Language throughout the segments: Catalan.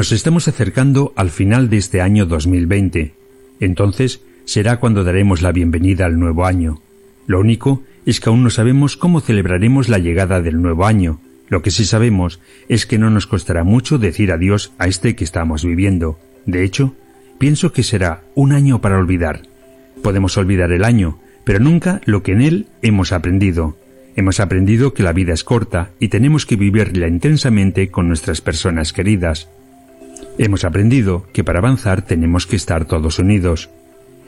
Nos estamos acercando al final de este año 2020. Entonces será cuando daremos la bienvenida al nuevo año. Lo único es que aún no sabemos cómo celebraremos la llegada del nuevo año. Lo que sí sabemos es que no nos costará mucho decir adiós a este que estamos viviendo. De hecho, pienso que será un año para olvidar. Podemos olvidar el año, pero nunca lo que en él hemos aprendido. Hemos aprendido que la vida es corta y tenemos que vivirla intensamente con nuestras personas queridas. Hemos aprendido que para avanzar tenemos que estar todos unidos.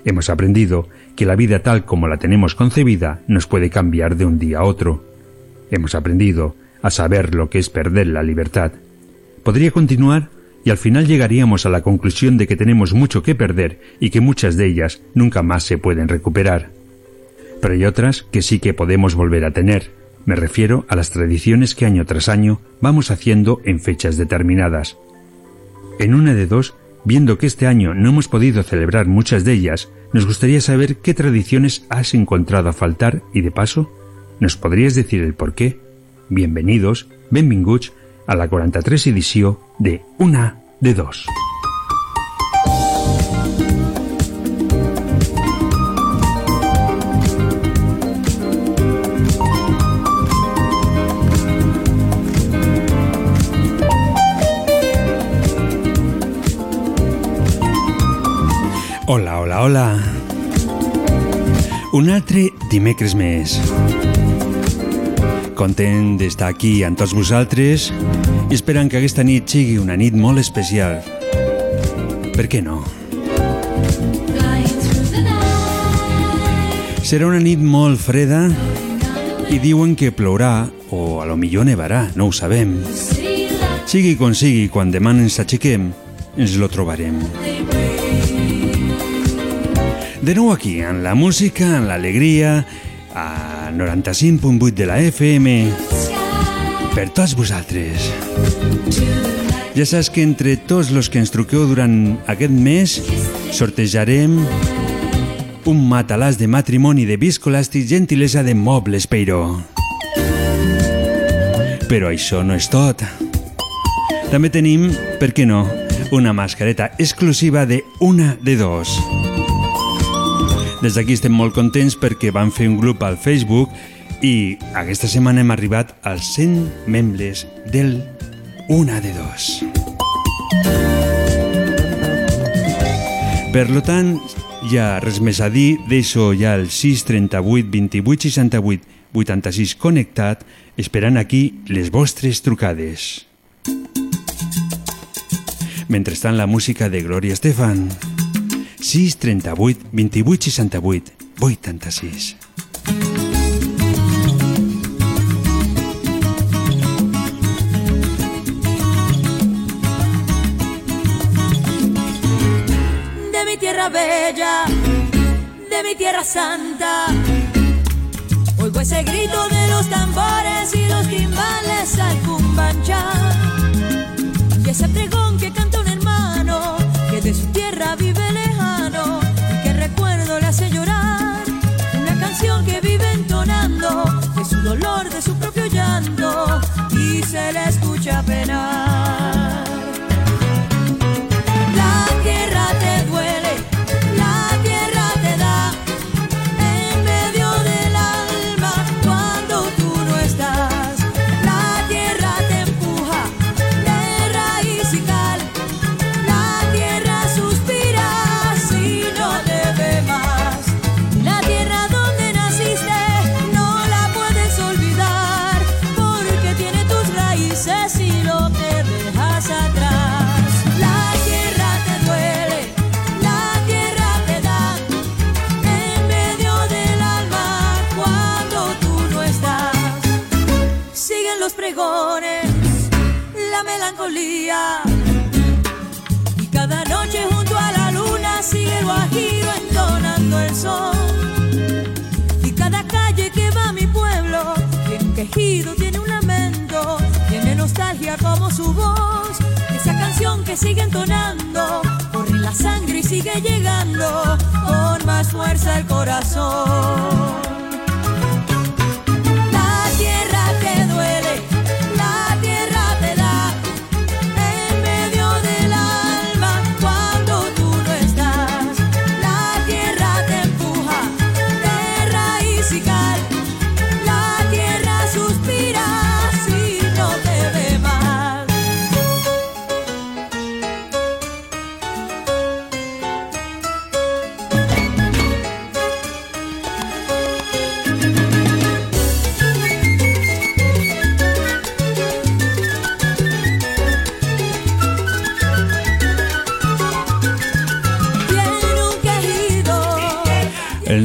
Hemos aprendido que la vida tal como la tenemos concebida nos puede cambiar de un día a otro. Hemos aprendido a saber lo que es perder la libertad. Podría continuar y al final llegaríamos a la conclusión de que tenemos mucho que perder y que muchas de ellas nunca más se pueden recuperar. Pero hay otras que sí que podemos volver a tener. Me refiero a las tradiciones que año tras año vamos haciendo en fechas determinadas. En una de dos, viendo que este año no hemos podido celebrar muchas de ellas, nos gustaría saber qué tradiciones has encontrado a faltar y de paso, ¿nos podrías decir el por qué? Bienvenidos, benvinguts, a la 43 edició de Una de Dos. Hola, hola, hola. Un altre dimecres més. Content d'estar aquí amb tots vosaltres i esperant que aquesta nit sigui una nit molt especial. Per què no? Serà una nit molt freda i diuen que plourà o a lo millor nevarà, no ho sabem. Sigui com sigui, quan demà ens aixequem, ens lo trobarem. De nou aquí, en la música, en l'alegria, a 95.8 de la FM, per tots vosaltres. Ja saps que entre tots els que ens truqueu durant aquest mes sortejarem un matalàs de matrimoni de viscolàstic gentilesa de Mobles Peiró. Però això no és tot. També tenim, per què no, una mascareta exclusiva de una de dos. Des d'aquí estem molt contents perquè van fer un grup al Facebook i aquesta setmana hem arribat als 100 membres del Una de Dos. Per lo tant, ja res més a dir, deixo ja el 638 28 68 86 connectat, esperant aquí les vostres trucades. Mentrestant, la música de Gloria Estefan. 6 38 28 68 86. de mi tierra bella, de mi tierra santa. Oigo ese grito de los tambores y los timbales al cumbancha. Y ese pregón que canta un hermano que de su tierra vive lejano dolor, de su propio llanto y se le escucha penar. Y cada calle que va a mi pueblo tiene un quejido, tiene un lamento, tiene nostalgia como su voz. Esa canción que sigue entonando, corre la sangre y sigue llegando con más fuerza el corazón.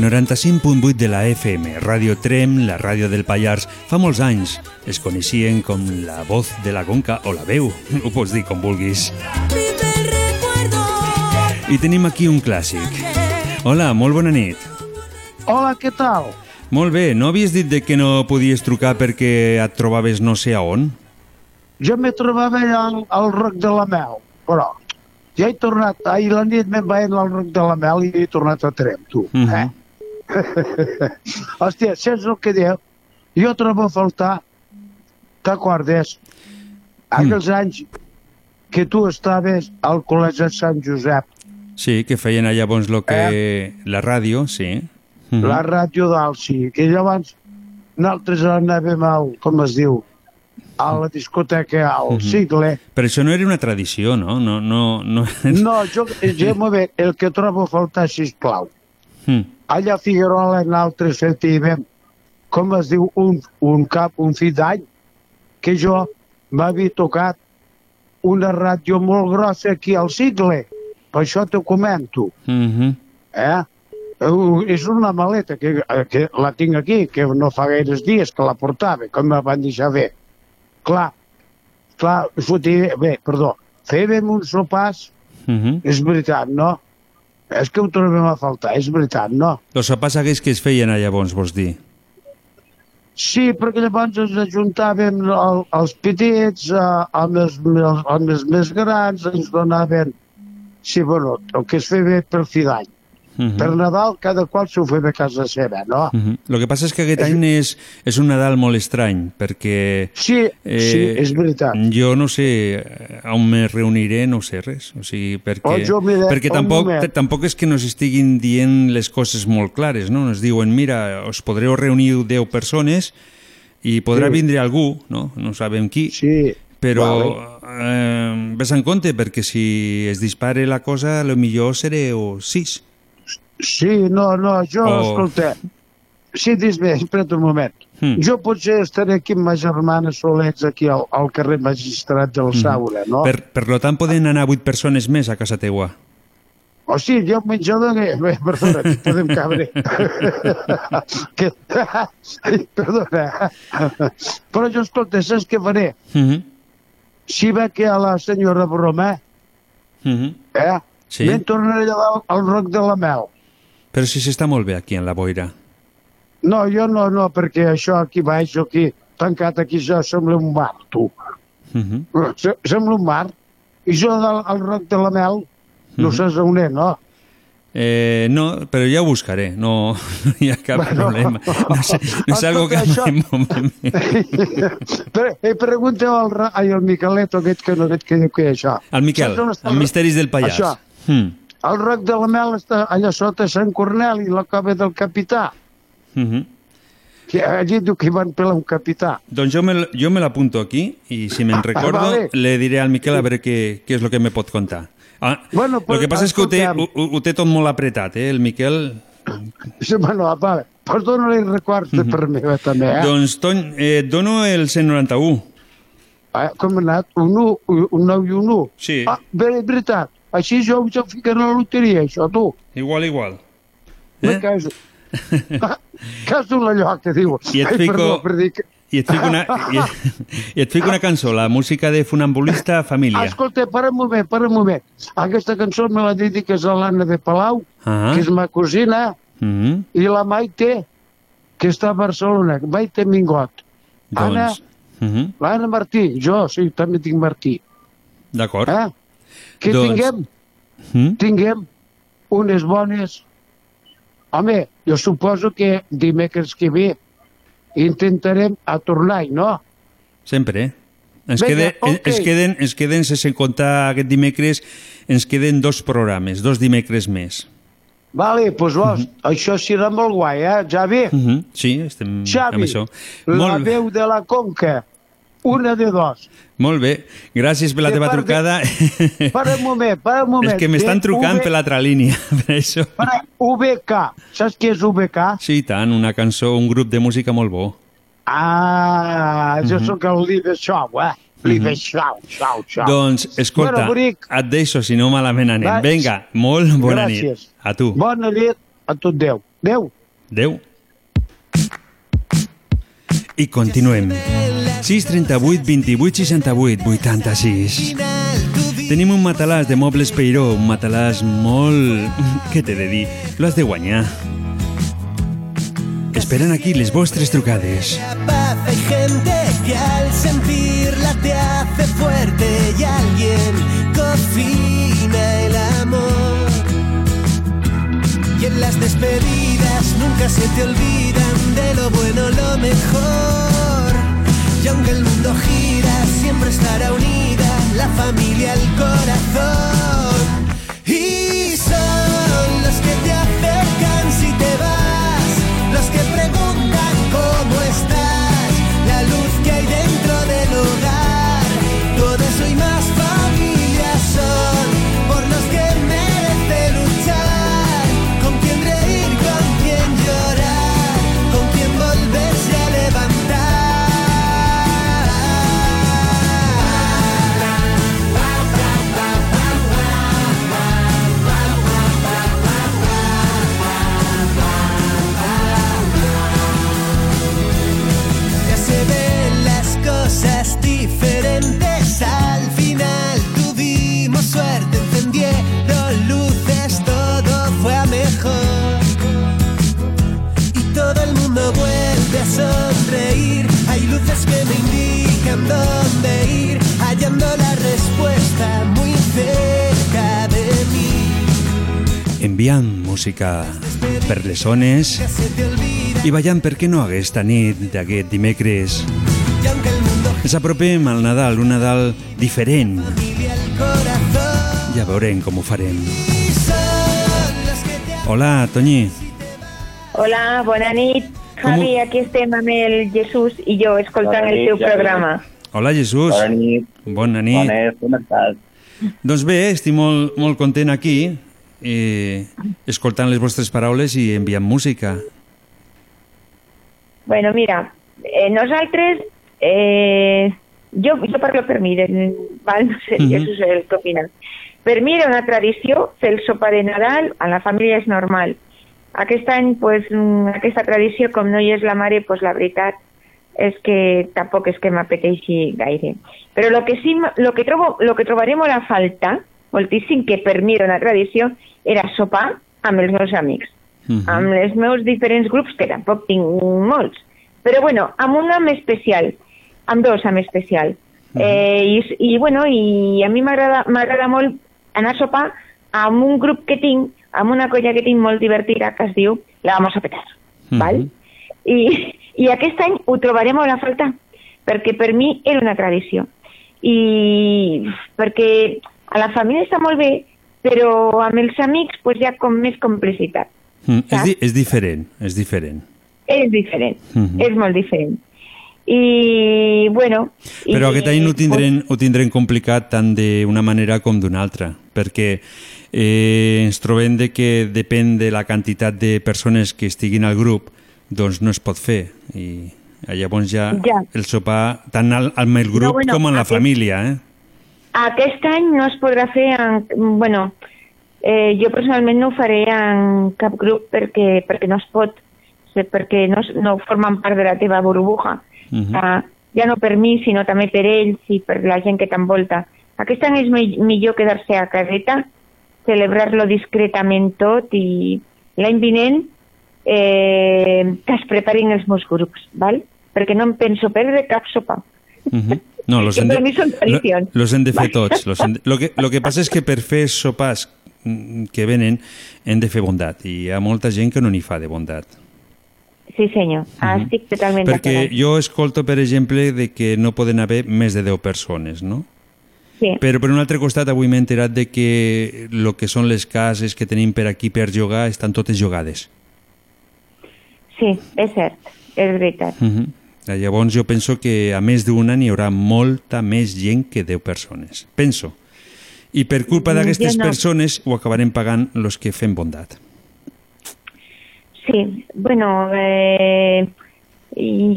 95.8 de la FM, Radio Trem, la ràdio del Pallars, fa molts anys es coneixien com la voz de la conca o la veu, ho pots dir com vulguis. I tenim aquí un clàssic. Hola, molt bona nit. Hola, què tal? Molt bé, no havies dit de que no podies trucar perquè et trobaves no sé a on? Jo me trobava allà al, al Roc de la Mel, però ja he tornat, ahir la nit me'n vaig al Roc de la Mel i he tornat a Trem, tu. Mhm. eh? Hòstia, saps el que diu? Jo trobo a faltar, t'acordes, aquells anys que tu estaves al Col·legi de Sant Josep, Sí, que feien allà llavors lo que... La ràdio, sí. Mhm. la ràdio d'Alci, que llavors nosaltres anàvem al, com es diu, a la discoteca al Mhm. Sigle, Però això no era una tradició, no? No, no, no... No, jo, jo m'ho ve, el que trobo a faltar, sisplau. Mm. Allà a Figuerola nosaltres sentíem, com es diu, un, un cap, un fill d'any, que jo m'havia tocat una ràdio molt grossa aquí al Sigle. Per això t'ho comento. Mhm. Eh? Eh, És una maleta que, que la tinc aquí, que no fa gaires dies que la portava, com me van deixar bé. Clar, clar, fotia, bé, perdó, fèiem uns sopars Mhm. és veritat, no? És que ho trobem a faltar, és veritat, no? Los sopars aquells que es feien allà llavors, vols dir? Sí, perquè llavors ens ajuntàvem el, els petits eh, amb, els, els, amb els més grans, ens donaven... Sí, bueno, el que es feia per fi d'any. Mhm. Per Nadal cada qual s'ho feia a casa seva, no? Mhm. Lo que passa és que aquest any és, és un Nadal molt estrany, perquè Sí, sí, és veritat. jo no sé eh, on me reuniré, no sé res. O sigui, perquè, Oh, jo miré perquè tampoc, tampoc és que nos estiguin dient les coses molt clares, no? Ens diuen, mira, us podreu reunir 10 persones i podrà Sí. vindre algú, no? No sabem qui, Sí. però eh, ves en compte, perquè si es dispare la cosa, lo millor sereu 6. Sí, no, no, jo, O- oh. escolta, sí, dis bé, espera't un moment. Mm. Jo potser estaré aquí amb ma germana solets aquí al, al carrer Magistrat del Saura, no? Per, per lo tant, poden anar 8 persones més a casa teua. O sigui, jo el menjador... Que... Bé, perdona, que podem cabre. que... Perdona. Però jo, escolta, saps què faré? Mhm. Si ve que a la senyora Bromà, Mhm. eh? Sí. Me'n tornaré allà al, al Roc de la Mel. Però si s'està molt bé aquí, en la boira. No, jo no, no, perquè això aquí baix, aquí, tancat aquí, ja sembla un mar, tu. Mhm. Se- Sembla un mar. I jo al, al Roc de la Mel, no saps on és, no? Eh, no, però ja ho buscaré, no, no hi ha cap Bueno, problema. No, sé, no és algo que moment. Però, eh, pregunta al, ai, al Miquelet, aquest que, no, aquest que diu que és això. El Miquel, Saps on està el Misteris del Pallars. Això. Mm. El Roc de la Mel està allà sota Sant Cornel i la cova del capità. Mhm. Que allí diu que hi van pelar un capità. Doncs jo me, jo me l'apunto aquí i si me'n recordo vale. le diré al Miquel a veure què, què és el que me pot contar. Ah, Bueno, el pues, que passa és que ho té, ho, ho té tot molt apretat, eh? El Miquel... Sí, bueno, vale. Pues dona-li records de per mi, també, eh? Doncs, Tony, eh, dono el 191. eh? Com ha anat? Un 1, un 9 i un 1. Sí. Ah, bé, veritat. Així jo jo ficaré a la loteria, això, tu. Igual, igual. Me Eh? caso. Caso la lloc, que diu. I et Ai, fico- Perdó, per dir que... I et fico una, i, i et fico una cançó, la música de Funambulista Família. Escolta, para un moment, para un moment. Aquesta cançó me la dediques a l'Anna de Palau, Ah. que és ma cosina, Mm -hmm. i la Maite, que està a Barcelona, Maite Mingot. Anna, Doncs, mm -hmm. l'Anna Martí, jo, sí, també tinc Martí. d'acord. Eh? Que Doncs- tinguem, Mm? tinguem unes bones... Home, jo suposo que dimecres que ve intentarem a tornar no? Sempre. Ens, Vinga, quede, ok. ens, queden, ens queden, sense comptar aquest dimecres, ens queden dos programes, dos dimecres més. Vale, doncs vos, això serà molt guai, eh, Javi? Mm -hmm. Sí, estem amb Xavi, això. la Molt, veu de la Conca, una de dos. molt bé. Gràcies per la De teva part de- trucada. Para un moment, para un moment. És que m'estan trucant V- per l'altra línia, per això. Para UBK. Saps què és UBK? Sí, i tant, una cançó, un grup de música molt bo. Ah, jo sóc el Live Show, eh? Live Show, Show, Show. Doncs, escolta, Bueno, bonic. et deixo, si no malament anem. Va, Vinga, molt bona Gràcies. nit. A tu. Bona nit a tot Déu. Déu. Adéu. I continuem. 638 28 68 86. Tenim un matalàs de mobles Peiró, un matalàs molt... Què t'he de dir? Lo has de guanyar. Esperan aquí les vostres trucades. hay gente que al sentirla te hace fuerte y alguien cocina el amor. Y en las despedidas nunca se te olvidan de lo bueno, lo mejor. Y aunque el mundo gira, siempre estará unida la familia, el corazón. Y son los que te indican dónde ir, hallando la respuesta muy cerca de. Enviant música per les zones i ballant per què no aquesta nit d'aquest dimecres. Ens apropem al Nadal, un Nadal diferent. Ja veurem com ho farem. Hola, Toñi. Hola, bona nit. Com Javi, aquí estem amb el Jesús i jo escoltant Bona el nit, teu Javi. programa. Hola, Jesús. Bona nit. Bona nit. Bona nit, com estàs? Doncs bé, estic molt, molt content aquí, eh, escoltant les vostres paraules i enviant música. Bueno, mira, eh, nosaltres... Eh, jo, jo parlo per mi, val? no sé, Mhm. Jesús el que opina. Per mi era una tradició fer el sopar de Nadal, a la família és normal. Aquest any, pues, mm, aquesta tradició, com no hi és la mare, pues, la veritat és que tampoc és que m'apeteixi gaire. Però el que sí, lo que, trobo, lo que trobaré molt a faltar, moltíssim, que per mi era una tradició, era sopar amb els meus amics Mhm. amb els meus diferents grups, que tampoc tinc molts. Però bueno, amb un amb especial, amb dos amb especial. eh, i, I bueno, i a mi m'agrada molt anar a sopar amb un grup que tinc, amb una colla que tinc molt divertida que es diu La Vamos a Petar. Mhm. val? I, I aquest any ho trobaré molt a faltar, perquè per mi era una tradició. I perquè a la família està molt bé, però amb els amics pues, hi ha com més complicitat. Mm, és, di és diferent, és diferent. És diferent, Mhm. és molt diferent. I, bueno... Però i, aquest any ho tindrem, ho tindrem complicat tant d'una manera com d'una altra, perquè eh, ens trobem de que depèn de la quantitat de persones que estiguin al grup, doncs no es pot fer. I llavors ja, Ja. el sopar tant al, amb el grup bueno, com amb la aquest- família, eh? Aquest any no es podrà fer en... Bueno, eh, jo personalment no ho faré en cap grup perquè, perquè no es pot, sé, perquè no, no formen part de la teva burbuja. Mhm. uh, ja no per mi, sinó també per ells i per la gent que t'envolta. Aquest any és mi- millor quedar-se a caseta, celebrar-lo discretament tot i l'any vinent eh, que es preparin els meus grups, val? perquè no em penso perdre cap sopa. Mhm. No, los hem de, lo- los hem de fer tots. Los hem de, lo, que, lo que passa és que per fer sopars mm, que venen hem de fer bondat i hi ha molta gent que no n'hi fa de bondat. Sí, senyor, ah, estic totalment Perquè jo escolto, per exemple, de que no poden haver més de 10 persones, no? Sí, Però per un altre costat avui m'he enterat de que el que són les cases que tenim per aquí per jugar estan totes jugades. sí, és cert, és veritat. Uh -huh. Llavors jo penso que a més d'una n'hi haurà molta més gent que 10 persones. Penso. I per culpa Mm, d'aquestes no. persones ho acabarem pagant los que fem bondat. Sí, bueno, eh,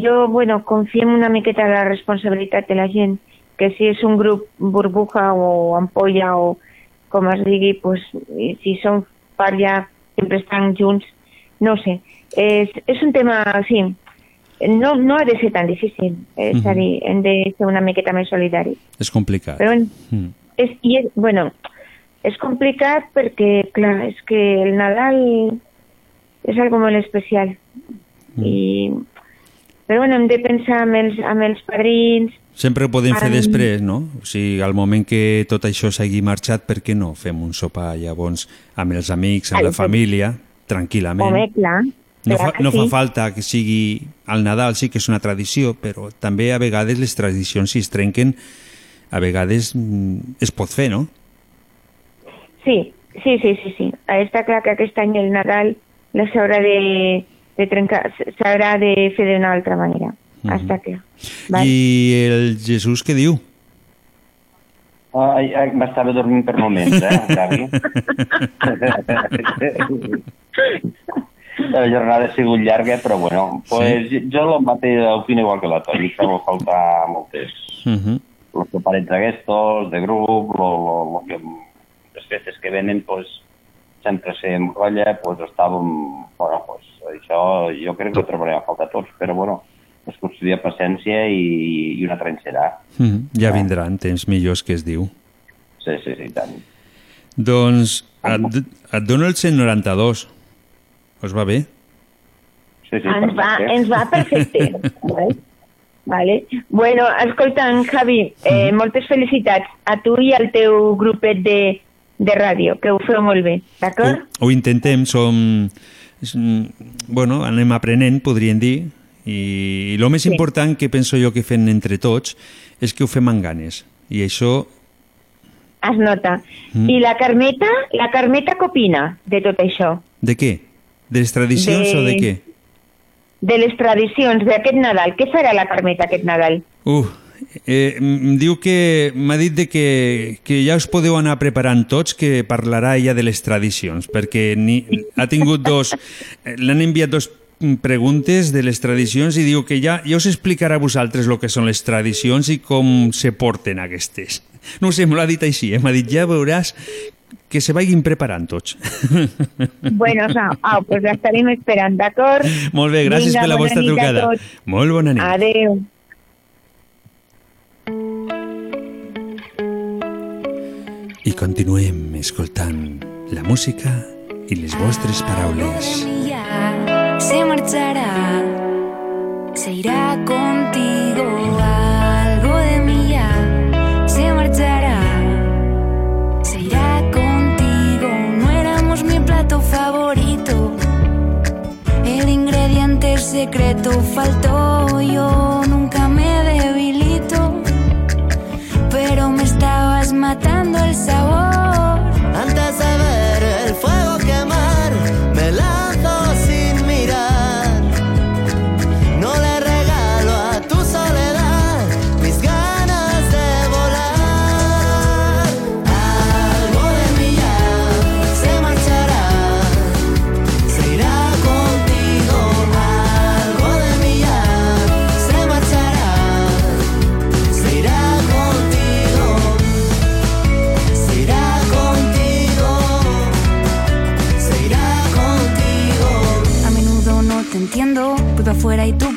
jo, bueno, confiem una miqueta en la responsabilitat de la gent, que si és un grup burbuja o ampolla o com es digui, pues, si són parella, sempre estan junts, no sé. És, és un tema, sí, no, no ha de ser tan difícil, és Mhm. a dir, hem de ser una miqueta més solidaris. És complicat. Però Mm. és, i és, bueno, és complicat perquè, clar, és que el Nadal és algo molt especial. Mm. I, però bueno, hem de pensar amb els, amb els padrins. Sempre ho podem fer Em- després, no? O sigui, al moment que tot això s'hagi marxat, per què no? Fem un sopar llavors amb els amics, amb Ai, la família, tranquil·lament. Home, clar. No, fa, no fa sí. falta que sigui al Nadal, sí que és una tradició, però també a vegades les tradicions, si es trenquen, a vegades mm, es pot fer, no? Sí, sí, sí, sí, sí. Està clar que aquest any el Nadal s'haurà de, de trencar, s'haurà de fer d'una altra manera. Mhm. Està clar. Val? I el Jesús què diu? Ai, ai, m'estava dormint per moments, eh, Xavi? La jornada ha sigut llarga, però bueno, pues, sí. jo el mateix opino igual que la Toni, trobo a faltar moltes Uh -huh. los preparats aquests, de grup, lo, lo, lo que, les festes que venen, pues, sempre se enrotlla, pues, estàvem, bueno, pues, això jo crec que ho trobarem a faltar tots, però bueno, qüestió de paciència i, i una. Uh -huh. Ja vindran temps millors que es diu. Sí, sí, sí, tant. Doncs et, et dono el 192. Us va bé? Sí, sí, ens, va, perfecte. ens va perfecte. vale? Vale. Bueno, escolta, en Javi, eh, moltes felicitats a tu i al teu grupet de, de ràdio, que ho feu molt bé, d'acord? Ho, ho intentem, som... mm, Bueno, anem aprenent, podríem dir, i, i el més Sí. important que penso jo que fem entre tots és que ho fem amb ganes. I això Es nota. Mm. I la Carmeta, la Carmeta què opina de tot això? De què? De les tradicions De- o de què? De les tradicions d'aquest Nadal. Què farà la Carmeta aquest Nadal? Uh, eh, em diu que m'ha dit de que, que ja us podeu anar preparant tots que parlarà ella de les tradicions perquè ni, ha tingut dos eh, l'han enviat dos preguntes de les tradicions i diu que ja, ja us explicarà a vosaltres el que són les tradicions i com se porten aquestes no ho sé, me l'ha dit així, eh? m'ha dit ja veuràs que se vagin preparant tots Bueno, o sea, ah, pues l'estarem esperant, d'acord? molt bé, gràcies Vinga, per la vostra trucada molt bona nit Adeu. i continuem escoltant la música i les vostres paraules Ya se irá contigo. Algo de mí ya se marchará, se irá contigo. No éramos mi plato favorito, el ingrediente secreto faltó. Yo nunca me debilito, pero me estabas matando el sabor.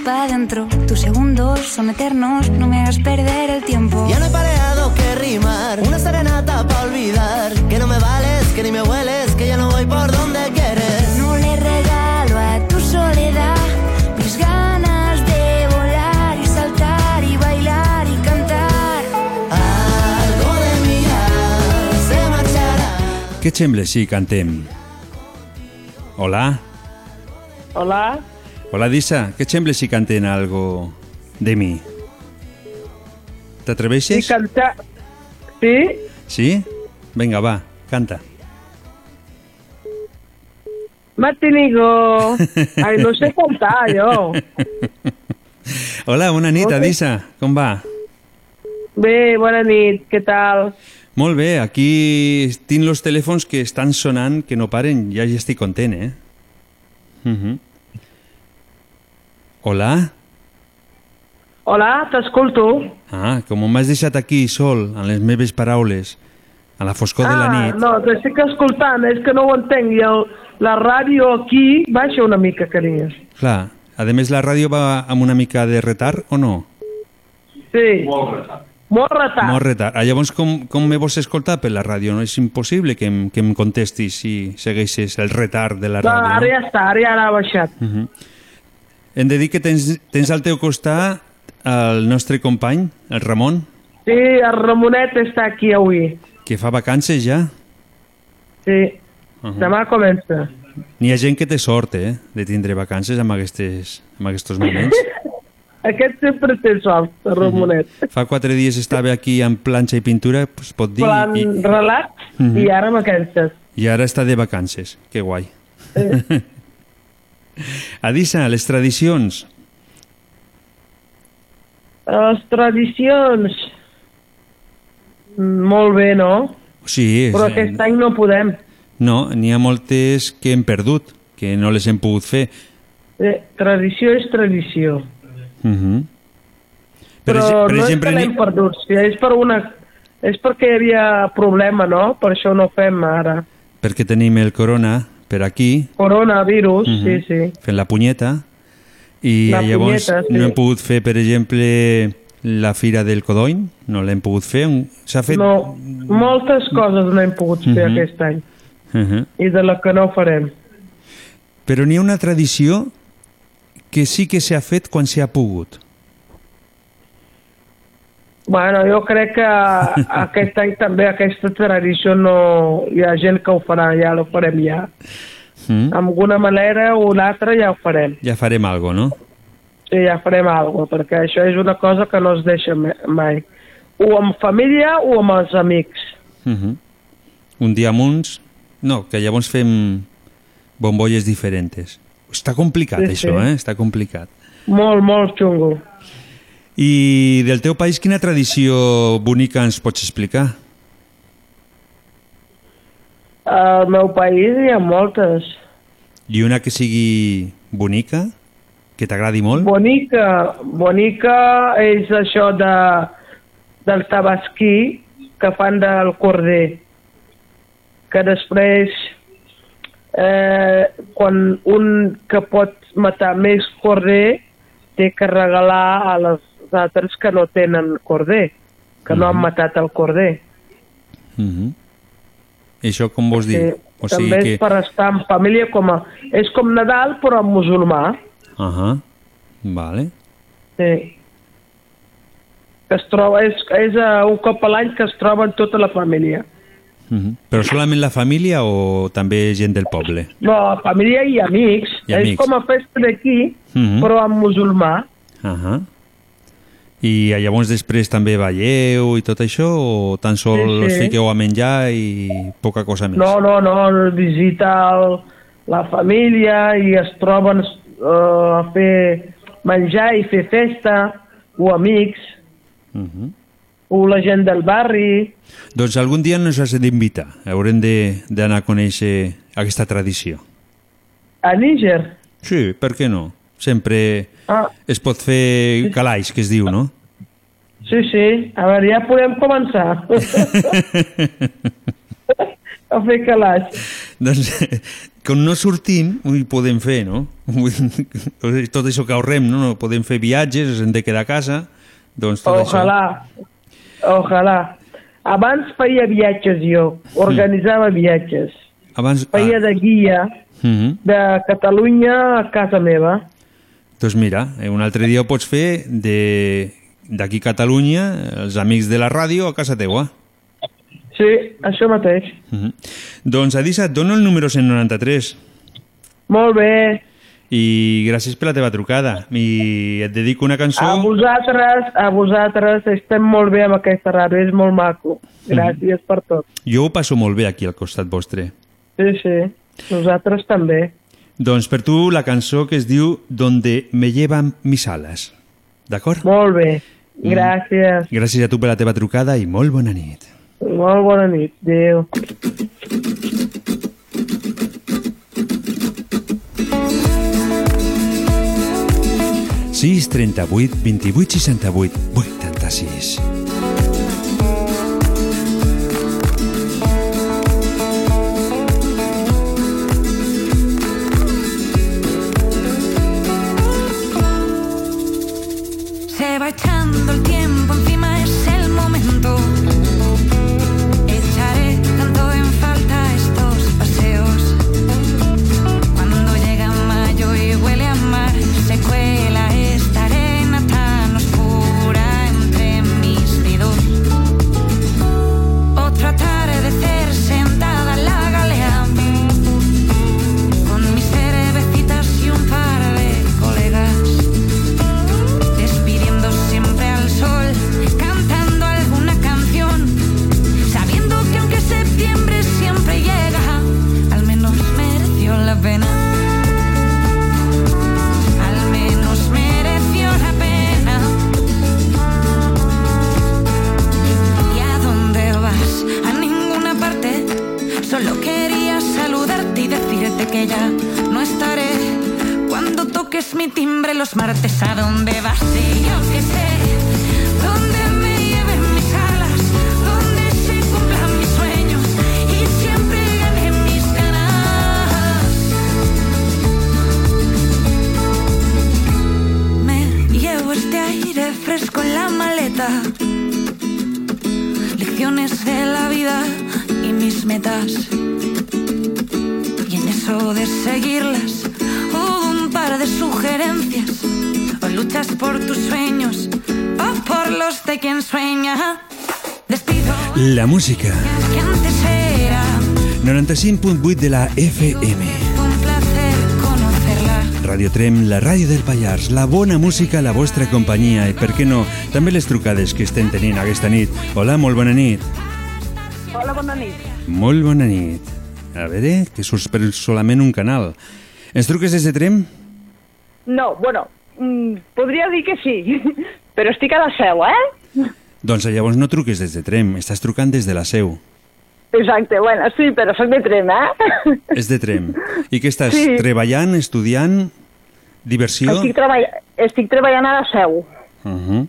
Pa' dentro. Tus segundos son eternos, no me hagas perder el tiempo. Ya no he pareado que rimar, una serenata para olvidar. Que no me vales, que ni me hueles, que ya no voy por donde quieres. No le regalo a tu soledad mis ganas de volar y saltar y bailar y cantar. Algo de alma se marchará. Què et sembla si cantem? Hola? Hola, Hola, Dissa. Què et sembla si canten algo de mi? sí, T'atreveixes? cantar... Sí? Sí? Vinga, va, canta. Matinigo. Ai, no sé cantar, jo. Hola, bona nit, Hola. Adissa. Com va? Bé, bona nit, què tal? Molt bé, aquí tinc els telèfons que estan sonant, que no paren, ja ja estic content, eh? Uh -huh. Hola? Hola, t'escolto. Ah, com m'has deixat aquí sol, amb les meves paraules, a la foscor de la ah, nit. no, t'estic escoltant, és que no ho entenc. I el, la ràdio aquí baixa una mica, carinyo. Clar, a més la ràdio va amb una mica de retard o no? Sí. Molt retard. Molt retard. Molt retard. Ah, llavors, com, com me vols escoltar per la ràdio? No és impossible que em, que em contestis si segueixes el retard de la No, ràdio. ara ja està, ara ja l'ha baixat. Uh -huh. Hem de dir que tens, tens al teu costat el nostre company, el Ramon, Sí, el Ramonet està aquí avui. que fa vacances ja. Sí. Uh -huh. Demà comença. N'hi ha gent que té sort, eh, de tindre vacances en, aquestes, en aquests moments. Aquest sempre té sort, el Ramonet. Fa quatre dies estava aquí en planxa i pintura, pues, pot dir, Plan i, relat Mhm. i ara vacances. i ara està de vacances. Que guai. Adissa, les tradicions. Les tradicions... Molt bé, no? Sí, Però aquest any no podem. no, n'hi ha moltes que hem perdut, que no les hem pogut fer. Eh, tradició és tradició. Uh -huh. Per, Però per no exemple, és que l'hem perdut, sí, és per una... És perquè hi havia problema, no? Per això no fem ara. perquè tenim el corona per aquí, Coronavirus, Mhm. sí, sí. fent la punyeta, i La llavors punyeta, sí. no hem pogut fer, per exemple, la fira del Codony, no l'hem pogut fer. S'ha fet... No, moltes coses no hem pogut fer Mhm. aquest any. Uh -huh. I de la que no farem. Però n'hi ha una tradició que sí que s'ha fet quan s'ha pogut. Bueno, jo crec que aquest any també aquesta tradició no... Hi ha gent que ho farà, ja ho farem ja. Mm? D'alguna manera o l'altra ja ho farem. Ja farem alguna no? Sí, ja farem alguna perquè això és una cosa que no es deixa ma- mai. O amb família o amb els amics. Uh -huh. Un dia amb uns... No, que llavors fem bombolles diferents. Està complicat, Sí, això, sí. eh? Està complicat. Molt, molt xungo. I del teu país, quina tradició bonica ens pots explicar? Al meu país hi ha moltes. I una que sigui bonica, que t'agradi molt? Bonica, bonica és això de, del tabasquí que fan del corder. Que després, eh, quan un que pot matar més corder, té que regalar a les altres que no tenen corder, que no han matat el corder. Uh -huh. I això com vols dir? Sí, també és per estar en família com a... És com Nadal, però en musulmà. Uh -huh. Vale. Sí. Que es troba, és, és uh, un cop a l'any que es troben tota la família. Uh -huh. Però solament la família o també gent del poble? No, família i amics. I és amics. com a festa d'aquí, Mhm. però en musulmà. Uh -huh. I llavors després també balleu i tot això o tan sol Sí, sí. fiqueu a menjar i poca cosa més? No, no, no, visita el, la família i es troben uh, a fer menjar i fer festa, o amics, Uh -huh. o la gent del barri. Doncs algun dia ens has d'invitar. Haurem de- d'anar a conèixer aquesta tradició. A Níger. Sí, per què no? Sempre Ah, es pot fer calaix, que es diu, no? sí, sí. A veure, ja podem començar. a fer calaix. doncs com no sortim, ho podem fer, no? Tot això que ahorrem, no? no? Podem fer viatges, ens hem de quedar a casa, doncs tot Ojalà, ojalà. Abans feia viatges jo, organitzava viatges. això. Abans... Feia de guia Ah, mhm. de Catalunya a casa meva. Doncs mira, eh, un altre dia ho pots fer de d'aquí a Catalunya, els amics de la ràdio a casa teua. Sí, això mateix. Mhm. Doncs Adisa, et dono el número 193 Molt bé. i gràcies per la teva trucada. I et dedico una cançó... A vosaltres, a vosaltres, estem molt bé amb aquesta ràdio, és molt maco. Gràcies per tot. Jo ho passo molt bé aquí al costat vostre. Sí, sí, nosaltres també. Doncs per tu la cançó que es diu Donde me llevan mis alas. D'acord? Molt bé, gràcies. Gràcies a tu per la teva trucada i molt bona nit. Molt bona nit, adéu. sis 38 28 68 86. La música. que antes era 95.8 de la FM. Radio Trem, la ràdio del Pallars, la bona música a la vostra companyia i, per què no, també les trucades que estem tenint aquesta nit. Hola, molt bona nit. Hola, bona nit. Molt bona nit. A veure, que surts per solament un canal. Ens truques des de Trem? No, bueno, mm, podria dir que sí, però estic a la seu, eh? Doncs llavors no truques des de Trem, estàs trucant des de la seu. Exacte, bueno, sí, però soc de Trem, eh? És de Trem. I què estàs? Sí. Treballant, estudiant, diversió? Estic, treball... estic treballant a la seu. Uh -huh.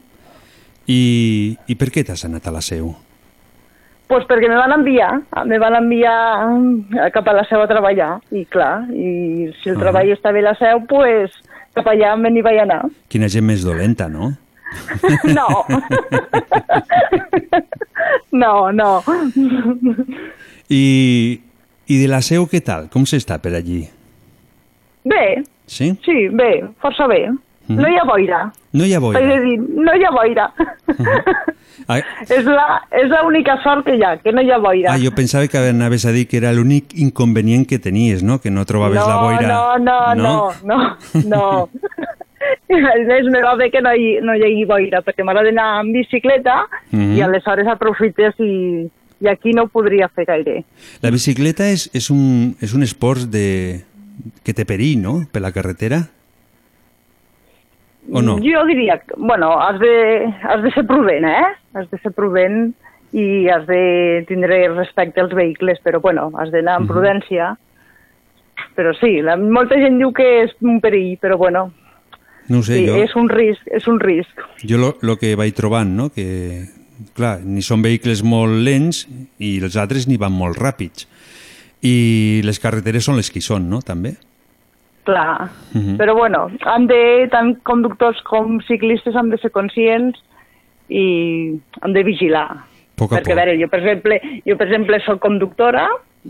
I, I per què t'has anat a la seu? Pues perquè me van enviar, me van enviar cap a la seu a treballar, i clar, i si el Ah. treball està bé a la seu, pues cap allà me n'hi vaig anar. Quina gent més dolenta, no? No. no, no. I, I de la seu què tal? Com s'està per allí? Bé, Sí? sí, bé, força bé. Mhm. No hi ha boira. No hi ha boira. De dir, no hi ha boira. Ah, és la- és l'única sort que hi ha, que no hi ha boira. ah, jo pensava que anaves a dir que era l'únic inconvenient que tenies, no? Que no trobaves no, la boira. No, no, no, no, no. El més me va bé que no hi, no hi hagi boira, perquè m'agrada anar amb bicicleta Mhm. i aleshores aprofites i, i aquí no ho podria fer gaire. La bicicleta és, és, un, és un esport de, que té perill, no?, per la carretera. O no? Jo diria, bueno, has de, has de ser prudent, eh? Has de ser prudent i has de tindre respecte als vehicles, però bueno, has d'anar amb Mhm. prudència. Però sí, la, molta gent diu que és un perill, però bueno, No sé, sí, jo, és un risc, és un risc. jo lo, lo que vaig trobant, no?, que, clar, ni són vehicles molt lents i els altres ni van molt ràpids. I les carreteres són les que són, no?, també. Clar. Mhm. Però bueno, han de, tant conductors com ciclistes han de ser conscients i han de vigilar. Poc a Perquè, a poc. veure, jo per exemple, jo per exemple soc conductora,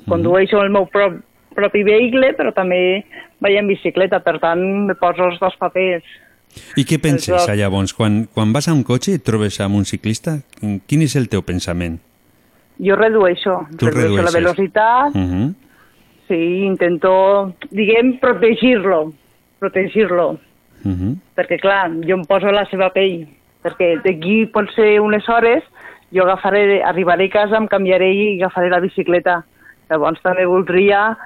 condueixo el meu prop, propi vehicle, però també vaig en bicicleta, per tant, me poso els dos papers. I què penses, Exacte. llavors? Quan, quan vas a un cotxe i et trobes amb un ciclista, quin és el teu pensament? Jo redueixo, Tu redueixo la redueixes. velocitat, Uh -huh. sí, intento, diguem, protegir-lo, protegir-lo, Uh -huh. perquè clar, jo em poso la seva pell, perquè d'aquí pot ser unes hores, jo agafaré, arribaré a casa, em canviaré i agafaré la bicicleta. Llavors també voldria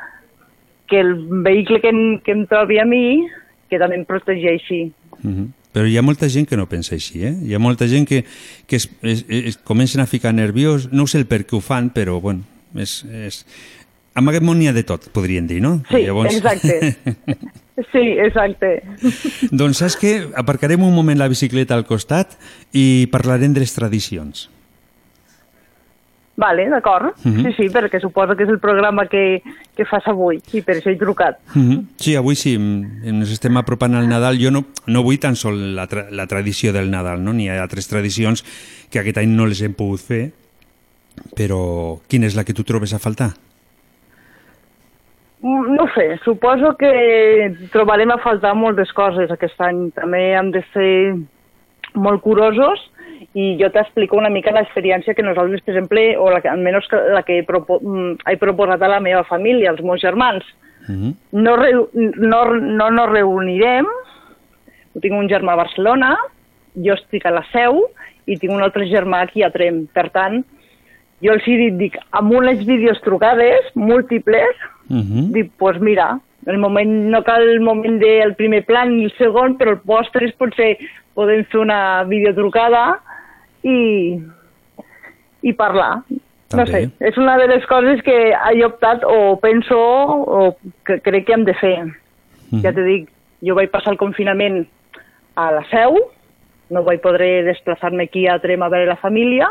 que el vehicle que, em- que em trobi a mi, que també em protegeixi. Uh -huh. Però hi ha molta gent que no pensa així, eh? Hi ha molta gent que, que es, es, es comencen a ficar nerviós, no sé el per què ho fan, però, bueno, és... és... Amb aquest món n'hi ha de tot, podríem dir, no? Sí, exacte. Sí, exacte. doncs saps què? Aparcarem un moment la bicicleta al costat i parlarem de les tradicions. Vale, d'acord. Mhm. Sí, sí, perquè suposo que és el programa que, que fas avui i per això he trucat. Uh -huh. Sí, avui sí, ens estem apropant al Nadal. Jo no, no vull tan sol la, tra la tradició del Nadal, no? N'hi ha altres tradicions que aquest any no les hem pogut fer, però quina és la que tu trobes a faltar? Mm, No sé, suposo que trobarem a faltar moltes coses aquest any. També hem de ser molt curosos i jo t'explico una mica l'experiència que nosaltres, per exemple, o la que, almenys la que he, propo mm, he proposat a la meva família, als meus germans. Uh -huh. No, reu- no, no nos reunirem, jo tinc un germà a Barcelona, jo estic a la Seu i tinc un altre germà aquí a Trem. Per tant, jo els he dit, dic, amb unes vídeos trucades múltiples, Uh -huh. dic, doncs pues mira, el moment, no cal el moment del primer plan ni el segon, però el postres potser podem fer una videotrucada i, i parlar. No També. sé, és una de les coses que he optat o penso o que crec que hem de fer. Mhm. Ja t'he dit, jo vaig passar el confinament a la Seu, no vaig poder desplaçar-me aquí a Trem a veure la família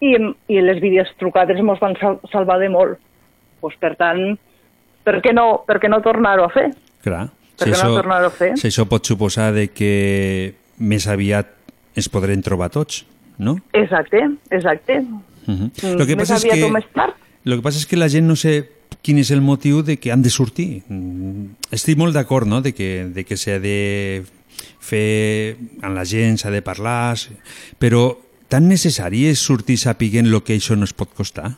i, i les vídeos trucades mos van sal salvar de molt. Pues, per tant, per què no, per què no tornar-ho a fer? Clar. Per què no tornar-ho a fer? si això pot suposar de que més aviat ens podrem trobar tots, no? Exacte, exacte. Uh -huh. Mm, Lo que més passa és que. Lo que passa és que la gent no sé quin és el motiu de que han de sortir. Mm, Estic molt d'acord, no?, de que, de que s'ha de fer amb la gent, s'ha de parlar, però tan necessari és sortir sapiguent el que això no es pot costar?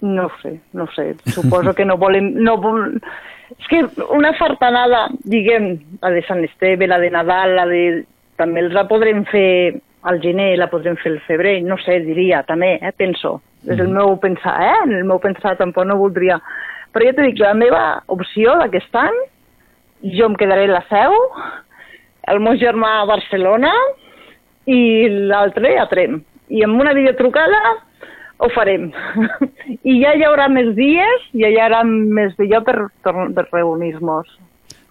No sé, no sé. Suposo que no volem... No vol... És que una fartanada, diguem, la de Sant Esteve, la de Nadal, la de... També la podrem fer al gener, la podrem fer al febrer, no sé, diria, també, eh, penso. És el meu pensar, eh? En el meu pensar tampoc no voldria... Però ja t'he dit, la meva opció d'aquest any, jo em quedaré a la Seu, el meu germà a Barcelona i l'altre a Trem. I amb una videotrucada ho farem. I ja hi haurà més dies, ja hi haurà més de lloc per, per reunir-nos.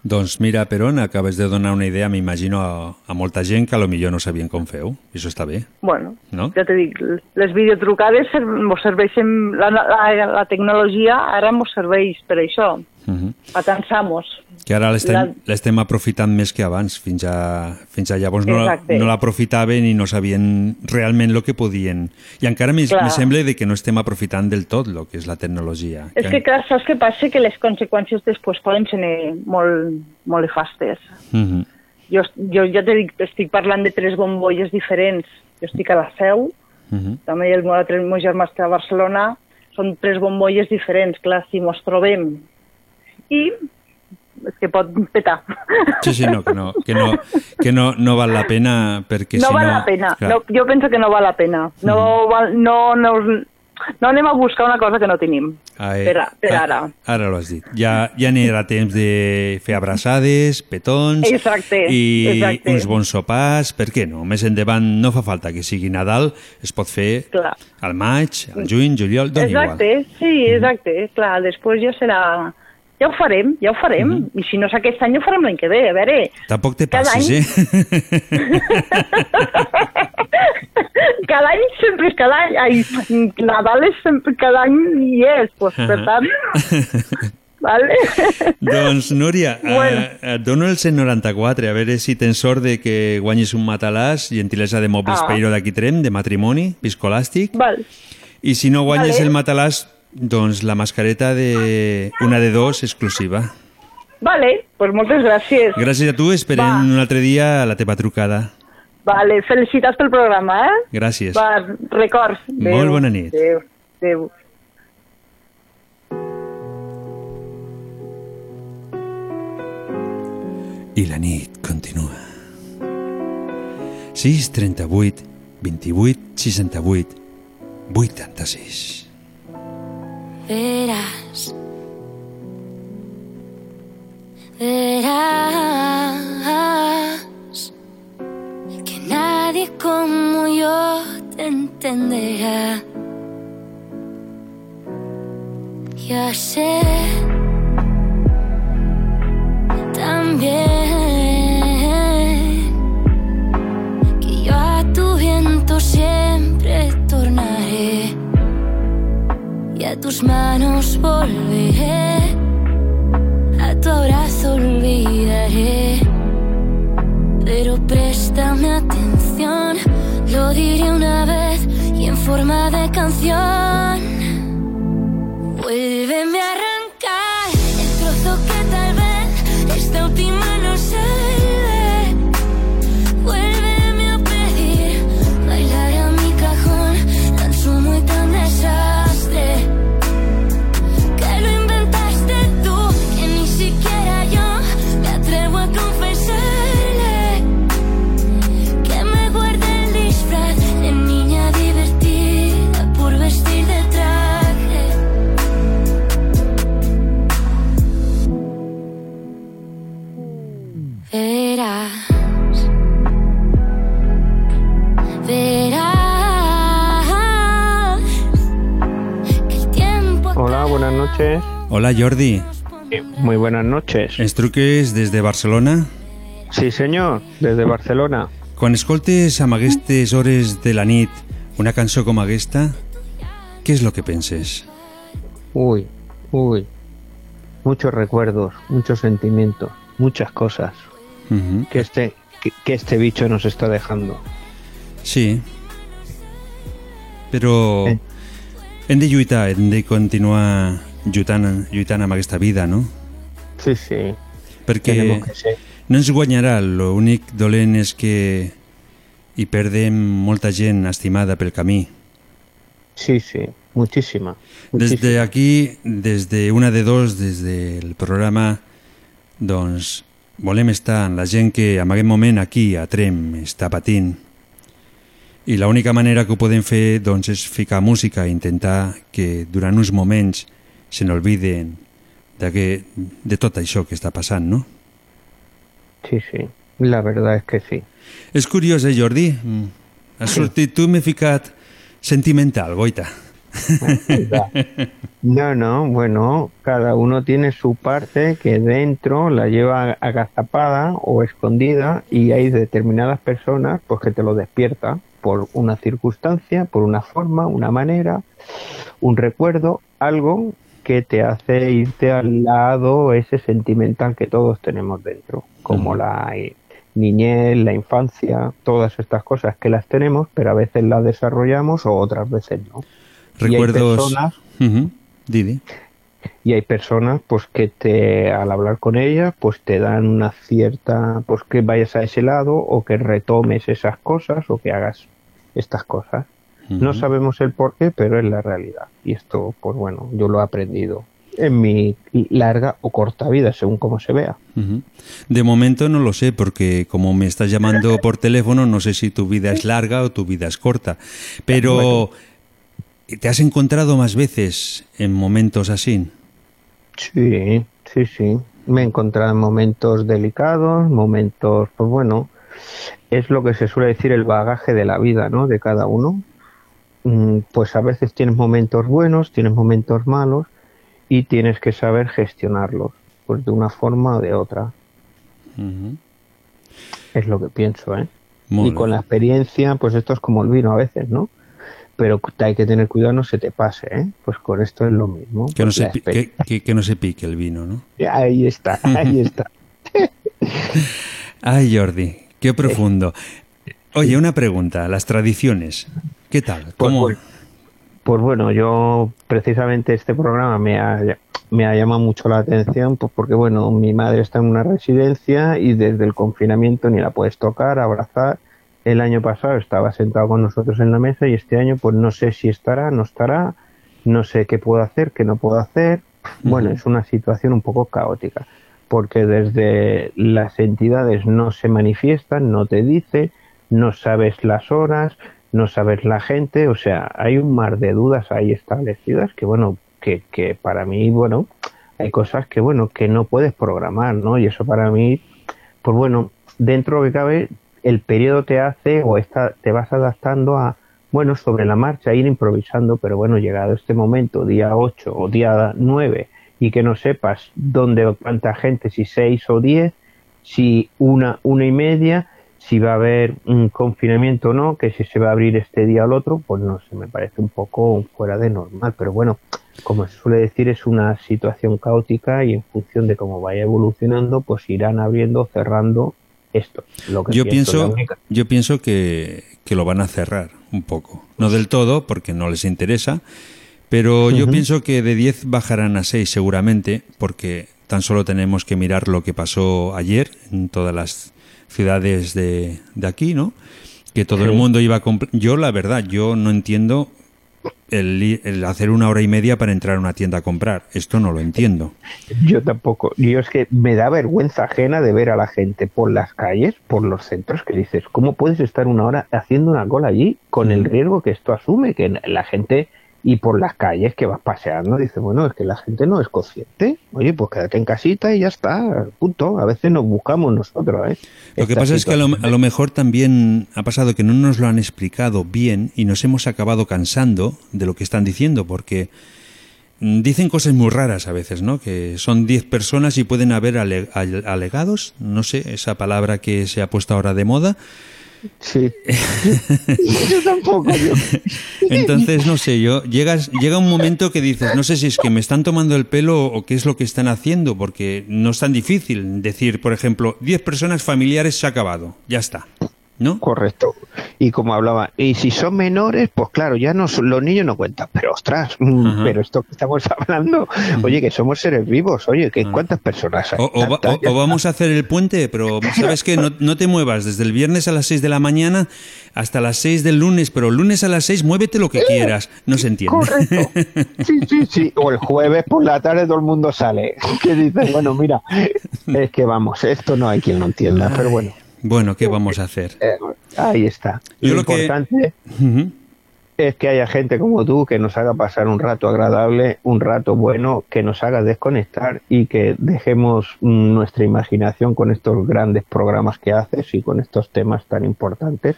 Doncs mira, Peron, acabes de donar una idea, m'imagino, a, a molta gent que a lo millor no sabien com feu. I això està bé, Bueno, no? ja t'he dit, les videotrucades mos serveixen, la, la, la tecnologia ara mos serveix per això, Uh -huh. atansamos. Que ara l'estem La- aprofitant més que abans. Fins a, fins a llavors no, la- Exacte. no l'aprofitaven i no sabien realment el que podien. I encara me sembla de que no estem aprofitant del tot el que és la tecnologia. És que, clar, saps què passa? Que les conseqüències després poden ser molt, molt nefastes. Uh -huh. Jo, jo ja t'he dit, estic parlant de tres bombolles diferents. Jo estic a la Seu, Uh -huh. també el meu altre el meu germà està a Barcelona, són tres bombolles diferents, clar, si mos trobem i és que pot petar. Sí, sí, no, que no, que no, que no, no val la pena perquè no si val no... la pena, Clar. no, jo penso que no val la pena. No, val, no, no, us- no anem a buscar una cosa que no tenim, eh, per, per ah, ara. Ara l'has dit. Ja, ja n'era temps de fer abraçades, petons Exacte, i exacte. uns bons sopars. Per què no? Més endavant no fa falta que sigui Nadal, es pot fer Clar. al maig, al juny, juliol, dona igual. Exacte, sí, exacte. Clar, després ja serà... Ja ho farem, ja ho farem. I si no és aquest any, ho farem l'any que ve. A veure, Tampoc te Cada passis, any- eh? cada any sempre és cada any. Ai, Nadal és sempre cada any i és, pues, per tant... Vale? Doncs, Núria, Bueno. eh, et dono el 194, a veure si tens sort de que guanyis un matalàs, gentilesa de Mobles Ah. Peiro d'aquí Trem, de matrimoni, piscolàstic. Val. I si no guanyes Vale. el matalàs, doncs la mascareta de una de dos exclusiva. Vale, pues moltes gràcies. Gràcies a tu, esperem Va. un altre dia la teva trucada. Vale, felicitats pel programa, eh? Gràcies. Va, records. Molt bona nit. Adéu. Adéu. I la nit continua. 6, 38, 28, 68, 86. Verás. Verás que nadie como yo te entenderá. Ya sé también que yo a tu viento y a tus manos volveré, a tu abrazo olvidaré. Pero préstame atención, lo diré una vez y en forma de canción. Vuélveme a arrancar el trozo que tal vez esta última no salve. Noches. Hola, Jordi. Muy buenas noches. Ens truques des de Barcelona? Sí, senyor, des de Barcelona. Quan escoltes amb aquestes hores de la nit una cançó com aquesta, què és el que penses? Uy, uy. Muchos recuerdos, muchos sentimientos, muchas cosas que este, que, que este bicho nos está dejando. Sí. Però Eh. hem de lluitar, hem de continuar lluitant, lluitant amb aquesta vida, no? Sí, sí. Perquè que no ens guanyarà, l'únic dolent és que hi perdem molta gent estimada pel camí. Sí, sí, muchísima. Desde aquí, des de una de dos, des del programa, doncs volem estar amb la gent que en aquest moment aquí a Trem està patint. I l'única manera que ho podem fer doncs, és ficar música i intentar que durant uns moments se n'olviden de, que, de tot això que està passant, no? Sí, sí. La verdad es que sí. És curiós, eh, Jordi? Mm. Has sortit tu, m'he ficat sentimental, goita. No, no, bueno, cada uno tiene su parte que dentro la lleva agazapada o escondida y hay determinadas personas pues que te lo despierta por una circunstancia, por una forma, una manera, un recuerdo, algo que te hace irte al lado ese sentimental que todos tenemos dentro, como la niñez, la infancia, todas estas cosas que las tenemos, pero a veces las desarrollamos o otras veces no. Y hay Recuerdos... personas. Didi. y hay personas pues que te al hablar con ellas pues te dan una cierta pues que vayas a ese lado o que retomes esas cosas o que hagas estas cosas no sabemos el por qué pero es la realidad y esto pues bueno yo lo he aprendido en mi larga o corta vida según como se vea. De momento no lo sé porque como me estás llamando por teléfono no sé si tu vida es larga o tu vida es corta. Pero ¿te has encontrado más veces en momentos así? Sí, sí, sí. Me he encontrado en momentos delicados, momentos, pues bueno, es lo que se suele decir el bagaje de la vida, ¿no? De cada uno. Mm, Pues a veces tienes momentos buenos, tienes momentos malos y tienes que saber gestionarlos, pues de una forma o de otra. Es lo que pienso, ¿eh? y con la experiencia, pues esto es como el vino a veces, ¿no? Pero hay que tener cuidado, no se te pase, ¿eh? Pues con esto es lo mismo. Que no, se, que no se pique el vino, ¿no? Ahí está, ahí está. Ay, Jordi, qué profundo. Oye, una pregunta, las tradiciones, ¿qué tal? ¿Cómo? Pues, Pues bueno, yo precisamente este programa me ha, me ha llamado mucho la atención, pues porque bueno, mi madre está en una residencia y desde el confinamiento ni la puedes tocar, abrazar. El año pasado estaba sentado con nosotros en la mesa y este año pues no sé si estará, no estará, no sé qué puedo hacer, qué no puedo hacer. Bueno, es una situación un poco caótica, porque desde las entidades no se manifiestan, no te dicen, no sabes las horas, no sabes la gente, o sea, hay un mar de dudas ahí establecidas que, bueno, que, que para mí, bueno, hay cosas que, bueno, que no puedes programar, ¿no? Y eso para mí, pues bueno, dentro que cabe, el periodo te hace o está, te vas adaptando a, bueno, sobre la marcha, ir improvisando, pero bueno, llegado este momento, día 8 o día 9, y que no sepas dónde, cuánta gente, si 6 o 10, si una, una y media, si va a haber un confinamiento o no, que si se va a abrir este día o el otro, pues no sé, me parece un poco fuera de normal, pero bueno, como se suele decir, es una situación caótica y en función de cómo vaya evolucionando, pues irán abriendo, cerrando esto. Lo que Yo pienso, yo pienso que, que lo van a cerrar un poco. No del todo, porque no les interesa, pero yo pienso que de 10 bajarán a 6 seguramente, porque tan solo tenemos que mirar lo que pasó ayer en todas las ciudades de, de aquí, ¿no? Que todo el mundo iba a comprar. Yo, la verdad, yo no entiendo el, el hacer una hora y media para entrar a una tienda a comprar. Esto no lo entiendo. Yo tampoco. Yo es que me da vergüenza ajena de ver a la gente por las calles, por los centros, que dices, ¿cómo puedes estar una hora haciendo una cola allí con el riesgo que esto asume? Que la gente, y por las calles que vas paseando, dices, bueno, es que la gente no es consciente. Oye, pues quédate en casita y ya está, punto. A veces nos buscamos nosotros, ¿eh? Lo que Esta pasa es que a lo, a lo mejor también ha pasado que no nos lo han explicado bien y nos hemos acabado cansando de lo que están diciendo, porque mm, dicen cosas muy raras a veces, ¿no? Que son 10 personas y pueden haber ale- ale- alegados, no sé, esa palabra que se ha puesto ahora de moda. Sí. yo tampoco, yo. Entonces, no sé, yo llegas, llega un momento que dices, no sé si es que me están tomando el pelo o qué es lo que están haciendo, porque no es tan difícil decir, por ejemplo, 10 personas familiares se ha acabado, ya está. ¿No? Correcto. Y como hablaba, y si son menores, pues claro, ya no los niños no cuentan, pero ostras, mm, Ajá. pero esto que estamos hablando, oye, que somos seres vivos, oye, que cuántas personas hay. O, vamos a hacer el puente, pero sabes que no, no te muevas desde el viernes a las 6 de la mañana hasta las 6 del lunes, pero el lunes a las 6 muévete lo que quieras. No se entiende. Correcto. Sí, sí, sí. O el jueves por la tarde todo el mundo sale. Que dices, bueno, mira, es que vamos, esto no hay quien lo entienda, pero bueno, Bueno, ¿qué vamos a hacer? eh, ahí está. Yo lo lo que- importante es que haya gente como tú que nos haga pasar un rato agradable, un rato bueno, que nos haga desconectar y que dejemos mm, nuestra imaginación con estos grandes programas que haces y con estos temas tan importantes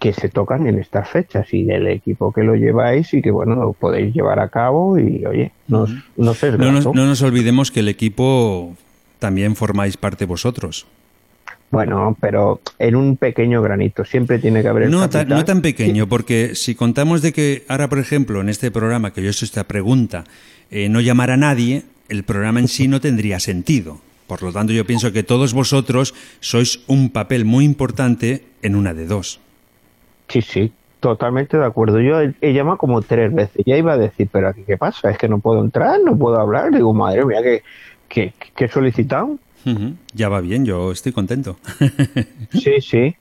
que se tocan en estas fechas y del equipo que lo lleváis y que bueno lo podéis llevar a cabo y oye nos, nos es No, nos, no nos olvidemos que el equipo también formáis parte vosotros. Bueno pero en un pequeño granito siempre tiene que haber el No, tan, capitán. no tan pequeño, porque si contamos de que ahora, por ejemplo, en este programa, que yo he hecho esta pregunta, eh, no llamar a nadie, el programa en sí no tendría sentido. Por lo tanto, yo pienso que todos vosotros sois un papel muy importante en una de dos. Sí, sí, totalmente de acuerdo. Yo he, llamado como tres veces. Ya iba a decir, pero aquí qué pasa, es que no puedo entrar, no puedo hablar. Digo, madre mía, que, que, que he Ya va bien, yo estoy contento. Sí, sí,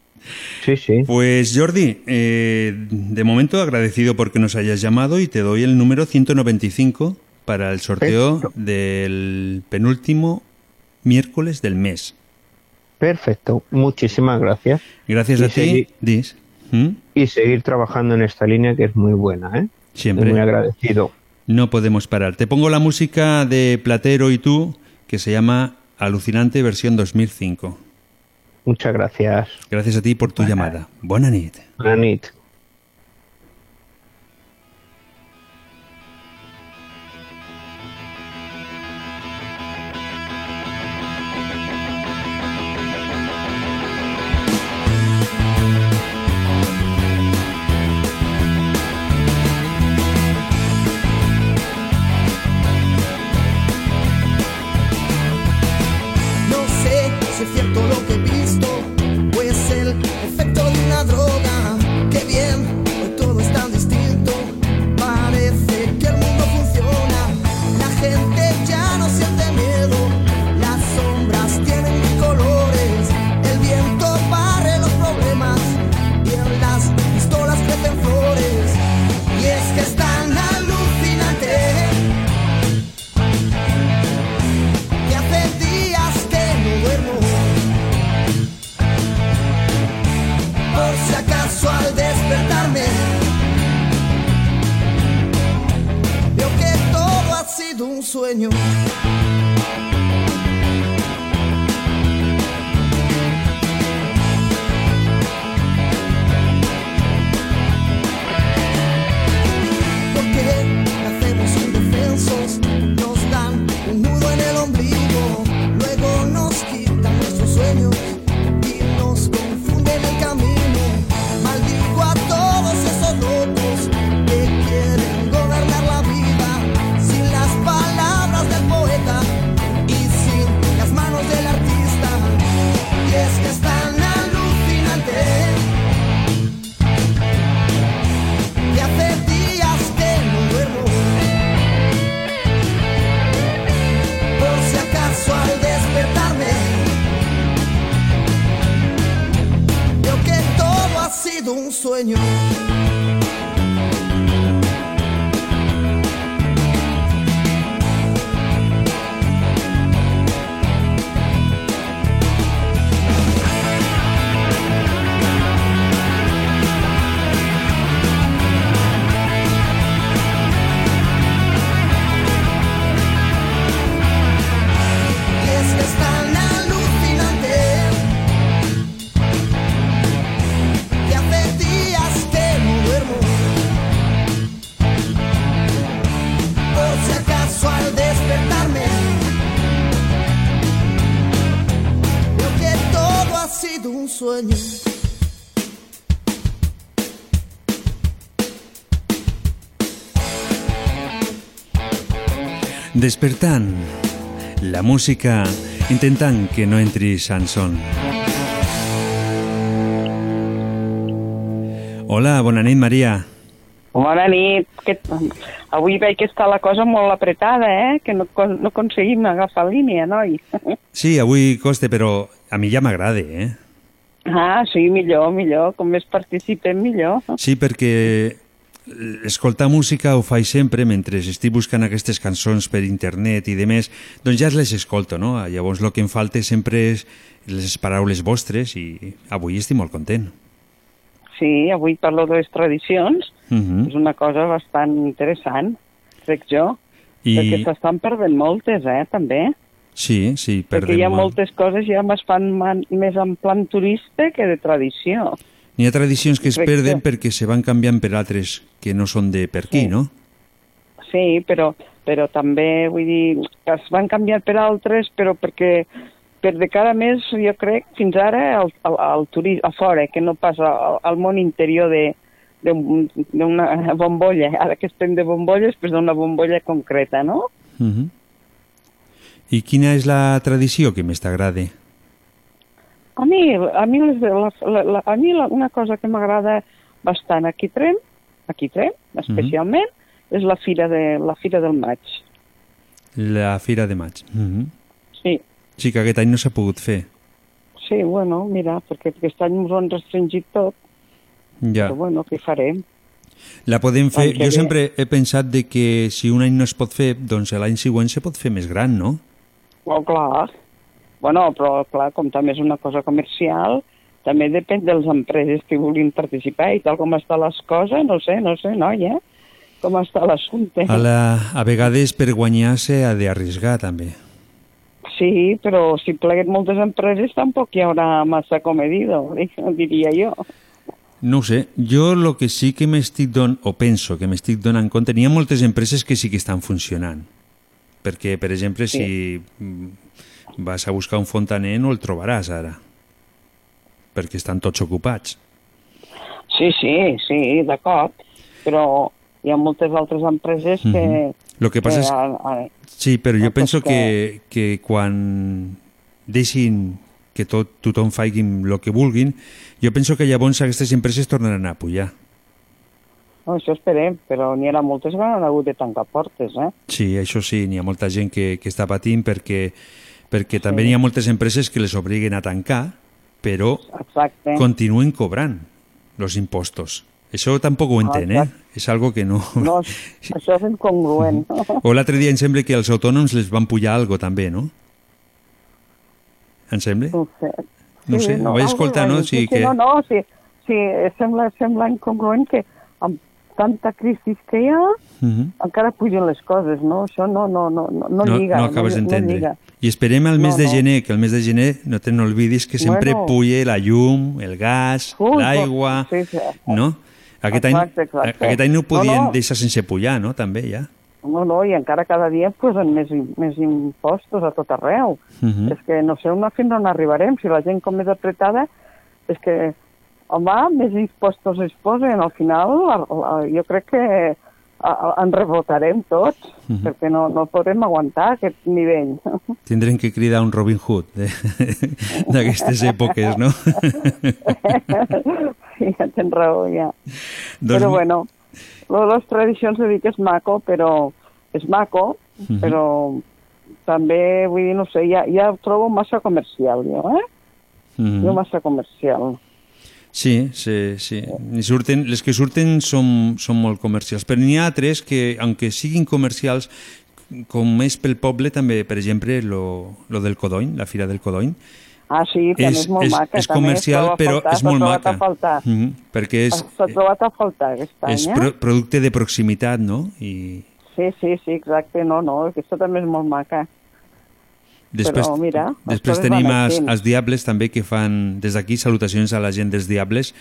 sí, sí. Pues Jordi, eh, de momento agradecido porque nos hayas llamado y te doy el número 195 para el sorteo Perfecto. del penúltimo miércoles del mes. Perfecto, muchísimas gracias. Gracias Y a ti, Dis. ¿Mm? Y seguir trabajando en esta línea que es muy buena, ¿eh? Siempre. Muy agradecido. No podemos parar. Te pongo la música de Platero y tú, que se llama Alucinante versión 2005. Muchas gracias. Gracias a ti por tu llamada. Buena nit. Buenas nit. Despertant, la música intentant que no entri Sanson. Hola, bona nit, Maria. Bona nit. Que... Avui veig que està la cosa molt apretada, eh? Que no, no aconseguim agafar línia, noi. Sí, avui costa, però a mi ja m'agrada, eh? Ah, sí, millor, millor. Com més participem, millor. Sí, perquè escoltar música ho faig sempre mentre estic buscant aquestes cançons per internet i de més, doncs ja les escolto, no? Llavors el que em falta sempre és les paraules vostres i avui estic molt content. Sí, avui parlo de les tradicions. Uh -huh. És una cosa bastant interessant, crec jo. I- Perquè s'estan perdent moltes, eh, també. Sí, sí, Perquè perdem hi ha molt. moltes coses ja es fan man- més en plan turista que de tradició. N'hi ha tradicions que es Correcte. perden perquè se van canviant per altres que no són de per aquí, Sí. no? Sí, però, però també, vull dir, es van canviar per altres, però perquè per de cada mes, jo crec, fins ara, al, al, al turisme, a fora, que no passa al, al món interior de d'un- d'una bombolla. Ara que estem de bombolles, doncs d'una bombolla concreta, no? Uh -huh. I quina és la tradició que més t'agrada? A mi, a mi, les, la, la, la, a mi la, una cosa que m'agrada bastant aquí Trem, aquí Trem, especialment, és la fira, de, la fira del maig. La Fira de Maig. Uh -huh. Sí, Sí, que aquest any no s'ha pogut fer. sí, bueno, mira, perquè aquest any ens ho han restringit tot, Ja. però bueno, què farem? La podem fer... Que Jo ve. sempre he pensat de que si un any no es pot fer, doncs l'any següent se pot fer més gran, no? Oh, clar. Bueno, però clar, com també és una cosa comercial, també depèn de les empreses que vulguin participar i tal com està les coses, no sé, no sé, noia, com està l'assumpte. A, la, a vegades per guanyar s'ha d'arriscar, també. Sí, però si pleguen moltes empreses tampoc hi haurà massa comedido, diria jo. No sé, jo el que sí que m'estic donant, o penso que m'estic donant compte, n'hi ha moltes empreses que sí que estan funcionant. Perquè, per exemple, si mm, vas a buscar un fontaner no el trobaràs ara, perquè estan tots ocupats. Sí, sí, sí, d'acord, però hi ha moltes altres empreses que... Mhm. Lo que passa és- a- a- Sí, però jo penso que, que quan deixin que tot, tothom faci el que vulguin, jo penso que llavors aquestes empreses tornaran a pujar. No, això esperem, però n'hi ha moltes que han hagut de tancar portes, eh? Sí, això sí, n'hi ha molta gent que, que està patint perquè, perquè també n'hi ha moltes empreses que les obliguen a tancar, però Exacte. continuen cobrant els impostos. Això tampoc ho entén, eh? És algo que no... No, això és incongruent. O l'altre dia em sembla que als autònoms les van pujar algo també, no? Em sembla? No sé. No sé, ho vaig escoltar, no? Sí, Sí, que... no, no, sí, sí, sembla, sembla incongruent que amb tanta crisi que hi ha Mhm. encara pugen les coses, no? Això no, no, no, no, no no, lliga. no acabes no, d'entendre. lliga. I esperem al mes No, de no. gener, que el mes de gener, no te n'olvidis que sempre Bueno. puye la llum, el gas, l'aigua, Sí, sí. no? Aquest any, Exacte, exacte. aquest any no ho No, podien no. deixar sense pujar, no? També, ja. No, no, i encara cada dia posen més, més impostos a tot arreu. Mhm. És que no sé on, fins on arribarem. Si la gent com és apretada, és que, home, més impostos es posen. Al final, la- la- jo crec que en rebotarem tots, Mhm. perquè no, no podem aguantar aquest nivell. Tindrem que cridar un Robin Hood de- d'aquestes èpoques, no? sí, ja tens raó, ja. Doncs- Però bueno, lo de les tradicions de dir que és maco, però és maco, Mhm. però també, vull dir, no sé, ja, ja ho trobo massa comercial, jo, eh? Mhm. Jo massa comercial. Sí, sí, sí. Surten, les que surten són, són molt comercials, però n'hi ha altres que, aunque siguin comercials, com és pel poble, també, per exemple, lo, lo del Codony, la Fira del Codony, Ah, sí, també és, molt és, maca. és també, comercial, a però faltar, és molt maca. Faltar. Mhm, perquè és, S'ha trobat a faltar aquest any, és eh? pro, producte de proximitat, no? I Sí, sí, sí, exacte. No, no, aquesta també és molt maca. Després, Però, mira, després tenim els, els Diables també que fan, des d'aquí, salutacions a la gent dels Diables,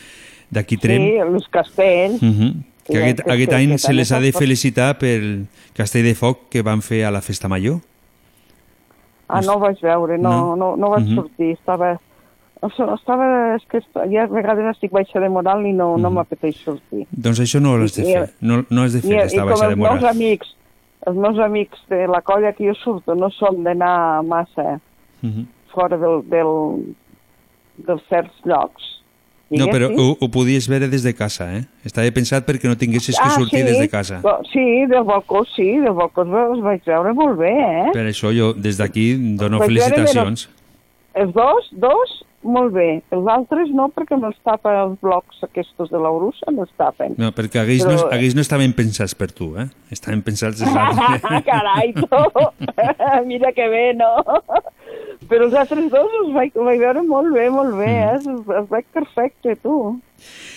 d'aquí Trem. Sí, els castells. Mhm. Que Sí, aquest, que- aquest que- any que se les ha de felicitar pel castell de foc que van fer a la festa major. Ah, no ho vaig veure, no, No. no, no, vaig Mhm. sortir, estava... Estava, és que ja a vegades estic baixa de moral i no, no m'apeteix sortir. Doncs això no ho has de I- fer. No, no has de I, fer i esta com baixa de els meus moral. amics, els meus amics de la colla que jo surto no són d'anar massa Mhm. fora del, del, dels certs llocs. No, però diguéssim. ho, ho podies veure des de casa, eh? Estava pensat perquè no tinguessis que sortir sí, des de casa. Sí, del balcó, sí, del balcó els vaig veure molt bé, eh? Per això jo des d'aquí dono felicitacions. Els dos, dos, molt bé. Els altres no, perquè me'ls tapa els blocs aquests de la Brussa, me'ls tapen. No, perquè aquells, no, Però- aquells no estaven pensats per tu, eh? Estaven pensats l'altre. Carai, tu! Mira que bé, no? Però els altres dos els vaig, vaig veure molt bé, molt bé, eh? Mm. Els, els vaig perfecte, tu.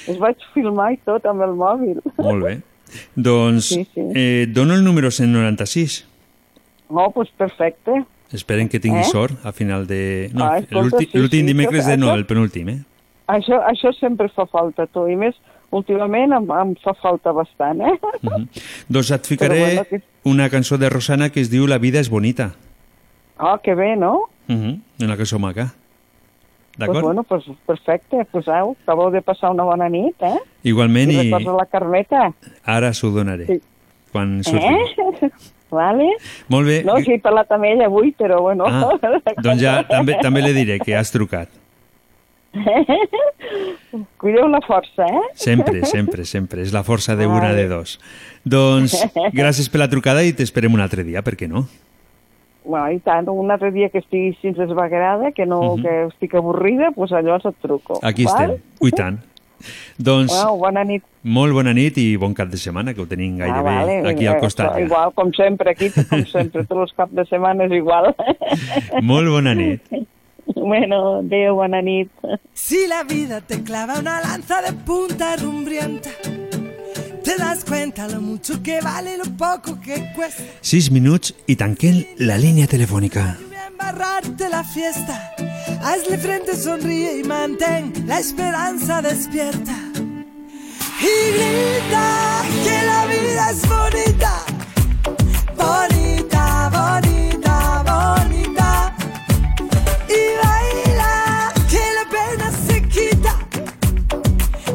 Els vaig filmar i tot amb el mòbil. Molt bé. Doncs Sí, sí. Eh, dono el número 196. No, doncs pues perfecte. Esperen que tingui Eh? sort a final de... No, Ah, l'últim sí, sí, dimecres de no, això- el penúltim, eh? Això, això sempre fa falta, tu. I més, últimament em, em fa falta bastant, eh? Mhm. Doncs et ficaré Però bueno, que- una cançó de Rosana que es diu La vida és bonita. Ah, que bé, no? Mhm. Una cançó maca. Pues D'acord? bueno, pues perfecte. Pues au, acabeu de passar una bona nit, eh? Igualment, I i la Carmeta. ara s'ho donaré. Sí. Quan surti. Eh? Vale. Molt bé. No, sí, he parlat amb ella avui, però bueno. Ah, doncs ja també, també le diré que has trucat. Cuideu-la força, eh? Sempre, sempre, sempre. És la força de una de dos. Doncs gràcies per la trucada i t'esperem un altre dia, per què no? Bueno, i tant, un altre dia que estigui així desvagarada, que no, Mhm. que estic avorrida, doncs llavors et truco. Aquí val? estem. Ui, tant. Doncs Bueno, bona nit. molt bona nit i bon cap de setmana, que ho tenim gairebé ah, vale. aquí al costat. Ja. Igual, com sempre, aquí, com sempre, tots els caps de setmana és igual. Molt bona nit. bueno, adéu, bona nit. Si la vida te clava una lanza de punta rumbrienta, te das cuenta lo mucho que vale y lo poco que cuesta Sis minuts i tanquem la línia telefònica. embarrarte la fiesta. Hazle frente, sonríe y mantén la esperanza despierta. Y grita que la vida es bonita, bonita, bonita, bonita. Y baila que la pena se quita,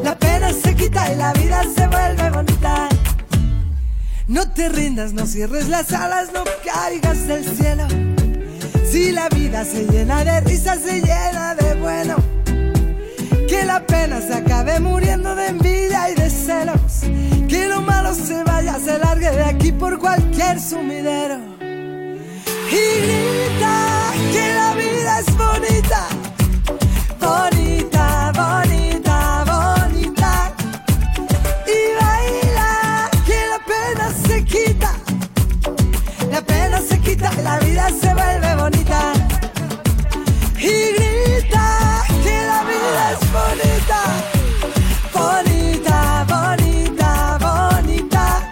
la pena se quita y la vida se vuelve bonita. No te rindas, no cierres las alas, no caigas del cielo. Si la vida se llena de risas, se llena de bueno. Que la pena se acabe muriendo de envidia y de celos. Que lo malo se vaya, se largue de aquí por cualquier sumidero. Y grita que la vida es. Bonita, bonita, la vida se vuelve bonita. Y grita que la vida es bonita. Bonita, bonita, bonita.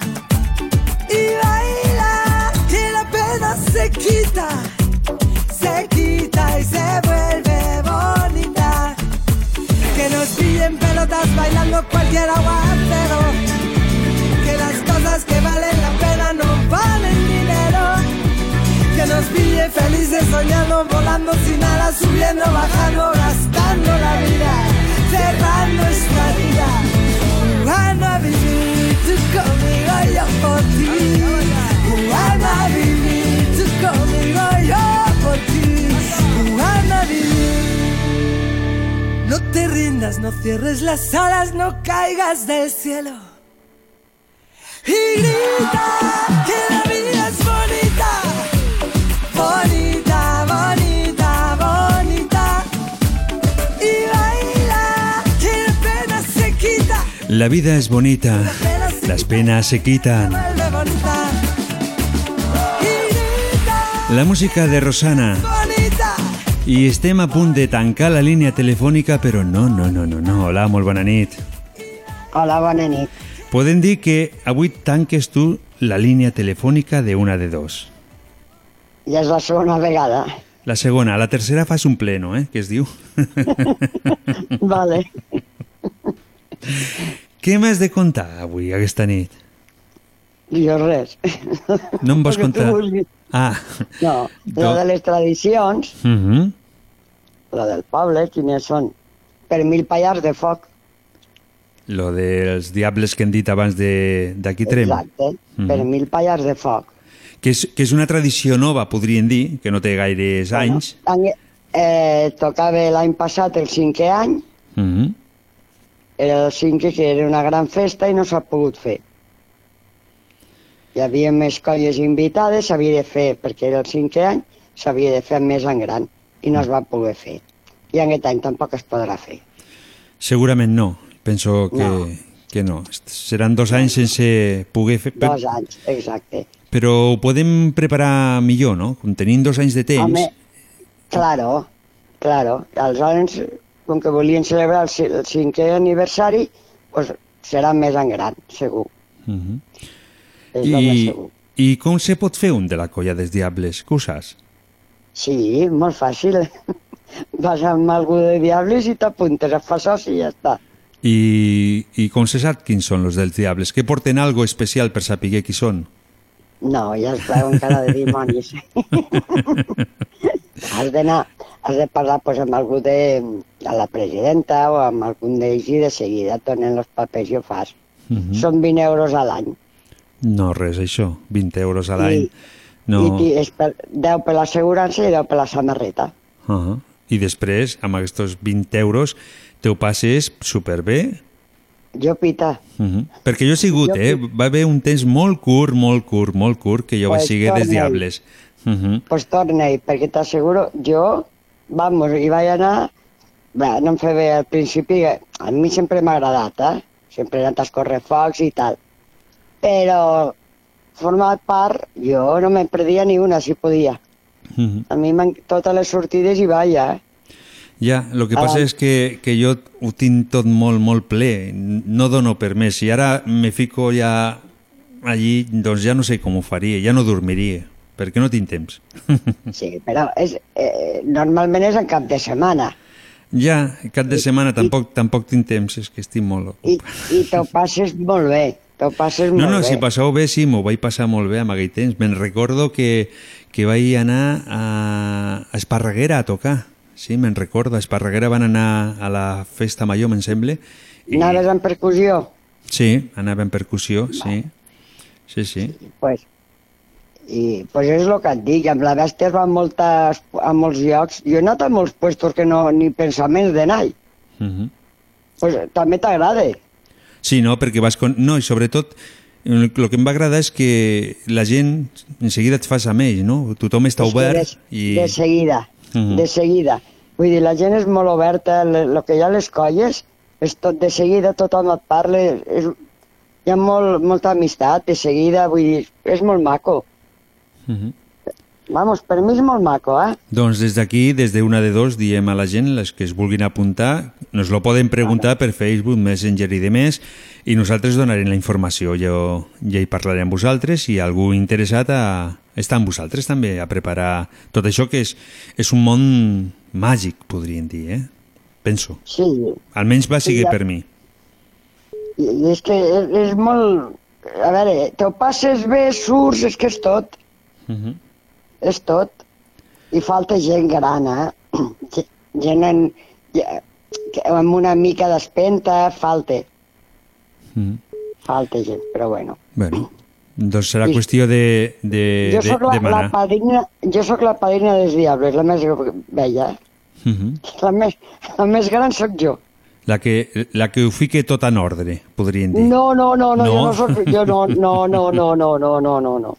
Y baila que la pena se quita. Se quita y se vuelve bonita. Que nos piden pelotas bailando cualquier aguacero. Que las cosas que van Nos pille felices soñando, volando sin alas, subiendo, bajando, gastando la vida, cerrando esta vida. Jugando a vivir, tú conmigo, yo por ti. Jugando a vivir, tú conmigo, yo por ti. Jugando a vivir. No te rindas, no cierres las alas, no caigas del cielo. Y grita que la vida. Bonita, bonita, bonita. Y baila que la pena se quita. La vida es bonita, las penas se quitan. La música de Rosana. Bonita. I estem a punt de tancar la línia telefònica, però no, no, no, no, no. Hola, molt bona nit. Hola, bona nit. Podem dir que avui tanques tu la línia telefònica de una de dos. Ja és la segona vegada. La segona, la tercera fas un pleno, eh, que es diu. Vale. Què m'has de contar avui, aquesta nit? Jo res. No em vols contar? Ah, No, lo de les tradicions, uh -huh. lo del poble, quines són? Per mil pallars de foc. lo dels diables que hem dit abans de- d'aquí Trem. Exacte, Mhm. per mil pallars de foc. Que és, que és una tradició nova, podríem dir, que no té gaires anys. Bueno, eh, tocava l'any passat el cinquè any, Uh -huh. era el cinquè que era una gran festa i no s'ha pogut fer. Hi havia més colles invitades, s'havia de fer, perquè era el cinquè any, s'havia de fer més en gran i no es va poder fer. I aquest any tampoc es podrà fer. Segurament no. Penso que no. que no. Seran dos anys sense poder fer... Dos anys, exacte. Però ho podem preparar millor, no? Com tenint dos anys de temps. Home, claro, claro. Aleshores, com que volien celebrar el, el cinquè aniversari, pues, serà més en gran, segur. Uh -huh. És més I, segur. I com se pot fer un de la colla dels diables? Que ho saps? Sí, molt fàcil. Vas amb algú de diables i t'apuntes a fa soci i ja està. I, I com se sap quins són els dels diables? Que porten algo especial per saber qui són? No, ja es veuen cara de dimonis. has d'anar, has de parlar pues, amb algú de, de la presidenta o amb algun d'ells i de seguida et donen els papers i ho fas. Uh -huh. Són 20 euros a l'any. No, res, això. 20 euros a l'any. No. I, I és per, 10 per l'assegurança i 10 per la samarreta. Uh -huh. I després, amb aquests 20 euros, te ho passes superbé. Jo pita. Uh -huh. Perquè jo he sigut, Jo eh? Va haver un temps molt curt, molt curt, molt curt, que jo vaig Pues seguir dels torna-hi. diables. Uh -huh. Pues torna-hi, perquè t'asseguro, jo, vamos, hi vaig anar, bé, no em feia bé al principi, a mi sempre m'ha agradat, eh? Sempre he anat a escorrefocs i tal. Però, format part, jo no me'n perdia ni una, si podia. Uh -huh. A mi totes les sortides hi vaig, eh? Ja, el que Ah. passa és que, que jo ho tinc tot molt, molt ple. No dono per més. Si ara me fico ja allí, doncs ja no sé com ho faria, ja no dormiria, perquè no tinc temps. Sí, però és, eh, normalment és en cap de setmana. ja, cap de setmana tampoc, tampoc tinc temps, és que estic molt... I, i t'ho passes molt bé, t'ho passes No, molt no, bé. si passeu bé, sí, m'ho vaig passar molt bé amb aquell temps. Me'n recordo que, que vaig anar a, a Esparreguera a tocar. Sí, me'n recordo. A Esparreguera van anar a la festa major, me'n sembla. Anaves en percussió? Sí, anava en percussió, sí. Sí, sí. Pues, I pues és el que et dic, amb la bèstia es va moltes, a molts llocs. Jo he anat a molts puestos que no ni pensaments d'anar-hi. Uh -huh. Pues també t'agrada. Sí, no, perquè vas... Con... No, i sobretot, el que em va agradar és que la gent en seguida et fas amb ells, no? Tothom està que obert de, i... de seguida, Mhm. de seguida. Vull dir, la gent és molt oberta, el que hi ha a les colles és tot de seguida, tothom et parla, és, hi ha molt, molta amistat de seguida, vull dir, és molt maco. Uh -huh. Vamos, per mi és molt maco, eh? Doncs des d'aquí, des de una de dos, diem a la gent, les que es vulguin apuntar, nos lo poden preguntar per Facebook, Messenger i demés, i nosaltres donarem la informació. Jo ja hi parlaré amb vosaltres i algú interessat a estar amb vosaltres també, a preparar tot això que és, és un món màgic, podríem dir, eh? Penso. Sí. Almenys va Sí, seguir ja. per mi. I, i és que és, és molt... A veure, te ho passes bé, surts, és que és tot, Mhm. és tot. I falta gent gran, eh? Ge- Gent en, amb una mica d'espenta, falta, Mhm. falta gent, però bueno. Bueno, doncs serà I- qüestió de, de, jo de sóc la, la demanar. padrina, jo sóc la padrina dels diables, la més vella. Mhm. La més, la més gran sóc jo. La que, la que ho fique tot en ordre, podríem dir. No, no, no, no, No? jo no soc, jo no, no, no, no, no, no, no, no, no.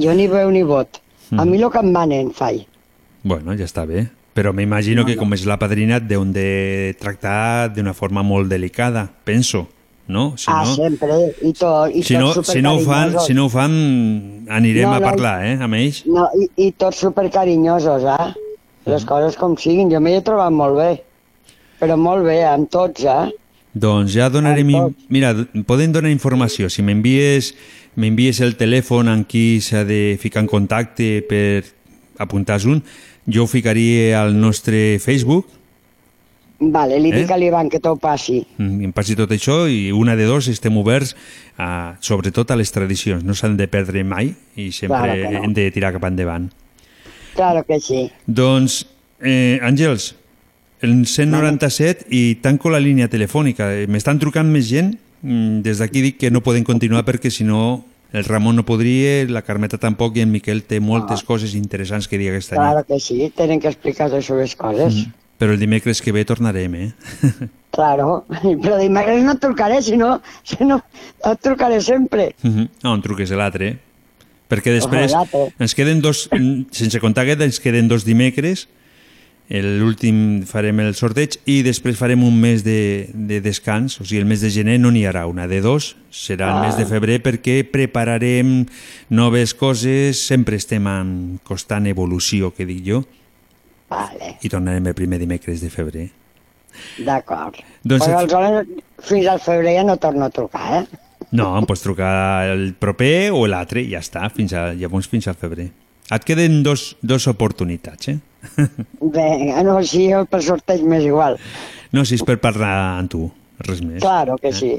Jo ni veu ni vot. A Mm. mi el que em manen faig. Bueno, ja està bé. Però m'imagino que com és la padrina et deuen de tractar d'una forma molt delicada, penso, no? Si ah, no, sempre, i tot, i si no, si no ho fan, si no ho fan anirem No, a no, parlar, eh, amb ells. No, i, i tots supercarinyosos, eh? Les coses com siguin, jo m'hi he trobat molt bé. Però molt bé, amb tots, eh? Doncs ja donarem... in- Mira, poden donar informació. Si m'envies m'envies el telèfon amb qui s'ha de ficar en contacte per apuntar un, jo ho ficaria al nostre Facebook, Vale, li Eh? dic a l'Ivan que t'ho passi. mm, em passi tot això, i una de dos estem oberts a, sobretot a les tradicions. No s'han de perdre mai i sempre Claro no. hem de tirar cap endavant. Claro que sí. Doncs, eh, Àngels, el 197 i tanco la línia telefònica. Eh, M'estan trucant més gent. Mm, Des d'aquí dic que no poden continuar perquè si no el Ramon no podria, la Carmeta tampoc i en Miquel té moltes coses interessants que dir aquesta nit. Claro que sí, tenen que explicar les seves coses. Mm. Però el dimecres que ve tornarem, eh? Claro, però dimecres no et trucaré, si no, si no et trucaré sempre. Mhm. No, em truques l'altre. Perquè després ens queden dos, sense comptar aquest, ens queden dos dimecres, l'últim farem el sorteig i després farem un mes de, de descans, o sigui, el mes de gener no n'hi haurà una de dos, serà el Ah. mes de febrer perquè prepararem noves coses, sempre estem en constant evolució, que dic jo, Vale, i tornarem el primer dimecres de febrer. d'acord. Doncs Però aleshores, fins al febrer ja no torno a trucar, eh? No, em pots trucar el proper o l'altre i ja està, fins a, llavors fins al febrer. Et queden dos, dos oportunitats, eh? Vinga, no, si jo per sorteig m'és igual. No, si és per parlar amb tu, res més. Claro que sí.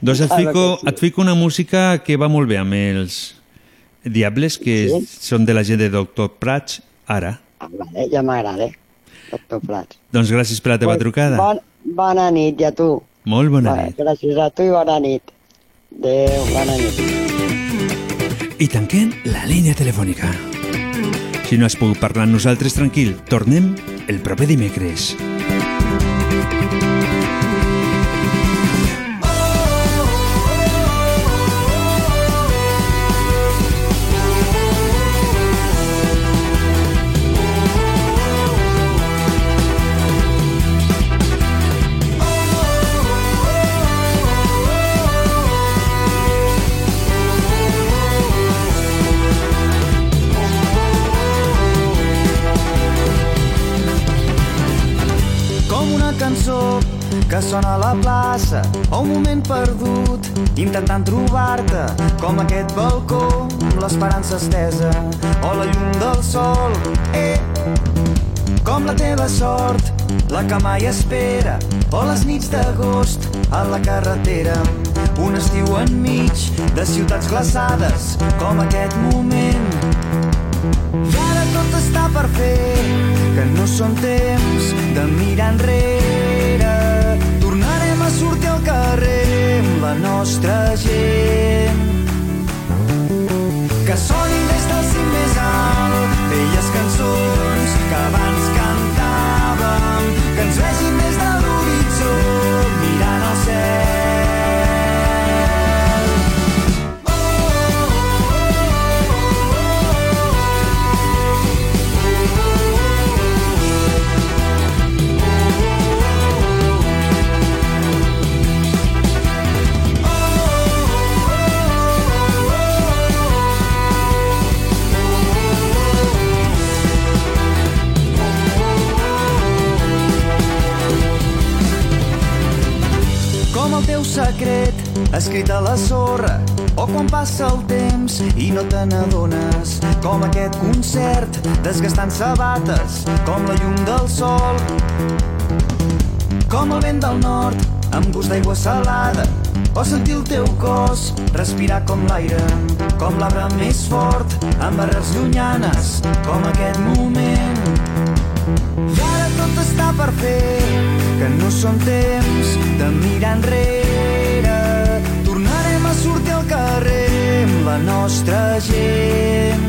Doncs et Claro fico, sí. et fico una música que va molt bé amb els Diables, que Sí? són de la gent de Doctor Prats, ara. Vale, ja m'agrada, doctor Prats. Doncs gràcies per la teva Pues, trucada. Bon, bona nit, i a tu. Molt bona Va, nit. Gràcies a tu i bona nit. Adéu, bona nit. I tanquem la línia telefònica. Si no has pogut parlar amb nosaltres, tranquil, tornem el proper dimecres. Plaça o un moment perdut intentant trobar-te com aquest balcó amb l'esperança estesa o la llum del sol. Eh, com la teva sort la que mai espera o les nits d'agost a la carretera. Un estiu enmig de ciutats glaçades com aquest moment. I ara tot està per fer, que no són temps de mirar enrere. Sortir al carrer amb la nostra gent. Que sonin des del cim més alt, velles cançons que abans teu secret escrit a la sorra o quan passa el temps i no te n'adones com aquest concert desgastant sabates com la llum del sol com el vent del nord amb gust d'aigua salada, o sentir el teu cos, respirar com l'aire, com l'arbre més fort, amb arrels llunyanes, com aquest moment. I ara tot està per fer, que no són temps de mirar enrere. Tornarem a sortir al carrer amb la nostra gent.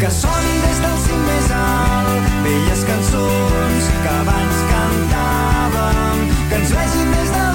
Que sonin des del cim més alt velles cançons que abans cantàvem, que ens vegin des de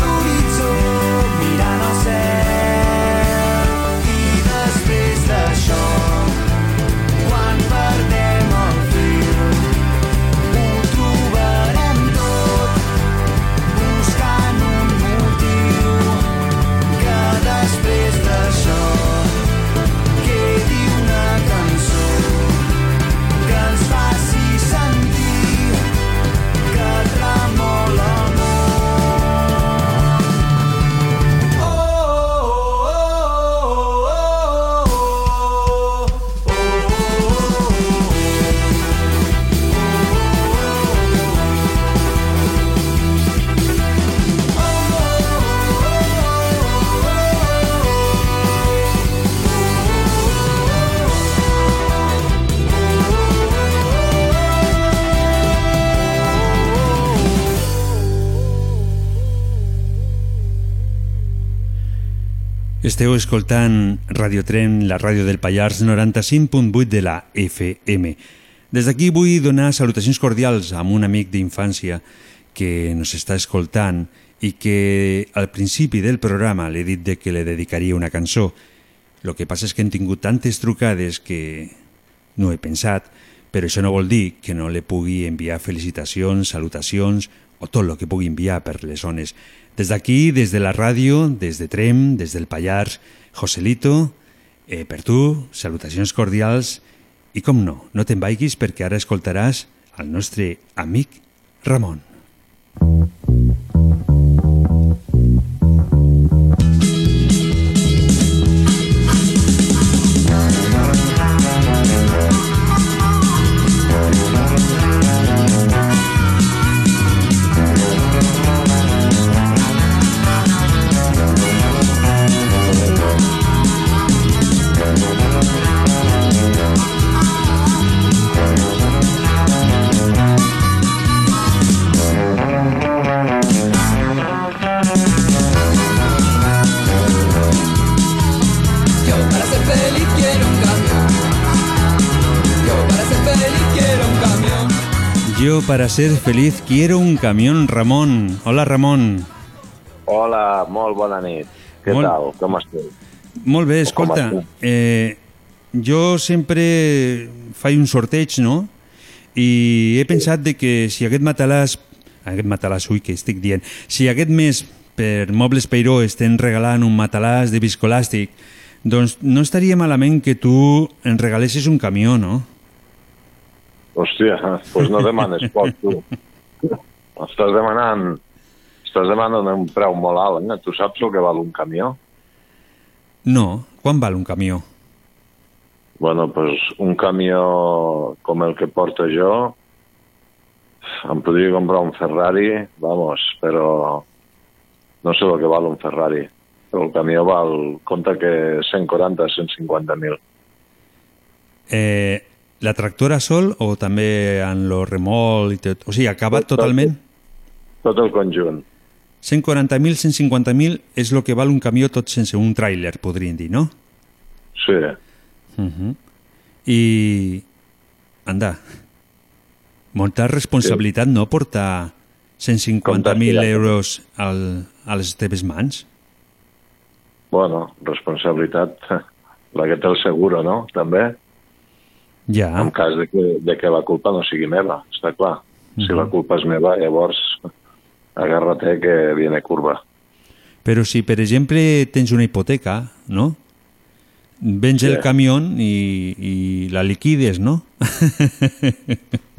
Esteu escoltant Radio Tren, la ràdio del Pallars 95.8 de la FM. Des d'aquí vull donar salutacions cordials a un amic d'infància que nos està escoltant i que al principi del programa l'he dit de que le dedicaria una cançó. Lo que passa és que hem tingut tantes trucades que no he pensat, però això no vol dir que no le pugui enviar felicitacions, salutacions o tot el que pugui enviar per les zones. Des d'aquí, des de la ràdio, des de Trem, des del Pallars, Joselito, eh, per tu, salutacions cordials i com no, no te'n vaiguis perquè ara escoltaràs el nostre amic Ramon. Yo para ser feliz quiero un camión, Ramon. Hola, Ramon. Hola, molt bona nit. Què Molt- tal? Com esteu? Molt bé, escolta, eh, jo sempre faig un sorteig, no? I he pensat de que si aquest matalàs, aquest matalàs, ui, que estic dient, si aquest mes per Mobles Peiró estem regalant un matalàs de viscolàstic, doncs no estaria malament que tu ens regalessis un camió, no? Hòstia, doncs pues no demanes poc, tu. Estàs demanant... Estàs demanant un preu molt alt, eh? Tu saps el que val un camió? No, quan val un camió? Bueno, pues un camió com el que porto jo, em podria comprar un Ferrari, vamos, però no sé el que val un Ferrari. Però el camió val, compta que 140, 150 mil. Eh, la tractora sol o també en lo remol i tot? O sigui, acabat Tot- totalment? Tot el conjunt. 140.000, 150.000 és el que val un camió tot sense un tràiler, podríem dir, no? Sí. Uh -huh. I... Anda, molta responsabilitat, no?, portar 150.000 euros al, a les teves mans. Bueno, responsabilitat, la que té el seguro, no? També, Ja. en cas de que, de que la culpa no sigui meva, està clar. Si Mhm. la culpa és meva, llavors agárrate que viene curva. Però si, per exemple, tens una hipoteca, no? Vens el Sí. camió i, i la liquides, no?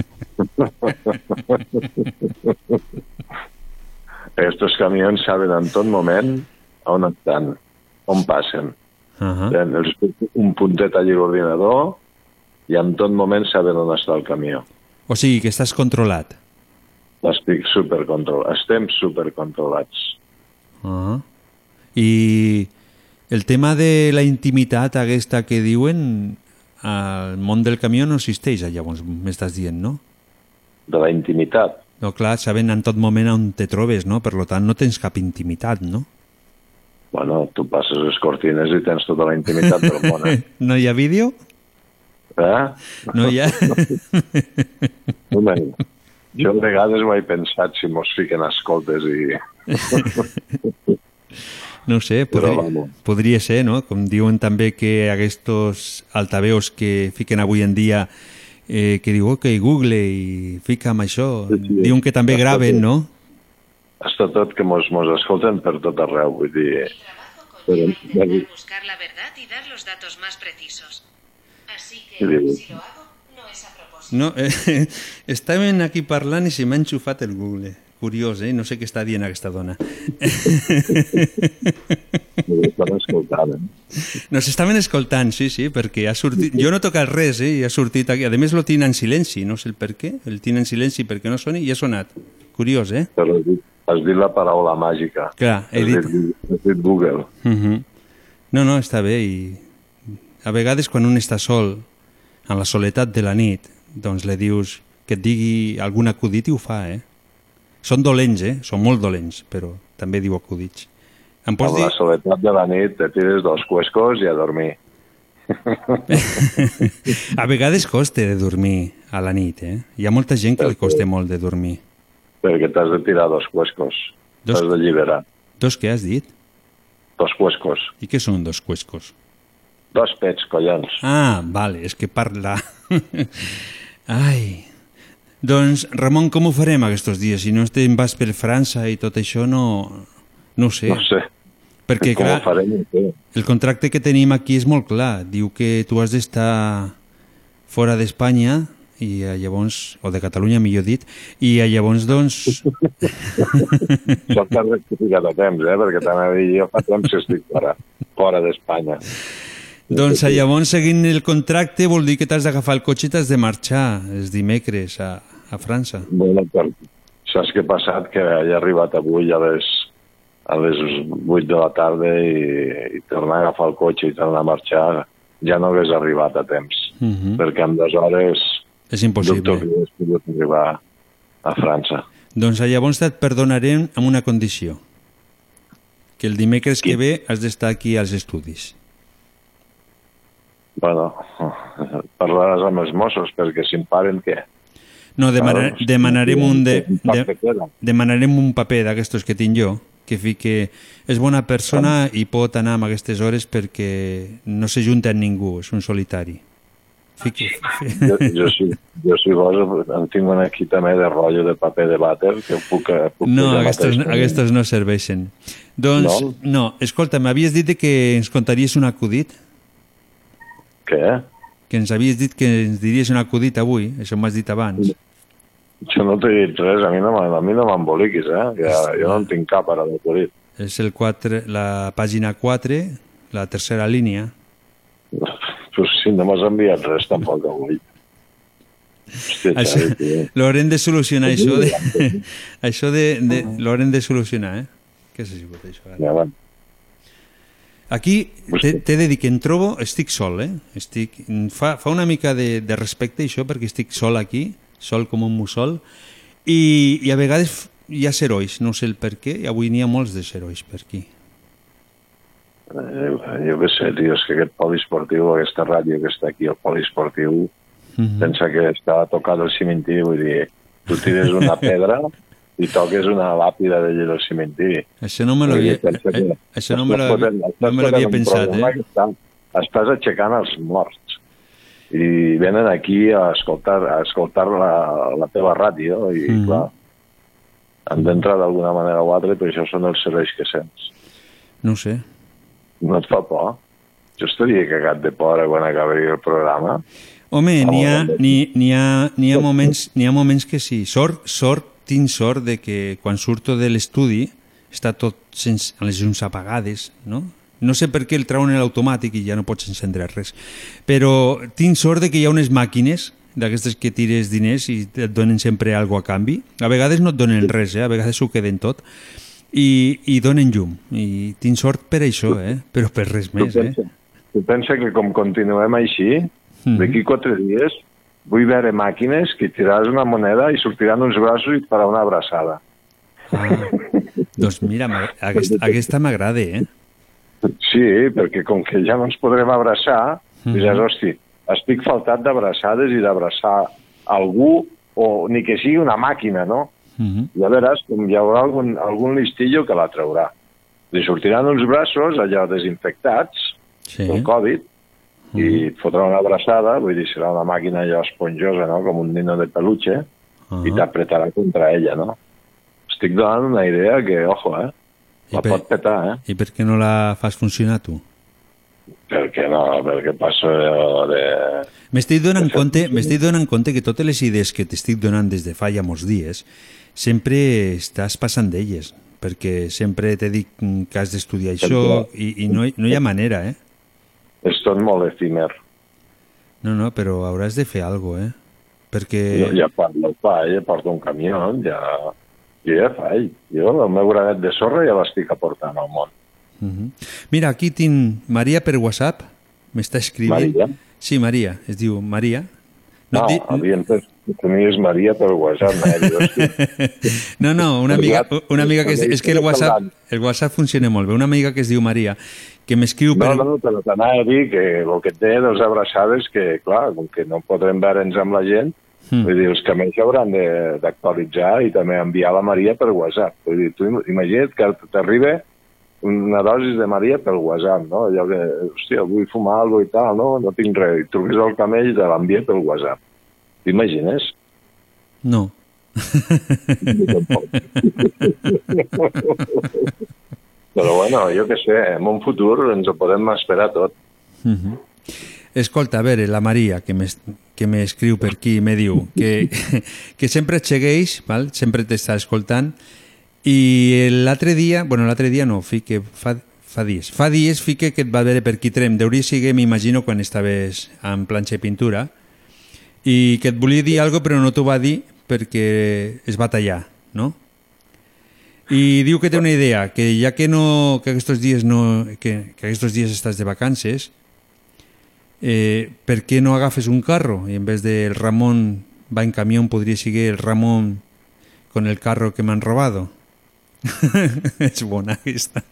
Estos camions saben en tot moment on estan, on passen. Uh -huh. Tenen un puntet allà a l'ordinador i en tot moment saben on està el camió. O sigui, que estàs controlat. Estic supercontrolat. Estem supercontrolats. Ah. I el tema de la intimitat aquesta que diuen al món del camió no existeix, llavors m'estàs dient, no? De la intimitat. No, clar, saben en tot moment on te trobes, no? Per tant, no tens cap intimitat, no? Bueno, tu passes les cortines i tens tota la intimitat del món. Eh? No hi ha vídeo? Eh? No hi ha... Home, jo a vegades m'he pensat si mos fiquen escoltes i... No ho sé, Però, podria, vamos. podria ser, no? Com diuen també que aquests altaveus que fiquen avui en dia eh, que diu, ok, Google i fica'm això, Sí, sí. diuen que també Està graven, tot. no? Està tot que mos, mos escolten per tot arreu, vull dir... Però, buscar la verdad y dar los datos más precisos. Què diu? no es a propósito. No, eh, estàvem aquí parlant i se m'ha enxufat el Google. Curiós, eh? No sé què està dient aquesta dona. Estan escoltant, eh? Nos estaven escoltant, sí, sí, perquè ha sortit... Jo no he tocat res, eh? I ha sortit aquí. A més, lo tinc en silenci, no sé el per què. El tinc en silenci perquè no soni i ha sonat. Curiós, eh? Però has dit, has dit la paraula màgica. Clar, he Has dit... Has dit Google. Uh -huh. No, no, està bé i a vegades quan un està sol en la soledat de la nit doncs li dius que et digui algun acudit i ho fa, eh? Són dolents, eh? Són molt dolents, però també diu acudits. Em pots dir... la soledat de la nit te tires dos cuescos i a dormir. A vegades costa de dormir a la nit, eh? Hi ha molta gent que li costa molt de dormir. Perquè t'has de tirar dos cuescos. Dos- T'has d'alliberar. Dos què has dit? Dos cuescos. I què són dos cuescos? Dos pets, collons. Ah, vale, és que parla... Ai... Doncs, Ramon, com ho farem aquests dies? Si no te'n vas per França i tot això, no... No ho sé. No sé. Perquè, Com clar, farem? El contracte que tenim aquí és molt clar. Diu que tu has d'estar fora d'Espanya i eh, llavors, o de Catalunya millor dit, i eh, llavors doncs... Això t'ha rectificat a temps, eh? Perquè dir, jo fa temps que estic fora, fora d'Espanya. doncs llavors, seguint el contracte, vol dir que t'has d'agafar el cotxe i t'has de marxar els dimecres a, a França. Bueno, saps què ha passat? Que he arribat avui a les, a les 8 de la tarda i, i tornar a agafar el cotxe i tornar a marxar ja no hagués arribat a temps. Uh -huh. Perquè en dues hores És impossible. dubto que hagués pogut arribar a França. Doncs llavors et perdonarem amb una condició. Que el dimecres que ve has d'estar aquí als estudis. Bueno, parlaràs amb els Mossos perquè si em paren què? No, demanar, Claro, demanarem un, de, de, demanarem un paper d'aquestos que tinc jo, que fique és bona persona i pot anar amb aquestes hores perquè no se junta amb ningú, és un solitari. Fiqui, Jo, jo, si, jo si vols en tinc un aquí també de rotllo de paper de vàter que puc, puc No, posar aquestos, mateix. aquestos no serveixen. Doncs, no, no escolta, m'havies dit que ens contaries un acudit? Què? Que ens havies dit que ens diries un acudit avui, això m'has dit abans. Jo no t'he dit res, a mi no, a mi no m'emboliquis, eh? Que jo no en tinc cap ara d'acudit. És el 4, la pàgina 4, la tercera línia. Pues si no m'has enviat res tampoc avui. Hòstia, Això, l'haurem de solucionar, això de... això de, de l'haurem de solucionar, eh? Què s'ha sigut això? Ara? Ja va. Aquí t'he de dir que em trobo, estic sol, eh? Estic, fa, fa una mica de, de respecte això perquè estic sol aquí, sol com un mussol, i, i a vegades hi ha serolls, no sé el per què, i avui n'hi ha molts de serolls per aquí. Eh, jo què sé, tio, és que aquest poliesportiu, aquesta ràdio que està aquí, el poliesportiu, Mhm. pensa que està tocat el cimentiri, vull dir, tu tires una pedra i toques una làpida d'allí del cimentiri. Això no me l'havia eh, això no me l'havia no me pensat, eh? Està, estàs aixecant els morts i venen aquí a escoltar, a escoltar la, la teva ràdio i, Mhm. clar, han d'entrar d'alguna manera o altra, però això són els serveis que sents. No sé. No et fa por? Jo estaria cagat de por quan acabi el programa. Home, n'hi ha, ha, ha, moments, ha moments que sí. Sort, sort, tinc sort de que quan surto de l'estudi està tot sense, amb les llums apagades, no? No sé per què el trauen en l'automàtic i ja no pots encendre res. Però tinc sort de que hi ha unes màquines D'aquestes que tires diners i et donen sempre alguna a canvi. A vegades no et donen res, eh? a vegades s'ho queden tot. I, I donen llum. I tinc sort per això, eh? però per res més. tu Eh? pensa, tu pensa que com continuem així, Mhm. d'aquí quatre dies vull veure màquines que tiraràs una moneda i sortiran uns braços i et farà una abraçada. Doncs mira, aquesta, aquesta m'agrada, eh? Sí, perquè com que ja no ens podrem abraçar, Mhm. diràs, hosti, estic faltat d'abraçades i d'abraçar algú o ni que sigui una màquina, no? Mhm. Ja veràs com hi haurà algun, algun listillo que la traurà. Li sortiran uns braços allò desinfectats sí. pel Covid i et fotrà una abraçada, vull dir, serà una màquina allò esponjosa, no?, com un nino de peluche, i t'apretarà contra ella, no? Estic donant una idea que, ojo, eh? La pot petar, eh? I per què no la fas funcionar tu? Perquè no, perquè passo de... M'estic donant compte, m'estic donant compte que totes les idees que t'estic donant des de fa ja molts dies sempre estàs passant d'elles, perquè sempre t'he dit mm, que has d'estudiar això i, i no, hi- no hi ha manera, eh? És tot molt efímer. No, no, però hauràs de fer alguna eh? Perquè... Jo ja parlo el faig, ja porto un camió, ja... Jo ja faig. Jo el meu granet de sorra ja l'estic aportant al món. Mhm. Mira, aquí tinc Maria per WhatsApp, m'està escrivint. Maria? Sí, Maria, es diu Maria. No, et no havia entès que tenies Maria per WhatsApp. Eh? No, no, una amiga, una amiga que es, és que el WhatsApp, el WhatsApp funciona molt bé. Una amiga que es diu Maria, que m'escriu per... No, no, però t'anava a dir que el que té dels abraçades que, clar, com que no podrem veure'ns amb la gent, Mm. vull dir, els camells hauran de- d'actualitzar i també enviar la Maria per WhatsApp. Vull dir, tu im- imagina't que t'arriba una dosis de Maria per WhatsApp, no? Allò que, hòstia, vull fumar alguna i tal, no? No tinc res. I truques al camell te l'envia per WhatsApp. T'imagines? No. Però bueno, jo què sé, en un futur ens ho podem esperar tot. Mhm. Escolta, a veure, la Maria, que m'es- que m'escriu per aquí, me diu que, que sempre et segueix, val? sempre t'està escoltant, i l'altre dia, bueno, l'altre dia no, fi que fa, fa dies, fa dies fique que et va veure per aquí trem, deuria ser, m'imagino, quan estaves en planxa i pintura, i que et volia dir alguna però no t'ho va dir perquè es va tallar, no? I diu que té una idea, que ja que no que aquests dies no que, que aquests dies estàs de vacances, eh, per què no agafes un carro i en vez de el Ramón va en camión podria ser el Ramón con el carro que m'han robado? És bona aquesta.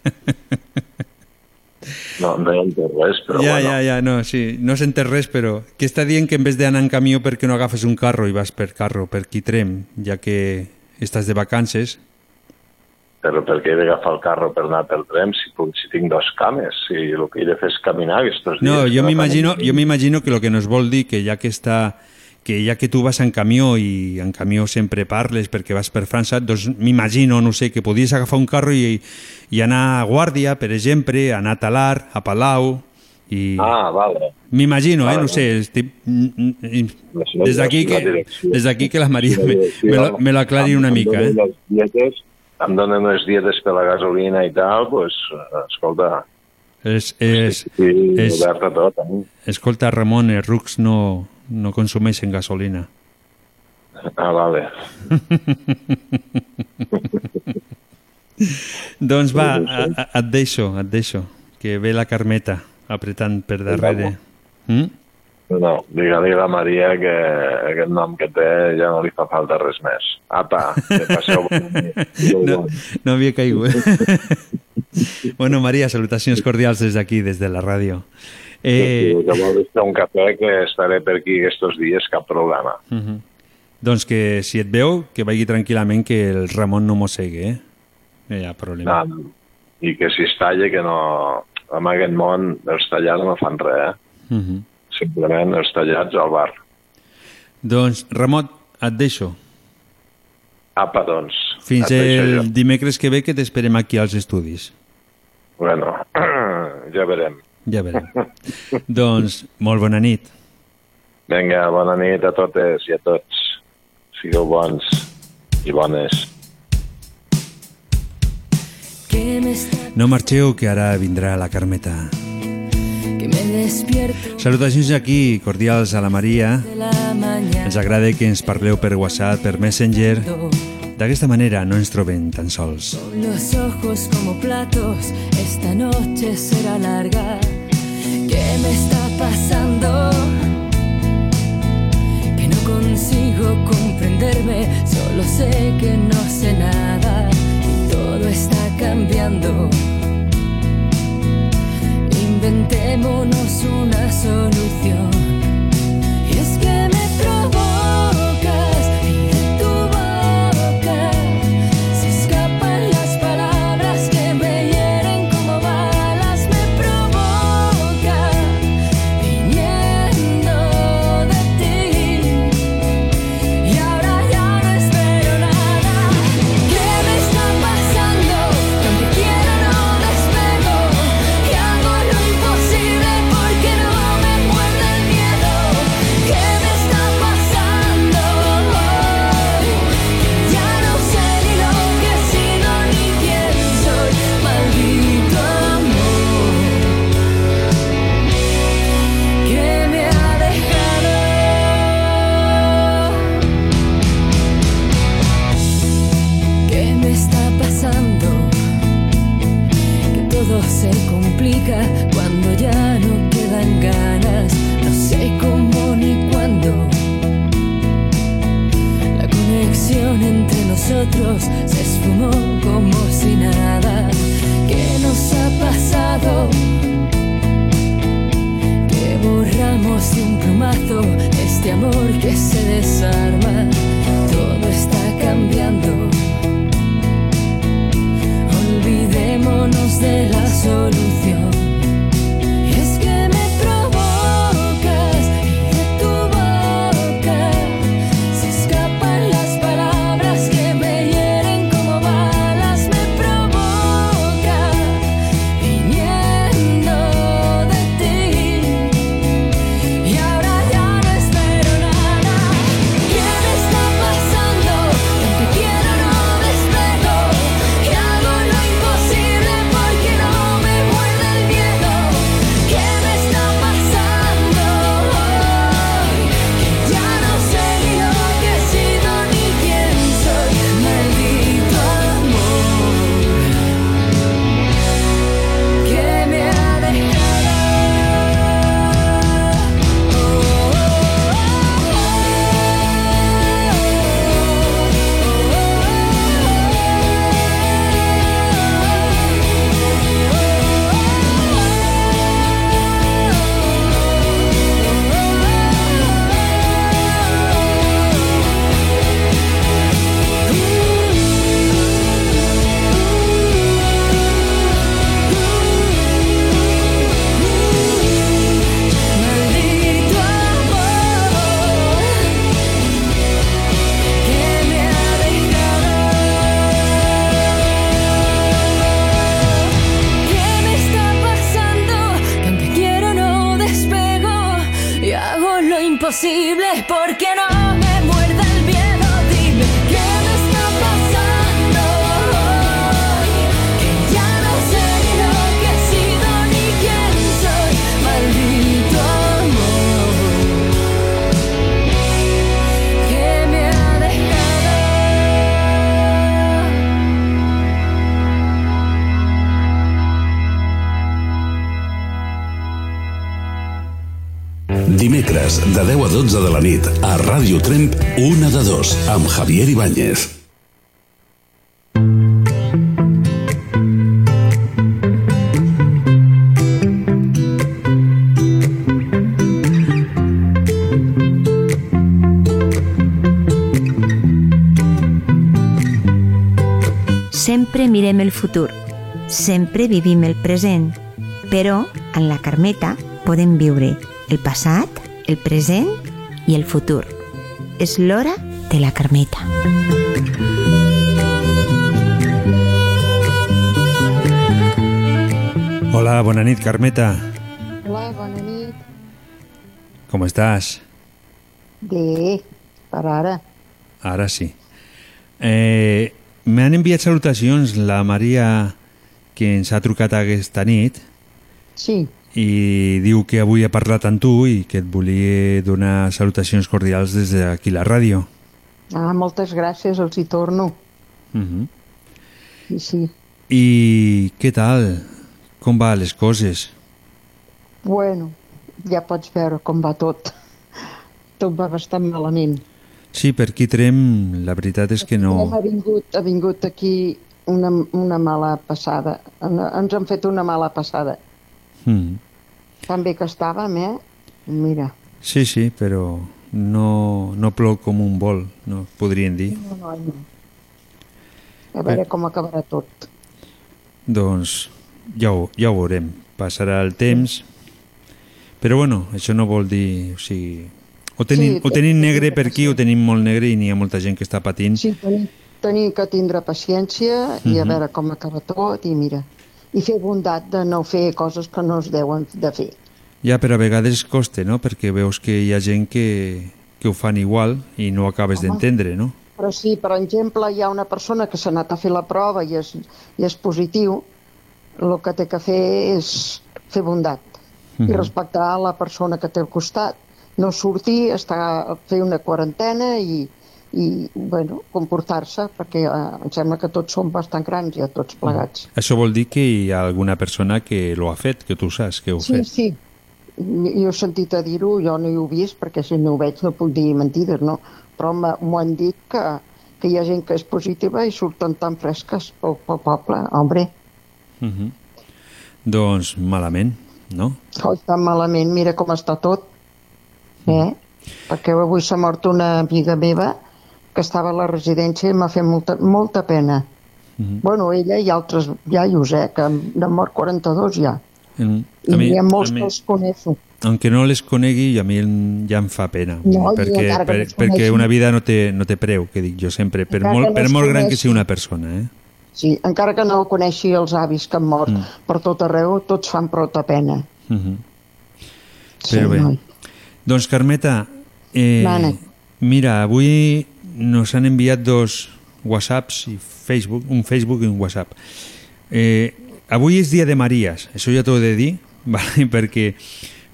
No, no hi entès res, però ja, bueno. ja, ja, no, sí, no s'entén res, però que està dient que en vez d'anar en camió per què no agafes un carro i vas per carro, per Quitrem, ja que estàs de vacances? Però per què he d'agafar el carro per anar pel tren si, puc- si tinc dos cames? Si el que he de fer és caminar aquests dies. No, jo no m'imagino, jo m'imagino que lo que nos vol dir que ja que està que ja que tu vas en camió i en camió sempre parles perquè vas per França, doncs m'imagino, no sé, que podies agafar un carro i, i anar a Guàrdia, per exemple, anar a Talar, a Palau, i... Ah, vale. M'imagino, eh? Vale. No sé, estic... La- Des d'aquí que, des d'aquí que la Maria me, me, lo, me lo aclari una mica, eh? les dietes, em donen unes dietes per la gasolina i tal, doncs, eh, escolta, És, és, sí, és, obert a tot. Eh? escolta, Ramon, els rucs no, no consumeixen gasolina. Ah, vale. doncs va, a, a, et deixo, et deixo, que ve la Carmeta apretant per darrere. Mm? No, digue-li a la Maria que aquest nom que té ja no li fa falta res més. Apa, que passeu bon. No, no havia caigut. bueno, Maria, salutacions cordials des d'aquí, des de la ràdio. Eh... Eh, Si vols fer un cafè, que estaré per aquí aquests dies, cap problema. uh -huh. Doncs que si et veu, que vagi tranquil·lament, que el Ramon no mossegui, eh? No hi ha problema. No. I que si es talla, que no... En aquest món, els tallats no fan res, eh? Uh -huh. Simplement els tallats al bar. Doncs, Ramon, et deixo. Apa, doncs. Fins el jo. dimecres que ve que t'esperem aquí als estudis. Bueno, ja verem. Ja veurem. doncs, molt bona nit. Vinga, bona nit a totes i a tots. Sigueu bons i bones. No marxeu, que ara vindrà la Carmeta. Que me despierto Salutacions aquí, cordials a la Maria. Ens agrada que ens parleu per WhatsApp, per Messenger. D'aquesta manera no ens trobem tan sols. Los ojos como platos, esta noche será larga. ¿Qué me está pasando? Que no consigo comprenderme, solo sé que no sé nada y todo está cambiando. Inventémonos una solución. Nosotros se esfumó como si nada. ¿Qué nos ha pasado? Que borramos de un plumazo este amor que se desarma. Todo está cambiando. Olvidémonos de la solución. 12 de la nit, a Ràdio Tremp, una de dos, amb Javier Ibáñez. Sempre mirem el futur, sempre vivim el present, però en la Carmeta podem viure el passat, el present i el futur. És l'hora de la Carmeta. Hola, bona nit, Carmeta. Hola, bona nit. Com estàs? Bé, per ara. Ara sí. Eh, M'han enviat salutacions la Maria que ens ha trucat aquesta nit Sí. I diu que avui ha parlat amb tu i que et volia donar salutacions cordials des d'aquí la ràdio. Ah, moltes gràcies, els hi torno. Uh -huh. I sí. I què tal? Com va les coses? Bueno, ja pots veure com va tot. Tot va bastant malament. Sí, per aquí Trem, la veritat és que no... Ha vingut, ha vingut aquí una, una mala passada. En- Ens han fet una mala passada. Mm. Tan bé que estàvem, eh? Mira. Sí, sí, però no, no plou com un vol, no podrien dir. No, no, no. A veure com acabarà tot. Doncs ja ho, ja ho veurem. Passarà el temps. Però bueno, això no vol dir... O sigui, o tenim, Sí, o tenim negre per aquí o tenim molt negre i n'hi ha molta gent que està patint. Sí, tenim, tenim que tindre paciència i a Mhm. veure com acaba tot i mira. I fer bondat de no fer coses que no es deuen de fer. Ja, però a vegades costa, no? Perquè veus que hi ha gent que, que ho fan igual i no acabes d'entendre, no? Però si, per exemple, hi ha una persona que s'ha anat a fer la prova i és, i és positiu, el que té que fer és fer bondat i Mhm. respectar la persona que té al costat. No sortir, estar, fer una quarantena i, i bueno, comportar-se, perquè eh, em sembla que tots som bastant grans ja, tots plegats. Això vol dir que hi ha alguna persona que lo ha fet, que tu saps que ho ha Sí, fet. sí. Jo he sentit a dir-ho, jo no hi he vist, perquè si no ho veig no puc dir mentides, no? Però m'ho han dit que, que hi ha gent que és positiva i surten tan fresques pel, pel poble. Hombre, Mhm. Doncs malament, no? oi, tan malament, mira com està tot. Eh? Perquè avui s'ha mort una amiga meva que estava a la residència i m'ha fet molta, molta pena. Mhm. Bueno, ella i altres iaios, eh, que n'han mort 42 ja. Mm, I A mi, n'hi ha molts mi, que els coneixo. aunque no les conegui, a mi ja em fa pena. No, i perquè, per, perquè coneixi. una vida no té, no té preu, que dic jo sempre, per Encara molt, per molt gran que coneixi. sigui una persona. Eh? Sí, encara que no coneixi els avis que han mort Mm. per tot arreu, tots fan prou pena. Mhm. Sí, Però bé. noi. Doncs Carmeta, eh, mira, avui nos han enviat dos whatsapps i Facebook, un Facebook i un whatsapp. Eh, avui és dia de Maries, això ja t'ho he de dir, vale? perquè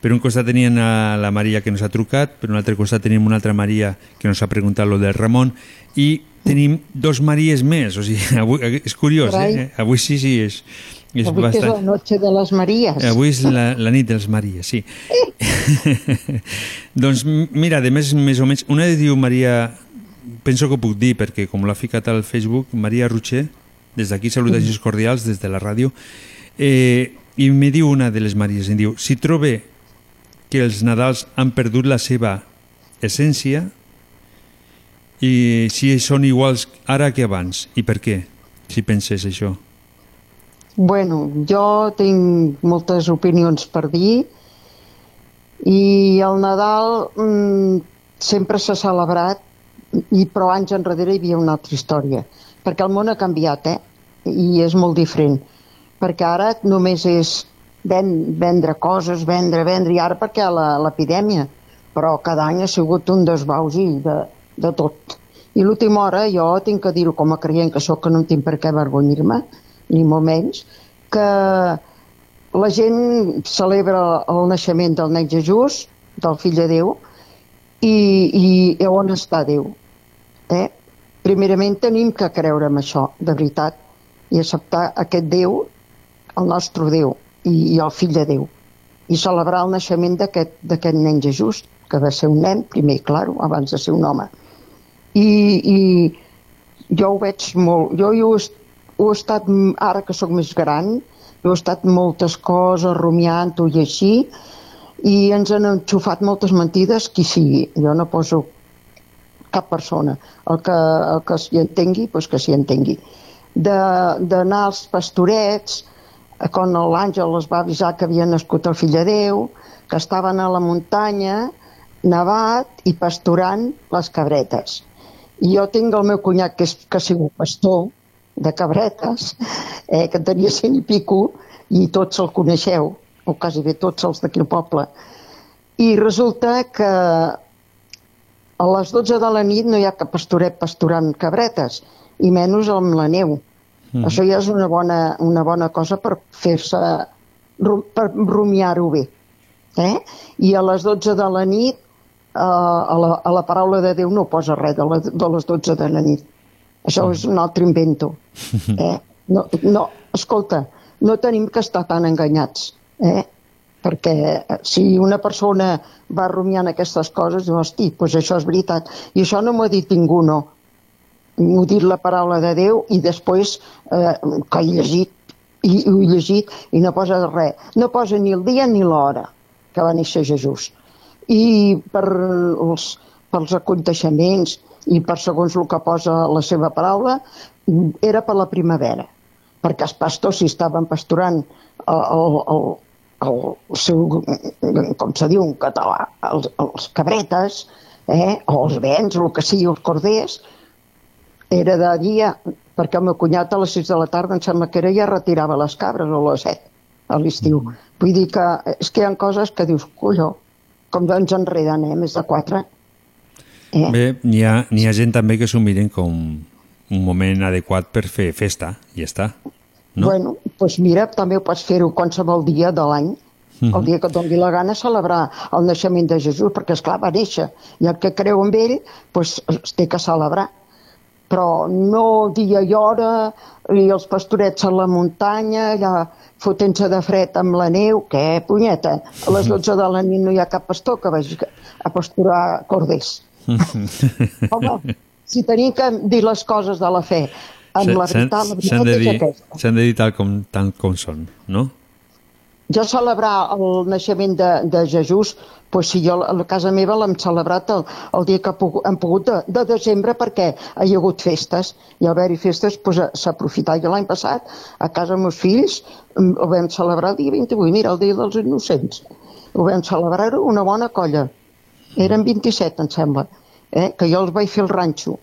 per un costat tenien a la Maria que nos ha trucat, per un altre costat tenim una altra Maria que nos ha preguntat lo del Ramon i tenim dos Maries més, o sigui, avui, és curiós, Carai. eh? Avui sí, sí, és, és Avui que és la noche de les Maries. Avui és la, la nit dels Maries, sí. doncs m- mira, de més, més o menys, una de diu Maria, penso que ho puc dir perquè com l'ha ficat al Facebook, Maria Rocher, des d'aquí salutacions cordials des de la ràdio, eh, i me diu una de les Maries, em diu, si trobe que els Nadals han perdut la seva essència i si són iguals ara que abans, i per què, si penses això? Bueno, jo tinc moltes opinions per dir i el Nadal mm, sempre s'ha celebrat i però anys enrere hi havia una altra història perquè el món ha canviat eh? i és molt diferent perquè ara només és ven, vendre coses, vendre, vendre i ara perquè l'epidèmia però cada any ha sigut un desbausi de, de tot i l'última hora jo tinc que dir-ho com a creient que sóc que no tinc per què avergonyir-me ni molt menys, que la gent celebra el naixement del nen Jesús, del fill de Déu, i, i on està Déu. Eh? Primerament tenim que creure en això, de veritat, i acceptar aquest Déu, el nostre Déu, i, i el fill de Déu, i celebrar el naixement d'aquest nen Jesús, que va ser un nen, primer, claro, abans de ser un home. I, i jo ho veig molt, jo ho, ho he estat, ara que sóc més gran, jo he estat moltes coses, rumiant-ho i així, i ens han enxufat moltes mentides, qui sigui. Jo no poso cap persona. El que, el que s'hi entengui, doncs que s'hi entengui. D'anar als pastorets, eh, quan l'àngel es va avisar que havia nascut el fill de Déu, que estaven a la muntanya, nevat i pasturant les cabretes. I jo tinc el meu cunyat que, és, que ha sigut pastor de cabretes, eh, que en tenia cent i pico, i tots el coneixeu, o quasi bé tots els d'aquí al poble. I resulta que a les 12 de la nit no hi ha cap pastoret pasturant cabretes, i menys amb la neu. Mm. Això ja és una bona, una bona cosa per fer-se per rumiar-ho bé. Eh? I a les 12 de la nit, eh, a, la, a la paraula de Déu no posa res de, la, de les 12 de la nit. Això és un altre invento. Eh? No, no, escolta, no tenim que estar tan enganyats. Eh? Perquè eh, si una persona va rumiant aquestes coses, diu, hosti, doncs això és veritat. I això no m'ho ha dit ningú, no. M'ho ha dit la paraula de Déu i després eh, que he llegit i ho he llegit i no posa res. No posa ni el dia ni l'hora que va néixer Jesús. I per els, pels aconteixements i per segons el que posa la seva paraula, era per la primavera, perquè els pastors si estaven pasturant el, el, el, seu, com se diu en català, els, els cabretes, eh, o els vents, el que sigui, els corders, era de dia, perquè el meu cunyat a les 6 de la tarda em sembla que era ja retirava les cabres o les 7 a l'estiu. Vull dir que és que hi ha coses que dius, colló, com ens enreden, eh, més de 4. Eh? Bé, n'hi ha, n'hi ha gent també que s'ho miren com un moment adequat per fer festa, i ja està. No? Bueno, doncs mira, també ho pots fer-ho qualsevol dia de l'any, Mhm. el dia que et doni la gana celebrar el naixement de Jesús, perquè és clar va néixer, i el que creu en ell doncs, es té que celebrar. Però no dia i hora, i els pastorets a la muntanya, allà fotent-se de fred amb la neu, què, punyeta? A les 12 de la nit no hi ha cap pastor que vagi a pasturar corders. Home, si tenim que dir les coses de la fe amb la veritat, la veritat de és dir, aquesta. s'han de dir tal com, tal com són, no? Jo celebrar el naixement de, de Jesús, doncs si jo a casa meva l'hem celebrat el, el dia que hem pogut de, de desembre perquè hi ha hagut festes i al haver-hi festes doncs, s'ha aprofitat. Jo l'any passat a casa meus fills mm, ho vam celebrar el dia 28, mira, el dia dels innocents. Ho vam celebrar una bona colla. Eren 27, em sembla, eh? que jo els vaig fer el ranxo.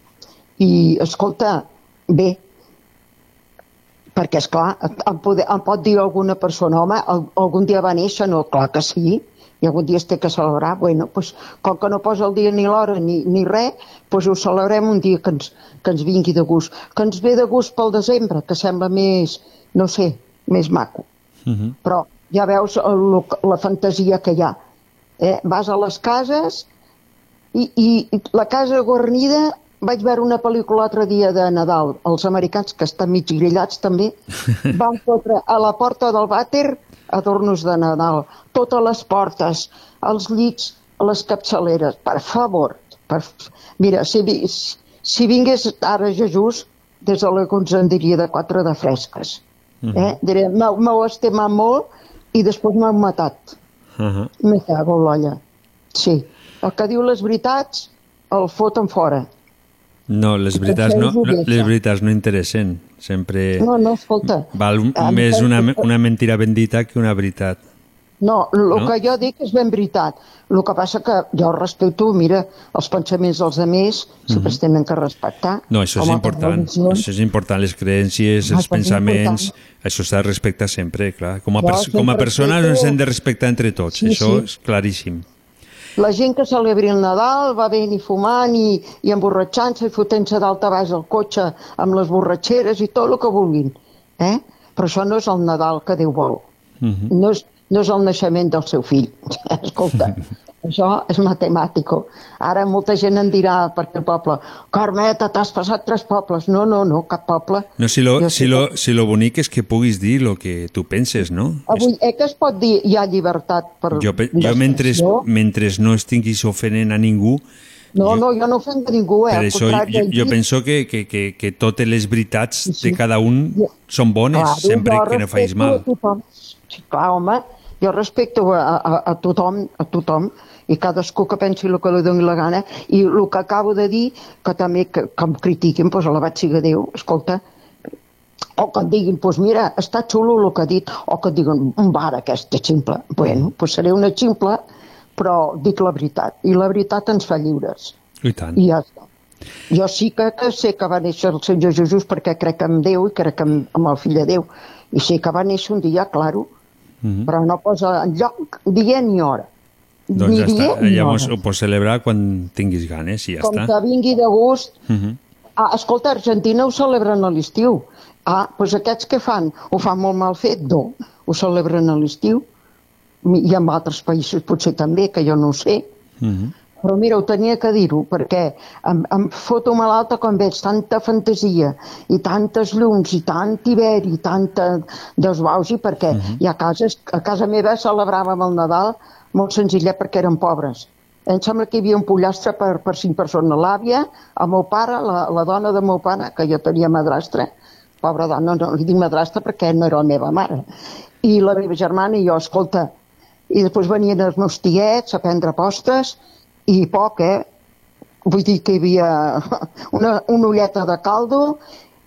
I, escolta, bé, perquè, és clar, em, pode, em pot dir alguna persona, home, al- algun dia va néixer, no? Clar que sí, i algun dia es té que celebrar. Bueno, doncs, com que no posa el dia ni l'hora ni, ni res, doncs ho celebrem un dia que ens, que ens vingui de gust. Que ens ve de gust pel desembre, que sembla més, no sé, més maco. Mhm. Però ja veus el, la fantasia que hi ha. Eh? Vas a les cases i, i la casa guarnida vaig veure una pel·lícula l'altre dia de Nadal. Els americans, que estan mig grillats també, van fotre a la porta del vàter adornos de Nadal. Totes les portes, els llits, les capçaleres. Per favor. Per... Mira, si, si vingués ara Jesús, des de la ens en diria de quatre de fresques. Eh? Diré, m'heu estimat molt i després m'heu matat. Uh Me cago l'olla. Sí. El que diu les veritats el foten fora. No, les veritats no, no, les veritats no interessen. Sempre No, no, escolta. val més una, una mentira bendita que una veritat. No, el No? que jo dic és ben veritat. El que passa que jo respecto, mira, els pensaments dels altres sempre es tenen que respectar. No, això és important. Això és important, les creencies, Ah, els pensaments, important. això s'ha de respectar sempre, clar. Com a, Jo com a persones ens hem de respectar entre tots, Sí, això sí. és claríssim. La gent que celebri el Nadal va bé ni fumant i, i emborratxant-se i fotent-se d'alta baix al cotxe amb les borratxeres i tot el que vulguin. Eh? Però això no és el Nadal que Déu vol. Mhm. No és, no és el naixement del seu fill. Escolta, això és matemàtico. Ara molta gent en dirà perquè el poble Carmeta, t'has passat tres pobles. No, no, no, cap poble. No, si lo, Jo si, sí lo, si lo bonic és que puguis dir el que tu penses, no? Avui, eh, que es pot dir hi ha llibertat per Jo, jo mentre, mentre no estiguis ofenent a ningú, No, no, jo no ofenc a ningú, eh? per això jo, jo penso que, que, que, que totes les veritats de cada un són bones, Claro, sempre jo que no facis mal. Tothom. Sí, clar, home, jo respecto a, a, a tothom, a tothom, i cadascú que pensi el que li doni la gana, i el que acabo de dir, que també que, que em critiquin, doncs alabat siga Déu, escolta, o que et diguin, doncs mira, està xulo el que ha dit, o que et diguin, un bar aquest ximple. Bueno, doncs seré una ximple, però dic la veritat, i la veritat ens fa lliures. I tant. I ja està. Jo sí que, que sé que va néixer el Senyor Jesús perquè crec en Déu i crec en, en el fill de Déu. I sé que va néixer un dia, claro, Mhm. però no posa enlloc dia ni hora. Doncs ni ja dia està, ni llavors hora. ho pots celebrar quan tinguis ganes i ja Com està. que vingui de gust... Mhm. Ah, escolta, Argentina ho celebren a l'estiu. Ah, doncs aquests què fan? Ho fan molt mal fet? No. Ho celebren a l'estiu, i en altres països potser també, que jo no ho sé. Mhm. Però mira, ho tenia que dir-ho, perquè em, em foto malalta quan veig tanta fantasia i tantes llums i tant hivern i tanta desbausi, perquè hi ha cases, a casa meva celebràvem el Nadal molt senzillet perquè eren pobres. Em sembla que hi havia un pollastre per, per cinc persones. L'àvia, el meu pare, la, la dona del meu pare, que jo tenia madrastra, pobra dona, no li dic madrastra perquè no era la meva mare, i la meva germana i jo, escolta, i després venien els meus tiets a prendre postres, i poc, eh? Vull dir que hi havia una, una ulleta de caldo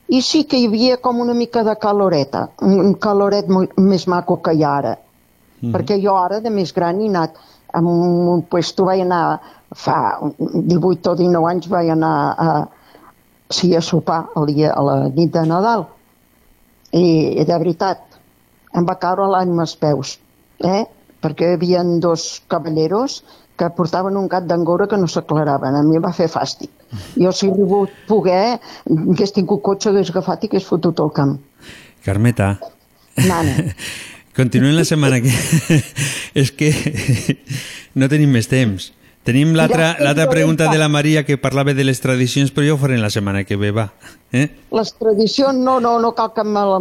i sí que hi havia com una mica de caloreta, un caloret molt més maco que hi ha ara. Mhm. Perquè jo ara, de més gran, he anat amb un, puesto, vaig anar fa 18 o 19 anys, vaig anar a, sí, a sopar el dia, a la nit de Nadal. I, de veritat, em va caure l'ànima als peus, eh? perquè hi havia dos cavalleros que portaven un gat d'angora que no s'aclaraven. A mi em va fer fàstic. Jo, si he volgut poder, hagués tingut cotxe, hagués agafat i hagués fotut al camp. Carmeta, Nana. continuem la setmana que... És que no tenim més temps. Tenim l'altra pregunta de la Maria que parlava de les tradicions, però jo ho faré la setmana que ve, va. Eh? Les tradicions, no, no, no cal que, me la,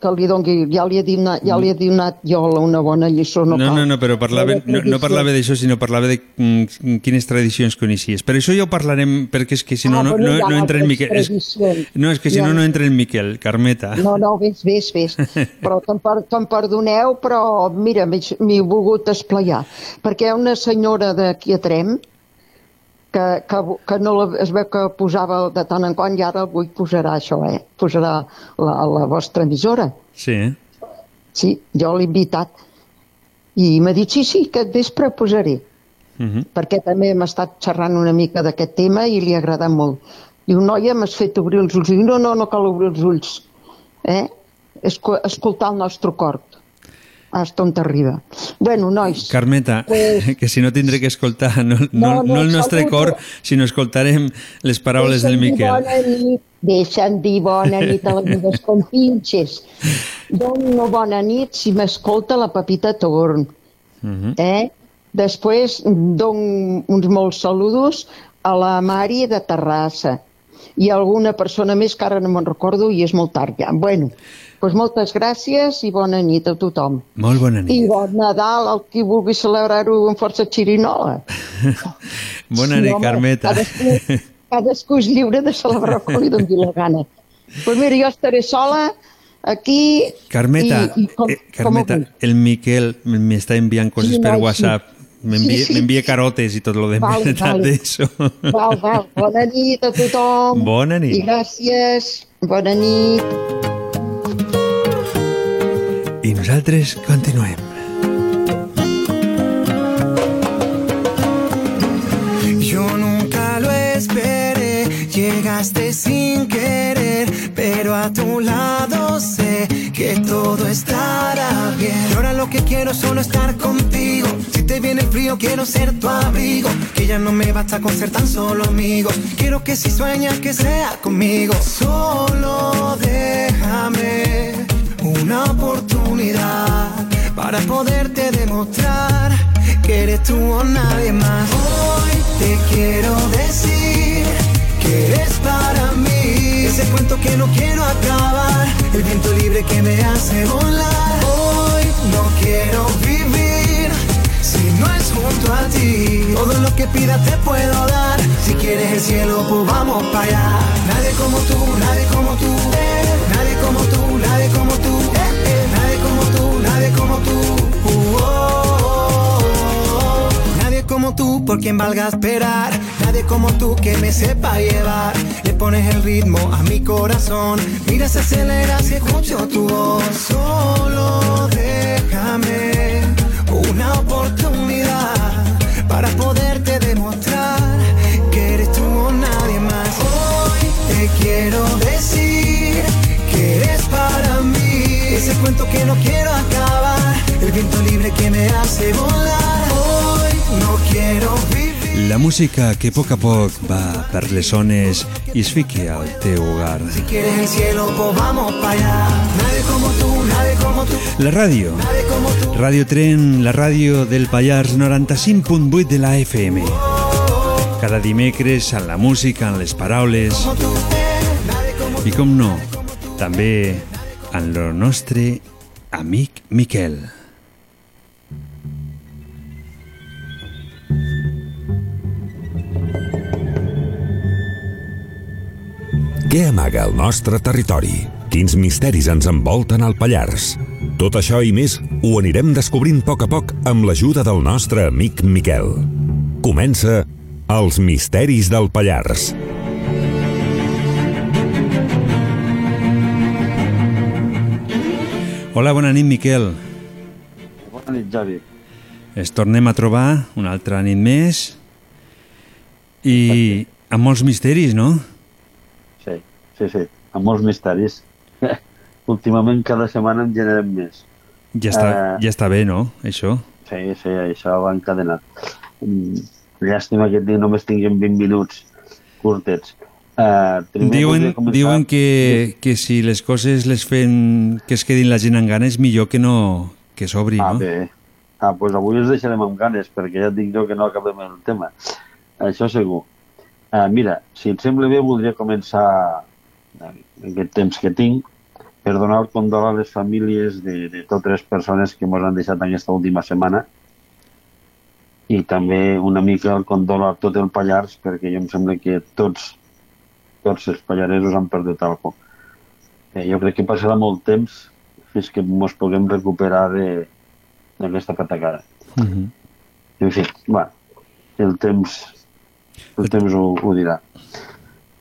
que li doni, ja li he donat, ja li he donat jo una bona lliçó, no, No, cal. no, no, però parlava, no, no parlava d'això, sinó parlava de mm, quines tradicions coneixies. Per això ja ho parlarem, perquè és que si no, Ah, no, no, ha no entra en Miquel. És, no, és que si ha- no, no entra en Miquel, Carmeta. No, no, ves, ves, ves. Però te'n per, te'n perdoneu, però mira, m'he volgut esplayar. Perquè hi ha una senyora d'aquí a Trem que, que, que no la, es veu que posava de tant en quant i ara avui posarà això, eh? Posarà la, la vostra emissora. Sí? Sí, jo l'he invitat. I m'ha dit, sí, sí, aquest vespre posaré. Uh -huh. perquè també hem estat xerrant una mica d'aquest tema i li ha agradat molt. Diu, noia, m'has fet obrir els ulls. Diu, no, no, no cal obrir els ulls. Eh? Esco escoltar el nostre cor. Hasta on t'arriba. Bueno, nois, Carmeta, Pues- que si no tindré que escoltar no, no, No, no, no, el nostre saludo. cor, sinó escoltarem les paraules del deixa'm Miquel. bona nit, deixa'm dir bona nit a les meves compinxes. Dono bona nit si m'escolta la Pepita Torn. Mhm. Eh? Després dono uns molts saludos a la Mari de Terrassa i a alguna persona més que ara no me'n recordo i és molt tard ja. Bueno, doncs moltes gràcies i bona nit a tothom. Molt bona nit. I bon Nadal al qui vulgui celebrar-ho amb força xirinola. Bona Sí, nit, home, Carmeta. Cadascú, cadascú és lliure de celebrar com li doni la gana. Doncs pues mira, jo estaré sola aquí Carmeta, i, i com, eh, com Carmeta, avui. el Miquel m'està enviant coses Sí, per no, sí. WhatsApp. M'envia Sí, sí. carotes i tot lo de tal vale. d'això. Val, val. Bona nit a tothom. Bona nit. I gràcies. Bona nit. Nosaltres continuem. Yo nunca lo esperé, llegaste sin querer, pero a tu lado sé que todo estará bien. Ahora lo que quiero es solo estar contigo. Si te viene el frío, quiero ser tu abrigo. Que ya no me basta con ser tan solo amigos. Quiero que si sueñas que sea conmigo. Solo déjame una oportunidad para poderte demostrar que eres tú o nadie más. Hoy te quiero decir que eres para mí ese cuento que no quiero acabar, el viento libre que me hace volar. Hoy no quiero vivir si no es junto a ti. Todo lo que pidas te puedo dar. Si quieres el cielo, pues vamos para allá. Nadie como tú, nadie como tú, nadie como tú, nadie como tú, como tú. Nadie como tú por quien valga esperar. Nadie como tú que me sepa llevar. Le pones el ritmo a mi corazón. Mira, se acelera si escucho tu voz. Solo déjame una oportunidad para poderte me hace volar. Hoy no quiero vivir. La música que poc a poc va per les zones i es fiqui al teu hogar. Si quieres el cielo, pues vamos para allá. Nadie como tú, nadie como tú. La ràdio. Ràdio Tren, la ràdio del Pallars 95.8 de la FM. Cada dimecres amb la música, amb les paraules i com no, també amb el nostre amic Miquel. Què amaga el nostre territori? Quins misteris ens envolten al Pallars? Tot això i més ho anirem descobrint a poc a poc amb l'ajuda del nostre amic Miquel. Comença Els misteris del Pallars. Hola, bona nit, Miquel. Bona nit, Javi. Es tornem a trobar una altra nit més i amb molts misteris, no? Sí, sí, sí, amb molts misteris. Últimament cada setmana en generem més. Ja està, Eh, ja està bé, no, això? Sí, sí, això va encadenat. Mm, Llàstima que només tinguem 20 minuts curtets. Uh, Diuen, diuen que, que si les coses les fem que es quedin la gent amb ganes, millor que no que s'obri, Ah, no? bé. Ah, doncs pues avui els deixarem amb ganes, perquè ja et dic jo que no acabem el tema. Això segur. Uh, mira, si et sembla bé, voldria començar aquest temps que tinc per donar el condol a les famílies de, de totes les persones que ens han deixat aquesta última setmana i també una mica el condol a tot el Pallars perquè jo em sembla que tots tots els pallaresos han perdut alguna. Eh, jo crec que passarà molt temps fins que ens puguem recuperar de- d'aquesta patacada. Mhm. En fi, bueno, el temps, el temps ho, ho dirà.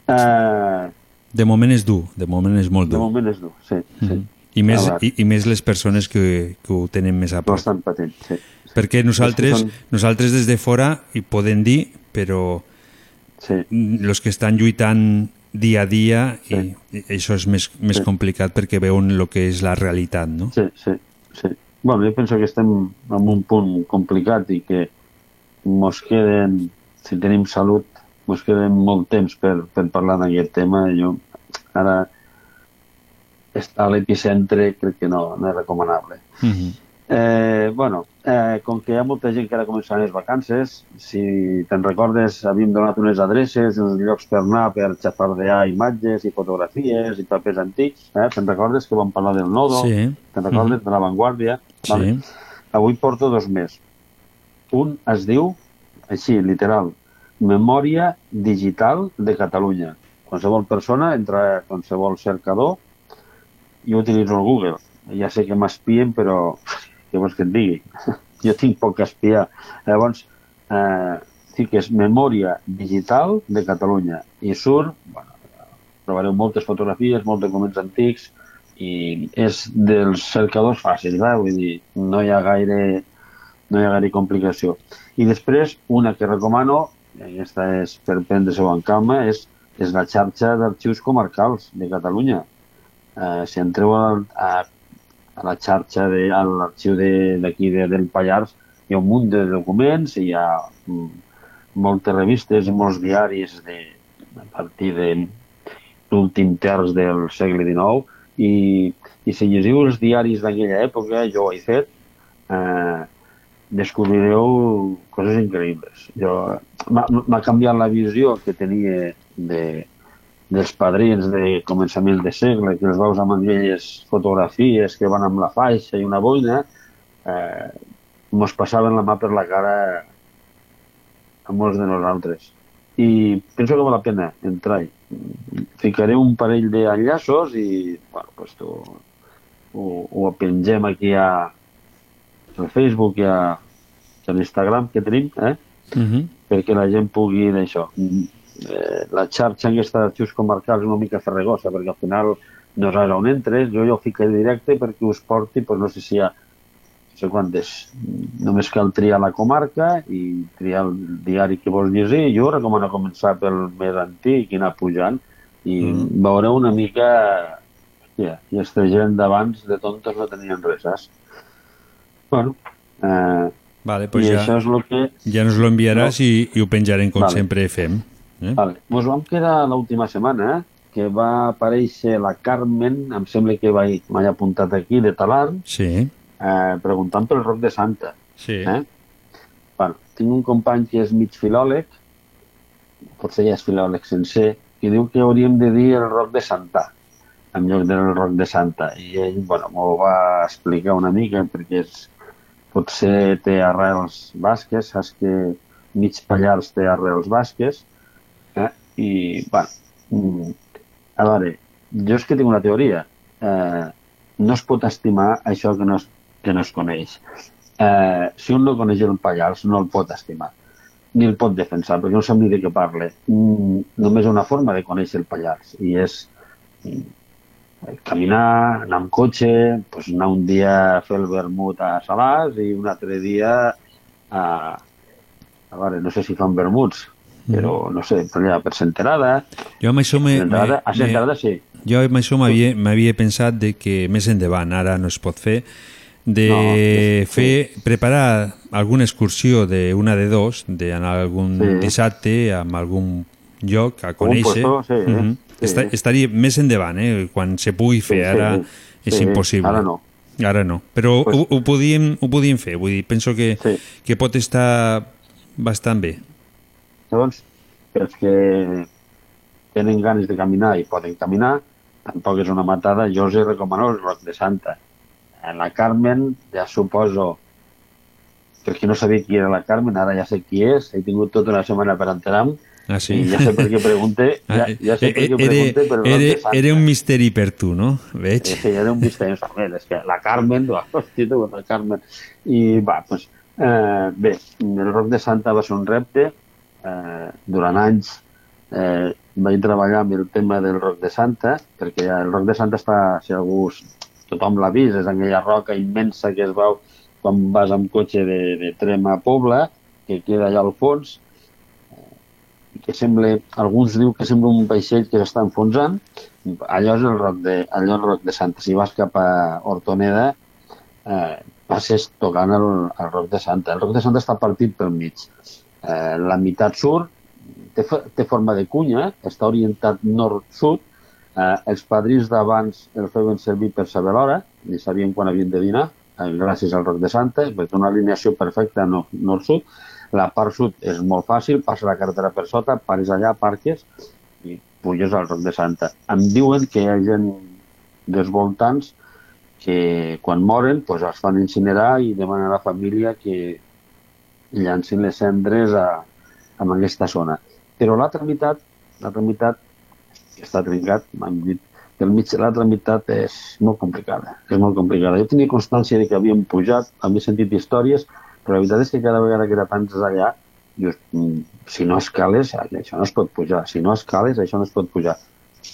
Uh, De moment és dur, de moment és molt de dur. moment és dur, sí. sí. Mhm. I més, i, I més les persones que, que ho tenen més a prop. Bastant patent, sí. Perquè nosaltres, són- nosaltres des de fora hi podem dir, però sí. els que estan lluitant dia a dia i, i això és més, més Sí. complicat perquè veuen el que és la realitat, no? Sí, sí, sí. Bueno, jo penso que estem en un punt complicat i que mos queden, si tenim salut, mos queden molt temps per, per parlar d'aquest tema. Jo ara estar a l'epicentre crec que no, no és recomanable. Mhm. Eh, bueno, eh, com que hi ha molta gent que ara començaran les vacances, si te'n recordes, havíem donat unes adreces, uns llocs per anar, per xafardear imatges i fotografies i papers antics. Eh? Te'n recordes que vam parlar del nodo? Sí. Te'n recordes Mhm. de l'avantguàrdia? Sí. Avui porto dos més. Un es diu, així, literal, Memòria Digital de Catalunya. Qualsevol persona entra a qualsevol cercador jo utilitzo el Google. Ja sé que m'espien, però què vols que et digui? jo tinc poc a espiar. Llavors, eh, fiques Memòria Digital de Catalunya i surt, bueno, trobareu moltes fotografies, molts documents antics i és dels cercadors fàcils, eh? vull dir, no hi ha gaire no hi ha gaire complicació. I després, una que recomano, i aquesta és per prendre-s'ho en calma, és, és la xarxa d'arxius comarcals de Catalunya. Eh, si entreu a, a, a la xarxa, de, a l'arxiu de- d'aquí de, del Pallars, hi ha un munt de documents, hi ha mm, moltes revistes molts diaris de, a partir de l'últim terç del segle XIX i, i si llegiu els diaris d'aquella època, jo ho he fet, eh, descobrireu coses increïbles. Jo, m'ha canviat la visió que tenia de, dels padrins de començament de segle, que els veus amb aquelles fotografies que van amb la faixa i una boina, eh, mos passaven la mà per la cara a molts de nosaltres. I penso que val la pena entrar-hi. Ficaré un parell d'enllaços i bueno, pues tu, ho, ho pengem aquí a, al Facebook i a, a l'Instagram que tenim, eh? Mhm. perquè la gent pugui d'això. Mm, Eh, la xarxa aquesta d'arxius comarcals és una mica ferregosa, perquè al final no saps on entres, jo ja ho fico directe perquè us porti, doncs no sé si hi ha no sé quantes, només cal triar la comarca i triar el diari que vols llegir. Jo recomano començar pel més antic i anar pujant i mm. veureu una mica hòstia, i aquesta gent d'abans de tontes no tenien res, saps? Bueno, eh, Vale, pues I ja, això és el que... ja nos l'enviaràs No. i, i ho penjarem com Vale. sempre fem. Eh? Vale. Pues vam quedar l'última setmana que va aparèixer la Carmen, em sembla que va- m'he apuntat aquí, de Talarn, Sí, eh, preguntant pel roc de Santa. sí. Eh? Bueno, tinc un company que és mig filòleg, potser ja és filòleg sencer, que diu que hauríem de dir el roc de Santa, en lloc del roc de Santa. I ell, bueno, m'ho va explicar una mica, perquè és, potser té arrels basques, saps que mig Pallars té arrels basques, eh? i, bueno, mm, a veure, jo és que tinc una teoria. Eh, no es pot estimar això que no es, que no es coneix. Eh, si un no coneix el Pallars, no el pot estimar ni el pot defensar, perquè no sap ni de què parla. Mm, només una forma de conèixer el Pallars, i és mm, caminar, anar amb cotxe, pues anar un dia a fer el vermut a Salàs i un altre dia a... A veure, no sé si fan vermuts, però no sé, per allà per Senterada. Jo amb això me, Senterada, a Senterada sí. Jo amb això m'havia pensat de que més endavant, ara no es pot fer, de No, és- fer, preparar alguna excursió d'una de dos, d'anar algun Sí. dissabte amb algun lloc a conèixer. puesto, sí, Mhm. sí. Esta- estaria més endavant, eh? quan se pugui fer, Sí, sí, ara sí. és Sí, impossible. ara no. Ara no, però Pues- ho, ho, podíem, ho podíem fer, vull dir, penso que, que pot estar bastant bé. Llavors, els que tenen ganes de caminar i poden caminar, tampoc és una matada, jo us he recomanat el Roc de Santa. En la Carmen, ja suposo, per qui no sabia qui era la Carmen, ara ja sé qui és, he tingut tota una setmana per enterar-me, Ah, sí? i ja sé per què pregunte, ja, ja sé per què pregunte per el Roc de era, era un misteri per tu, no? Veig. Sí, era un misteri. És que la Carmen, hòstia, tu, la Carmen. I va, doncs, eh, bé, el Roc de Santa va ser un repte. Eh, durant anys eh, vaig treballar amb el tema del Roc de Santa, perquè el Roc de Santa està, si algú, tothom l'ha vist, és aquella roca immensa que es veu quan vas amb cotxe de, de Trema a Pobla, que queda allà al fons, que sembla, alguns diu que sembla un vaixell que s'està enfonsant, allò és el roc de, allò el roc de Santa. Si vas cap a Hortoneda, eh, passes tocant el, el roc de Santa. El roc de Santa està partit pel mig. Eh, la meitat surt, té, té forma de cunya, està orientat nord-sud, eh, els padrins d'abans el feien servir per saber l'hora, ni sabien quan havien de dinar, eh, gràcies al roc de Santa, perquè una alineació perfecta no- nord-sud. La part sud és molt fàcil, passa la carretera per sota, pares allà, parques i puges al roc de Santa. Em diuen que hi ha gent dels voltants que quan moren pues, es fan incinerar i demanen a la família que llancin les cendres a, a aquesta zona. Però l'altra meitat, l'altra meitat que està trencat, m'han dit que l'altra meitat és molt complicada. És molt complicada. Jo tenia constància de que havíem pujat, havia sentit històries, però la veritat és que cada vegada que tants allà, dius, mm, si no escales, això no es pot pujar. Si no escales, això no es pot pujar.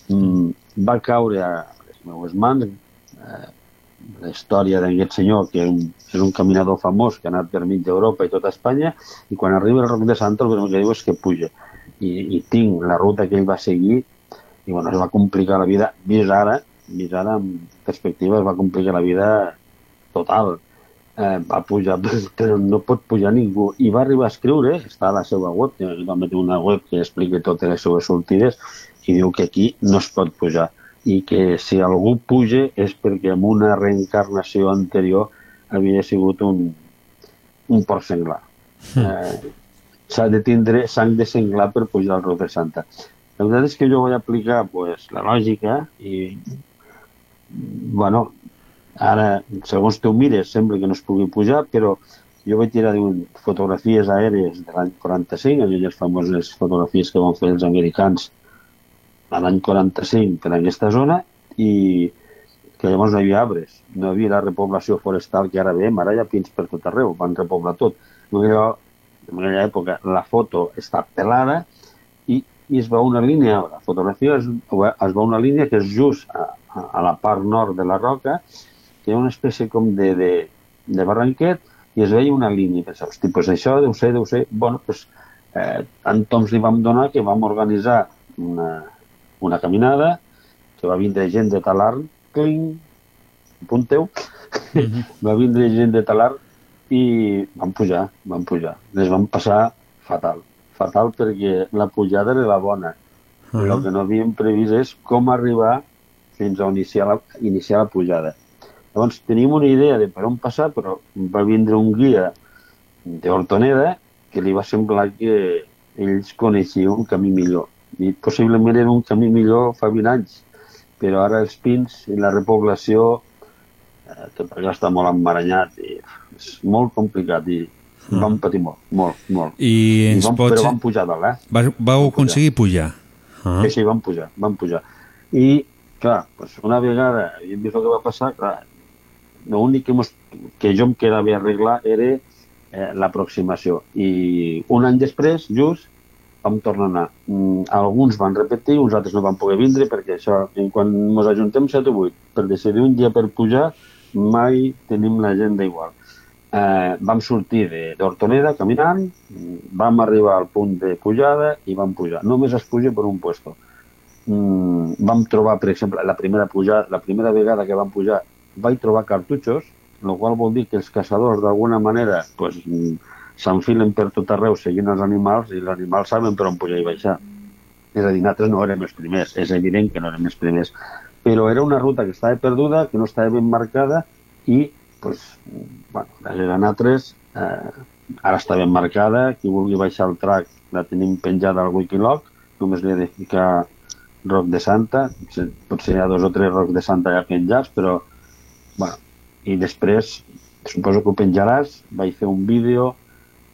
Mm, va caure a les meves mans eh, la història d'aquest senyor, que és un, és un caminador famós que ha anat per mig d'Europa i tota Espanya, i quan arriba al Roc de Santa el que diu és que puja. I, i tinc la ruta que ell va seguir, i bueno, es va complicar la vida, vist ara, vist ara amb perspectiva, es va complicar la vida total. Eh, va pujar, però no pot pujar ningú. I va arribar a escriure, està a la seva web, va metre una web que explica totes les seves sortides, i diu que aquí no es pot pujar i que si algú puja és perquè en una reencarnació anterior havia sigut un, un porc senglar. Eh, S'ha de tindre sang de senglar per pujar al Roc de Santa. La veritat és que jo vaig aplicar pues, la lògica i, bueno, ara, segons tu mires, sembla que no es pugui pujar, però jo vaig tirar diuen, fotografies aèries de l'any 45, aquelles famoses fotografies que van fer els americans a l'any 45 per aquesta zona i que llavors no hi havia arbres, no hi havia la repoblació forestal que ara veiem, ara hi ha pins per tot arreu, van repoblar tot. En aquella, en aquella època la foto està pelada i, i es veu una línia, la fotografia es, es veu una línia que és just a, a, a la part nord de la roca, que hi ha una espècie com de, de, de barranquet i es veia una línia. Pensava, hosti, pues això deu ser, deu ser... Bueno, pues, eh, tant toms li vam donar que vam organitzar una, una caminada que va vindre gent de Talarn, cling, apunteu, va vindre gent de Talarn i van pujar, van pujar. Les van passar fatal, fatal perquè la pujada era la bona. Uh -huh. El que no havíem previst és com arribar fins a iniciar la, iniciar la pujada. Llavors teníem una idea de per on passar, però va vindre un guia d'Hortoneda que li va semblar que ells coneixien un camí millor. I possiblement era un camí millor fa 20 anys, però ara els pins i la repoblació eh, tot allò està molt emmaranyat i és molt complicat i Mm. vam patir molt, molt, molt. I ens vam, pots... Però vam pujar dalt, eh? Va, vau aconseguir pujar. Ah. Sí, sí, vam pujar, vam pujar. I, clar, pues una vegada havíem vist el que va passar, clar, l'únic que, mos, que jo em quedava arreglar era eh, l'aproximació. I un any després, just, vam tornar a anar. Mm, alguns van repetir, uns altres no van poder vindre, perquè això, quan ens ajuntem 7 o 8 per decidir un dia per pujar, mai tenim l'agenda igual. Eh, vam sortir d'Hortoneda caminant, vam arribar al punt de pujada i vam pujar. Només es puja per un puesto. Mm, vam trobar, per exemple, la primera, pujada, la primera vegada que vam pujar, vaig trobar cartutxos, el qual vol dir que els caçadors d'alguna manera pues, s'enfilen per tot arreu seguint els animals i els animals saben per on pujar i baixar. És a dir, nosaltres no érem els primers, és evident que no érem els primers, però era una ruta que estava perduda, que no estava ben marcada i, pues, bueno, darrere nosaltres eh, ara està ben marcada, qui vulgui baixar el track la tenim penjada al Wikilog, només li he de ficar Roc de Santa, potser- hi ha dos o tres Roc de Santa ja penjats, però, bueno, i després, suposo que ho penjaràs, vaig fer un vídeo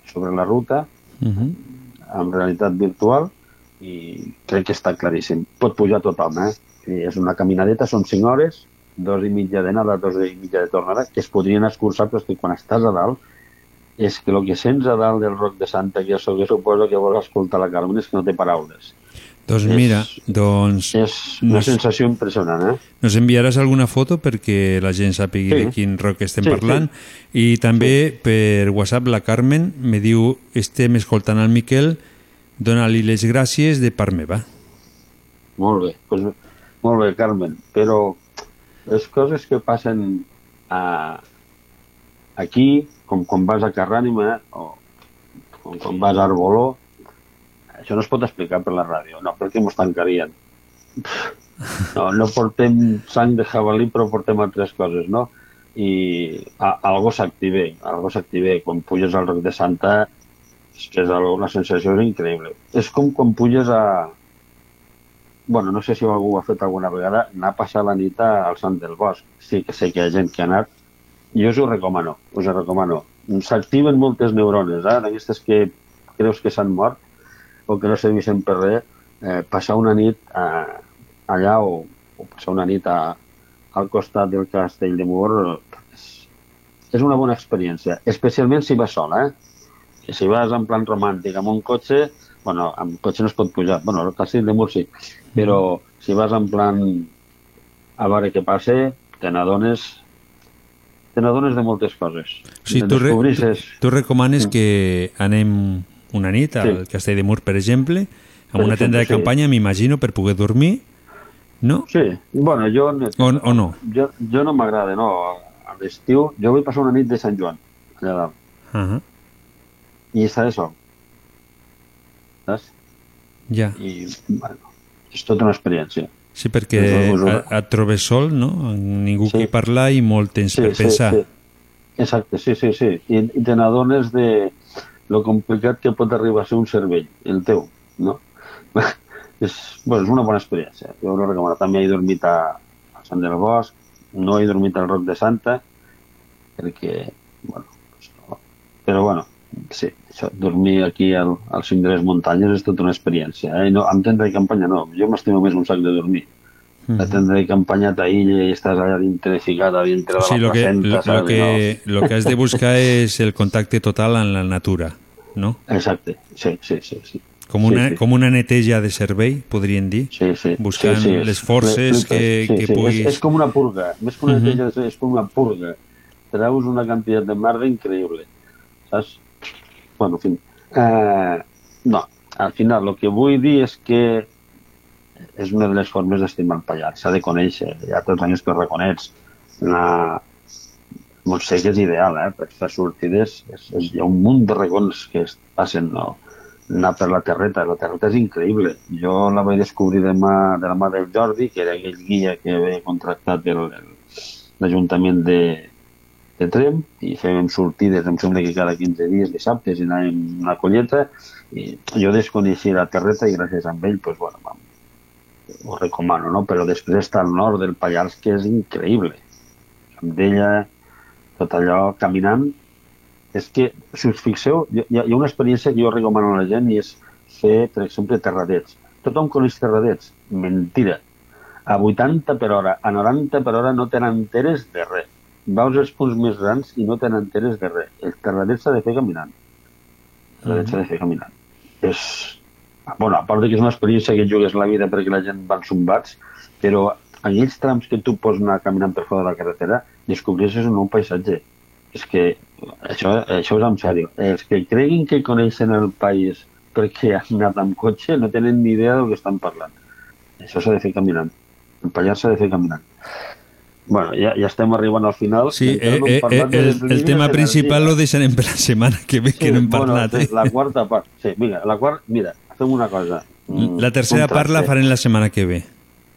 sobre la ruta, Uh -huh. amb realitat virtual i crec que està claríssim. Pot pujar tothom, eh? I és una caminadeta, són 5 hores, dos i mitja d'anada, dos i mitja de tornada, que es podrien escurçar, però és que quan estàs a dalt, és que el que sents a dalt del Roc de Santa, això que suposo que vols escoltar la Carmen, és que no té paraules. Doncs És- mira, doncs... És una nos, sensació impressionant, eh? nos enviaràs alguna foto perquè la gent sàpigui Sí. de quin rock estem Sí, parlant i també per WhatsApp la Carmen me diu estem escoltant el Miquel dona-li les gràcies de part meva. Molt bé, pues, molt bé, Carmen, però les coses que passen a, aquí, com quan vas a Carrànima o com quan vas a Arboló, això no es pot explicar per la ràdio, no, perquè mos tancarien. No, no portem sang de jabalí, però portem altres coses, no? I algo s'active, algo s'active. Quan puges al Roc de Santa, és que és una sensació increïble. És com quan puges a, bueno, no sé si algú ho ha fet alguna vegada, anar a passar la nit al Sant del Bosc. Sí que sé que hi ha gent que ha anat. Jo us ho recomano, us ho recomano. S'activen moltes neurones, eh? d'aquestes que creus que s'han mort o que no servixen per res. Eh, passar una nit eh, allà o, o passar una nit a, al costat del castell de Mur és, és una bona experiència, especialment si vas sola, eh? Si vas en plan romàntic amb un cotxe, bueno, amb cotxe no es pot pujar, bueno, el castell de Mur sí, però si vas en plan a veure què passa, te n'adones te n'adones de moltes coses. O sigui, tu, re, tu, tu recomanes que anem una nit al Sí. Castell de Mur, per exemple, amb Per una tenda de exemple, sí. campanya, m'imagino, per poder dormir, no? Sí, bueno, jo... no- O, o no? Jo, jo no m'agrada, no. A l'estiu, jo vull passar una nit de Sant Joan, allà dalt, Uh -huh. i estaré sol. Saps? Ja. I, bueno, és tota una experiència. Sí, perquè et, trobes sol, no? Ningú Sí. qui parlar i molt temps per pensar. Sí, Exacte, sí, sí, sí. I, i te n'adones de lo complicat que pot arribar a ser un cervell, el teu, no? és, bueno, és una bona experiència. Jo ho recomano. També he dormit a, a Sant del Bosc, no he dormit al Roc de Santa, perquè, bueno, pues no. però bueno, sí, això, dormir aquí al, al cim de les muntanyes és tota una experiència. Eh? I no, amb tenda de campanya no, jo m'estimo més un sac de dormir. La tenda de campanya t'aïlla i estàs allà dintre, ficat a dintre de Sí, lo que, placenta, lo, lo que, lo que has de buscar és el contacte total amb la natura, no? Exacte, sí, sí, sí. sí. Com Sí, una, sí. com una neteja de cervell, podríem dir, sí, sí. buscant Sí, sí, les forces que, sí, que sí. puguis... És, és com una purga, més que una neteja, és com una purga. Treus una quantitat de merda increïble, saps? Bueno, en fi. Eh, no, al final, el que vull dir és que és una de les formes d'estimar el Pallars, s'ha de conèixer, ha tots anys que ho reconeix. Una... Que és ideal, eh? Per fer sortides, és, és, hi ha un munt de racons que es passen, no? anar per la terreta. La terreta és increïble. Jo la vaig descobrir de, mà, de la mà del Jordi, que era aquell guia que havia contractat l'Ajuntament de, de Trem, i fèiem sortides, em sembla que cada 15 dies, dissabtes, i anàvem una colleta, i jo desconeixia la terreta i gràcies a ell, pues, bueno, vam, ho recomano, no? Però després està al nord del Pallars, que és increïble. Amb ella, tot allò, caminant, és que, si us fixeu, hi ha, hi ha una experiència que jo recomano a la gent i és fer, per exemple, terradets. Tothom coneix terradets? Mentira. A 80 per hora, a 90 per hora no tenen enteres de res. Veus els punts més grans i no tenen enteres de res. El terradet s'ha de fer caminant. El terradet s'ha de fer caminant. És... Bueno, a part que és una experiència que jugues la vida perquè la gent va ensumbats, però en aquells trams que tu pots anar caminant per fora de la carretera, descobreixes un nou paisatge. És que això, això és en sèrio. Els que creguin que coneixen el país perquè han anat amb cotxe no tenen ni idea del que estan parlant. Això s'ha de fer caminant. El Pallars s'ha de fer caminant. Bueno, ja, ja estem arribant al final. Sí, eh, eh, eh, el, el tema principal lo deixarem per la setmana que ve, que no hem parlat. Bueno, eh? la quarta part. Sí, mira, la quarta, mira, fem una cosa. Mm, La tercera un part la farem la setmana que ve.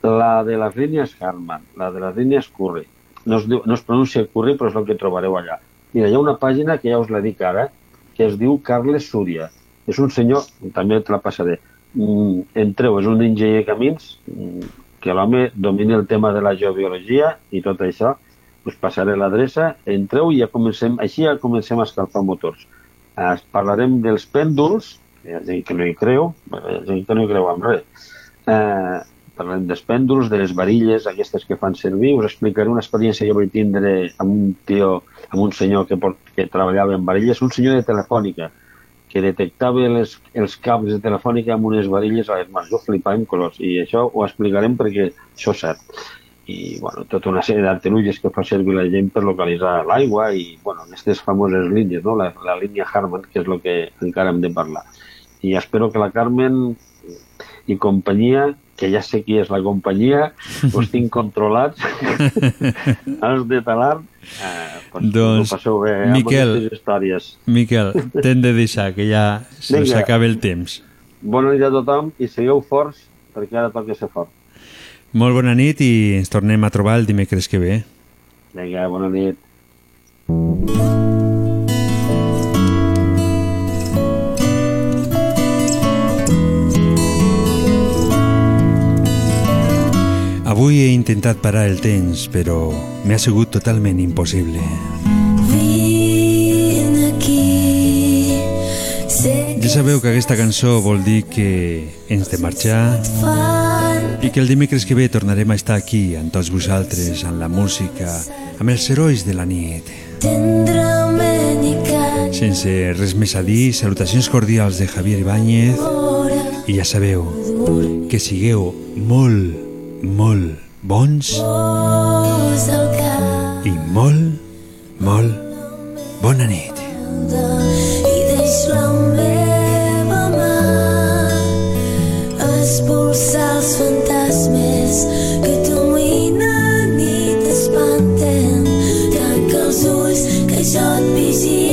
La de les línies Harman, la de les línies Curry. No es, diu, no es pronuncia Curry, però és el que trobareu allà. Mira, hi ha una pàgina que ja us la dic ara, que es diu Carles Súria. És un senyor, també te la passaré, mm, entreu, és un enginyer de camins, mm, que l'home domini el tema de la geobiologia i tot això, us passaré l'adreça, entreu i ja comencem, així ja comencem a escalfar motors. Es parlarem dels pèndols, hi ha gent que no hi creu, hi ha gent que no hi creu en res. Eh, parlem dels pèndols, de les varilles, aquestes que fan servir. Us explicaré una experiència que vaig tindre amb un tio, amb un senyor que, que treballava en varilles, un senyor de telefònica, que detectava les, els cables de telefònica amb unes varilles a les mans. Jo flipava en colors i això ho explicarem perquè això és cert. I bueno, tota una sèrie d'artilugis que fa servir la gent per localitzar l'aigua i bueno, aquestes famoses línies, no? la, la línia Harman, que és el que encara hem de parlar. I espero que la Carmen i companyia, que ja sé qui és la companyia, us tinc controlats, els de talar, eh, pues, Doncs, passeu bé amb Miquel, aquestes històries. Miquel, t'hem de deixar, que ja se'ns Vinga. acaba el temps. Bona nit a tothom i sigueu forts, perquè ara toca ser fort. Molt bona nit i ens tornem a trobar el dimecres que ve. Vinga, bona nit. Avui he intentat parar el temps, però m'ha sigut totalment impossible. Ja sabeu que aquesta cançó vol dir que ens de marxar i que el dimecres que ve tornarem a estar aquí amb tots vosaltres, amb la música, amb els herois de la nit. Sense res més a dir, salutacions cordials de Javier Ibáñez i ja sabeu que sigueu molt, molt bons i molt, molt bona nit. i deix la meva mà expulsar els fantasmes que t'amoïnen i t'espanten tanca els ulls que jo et vigilo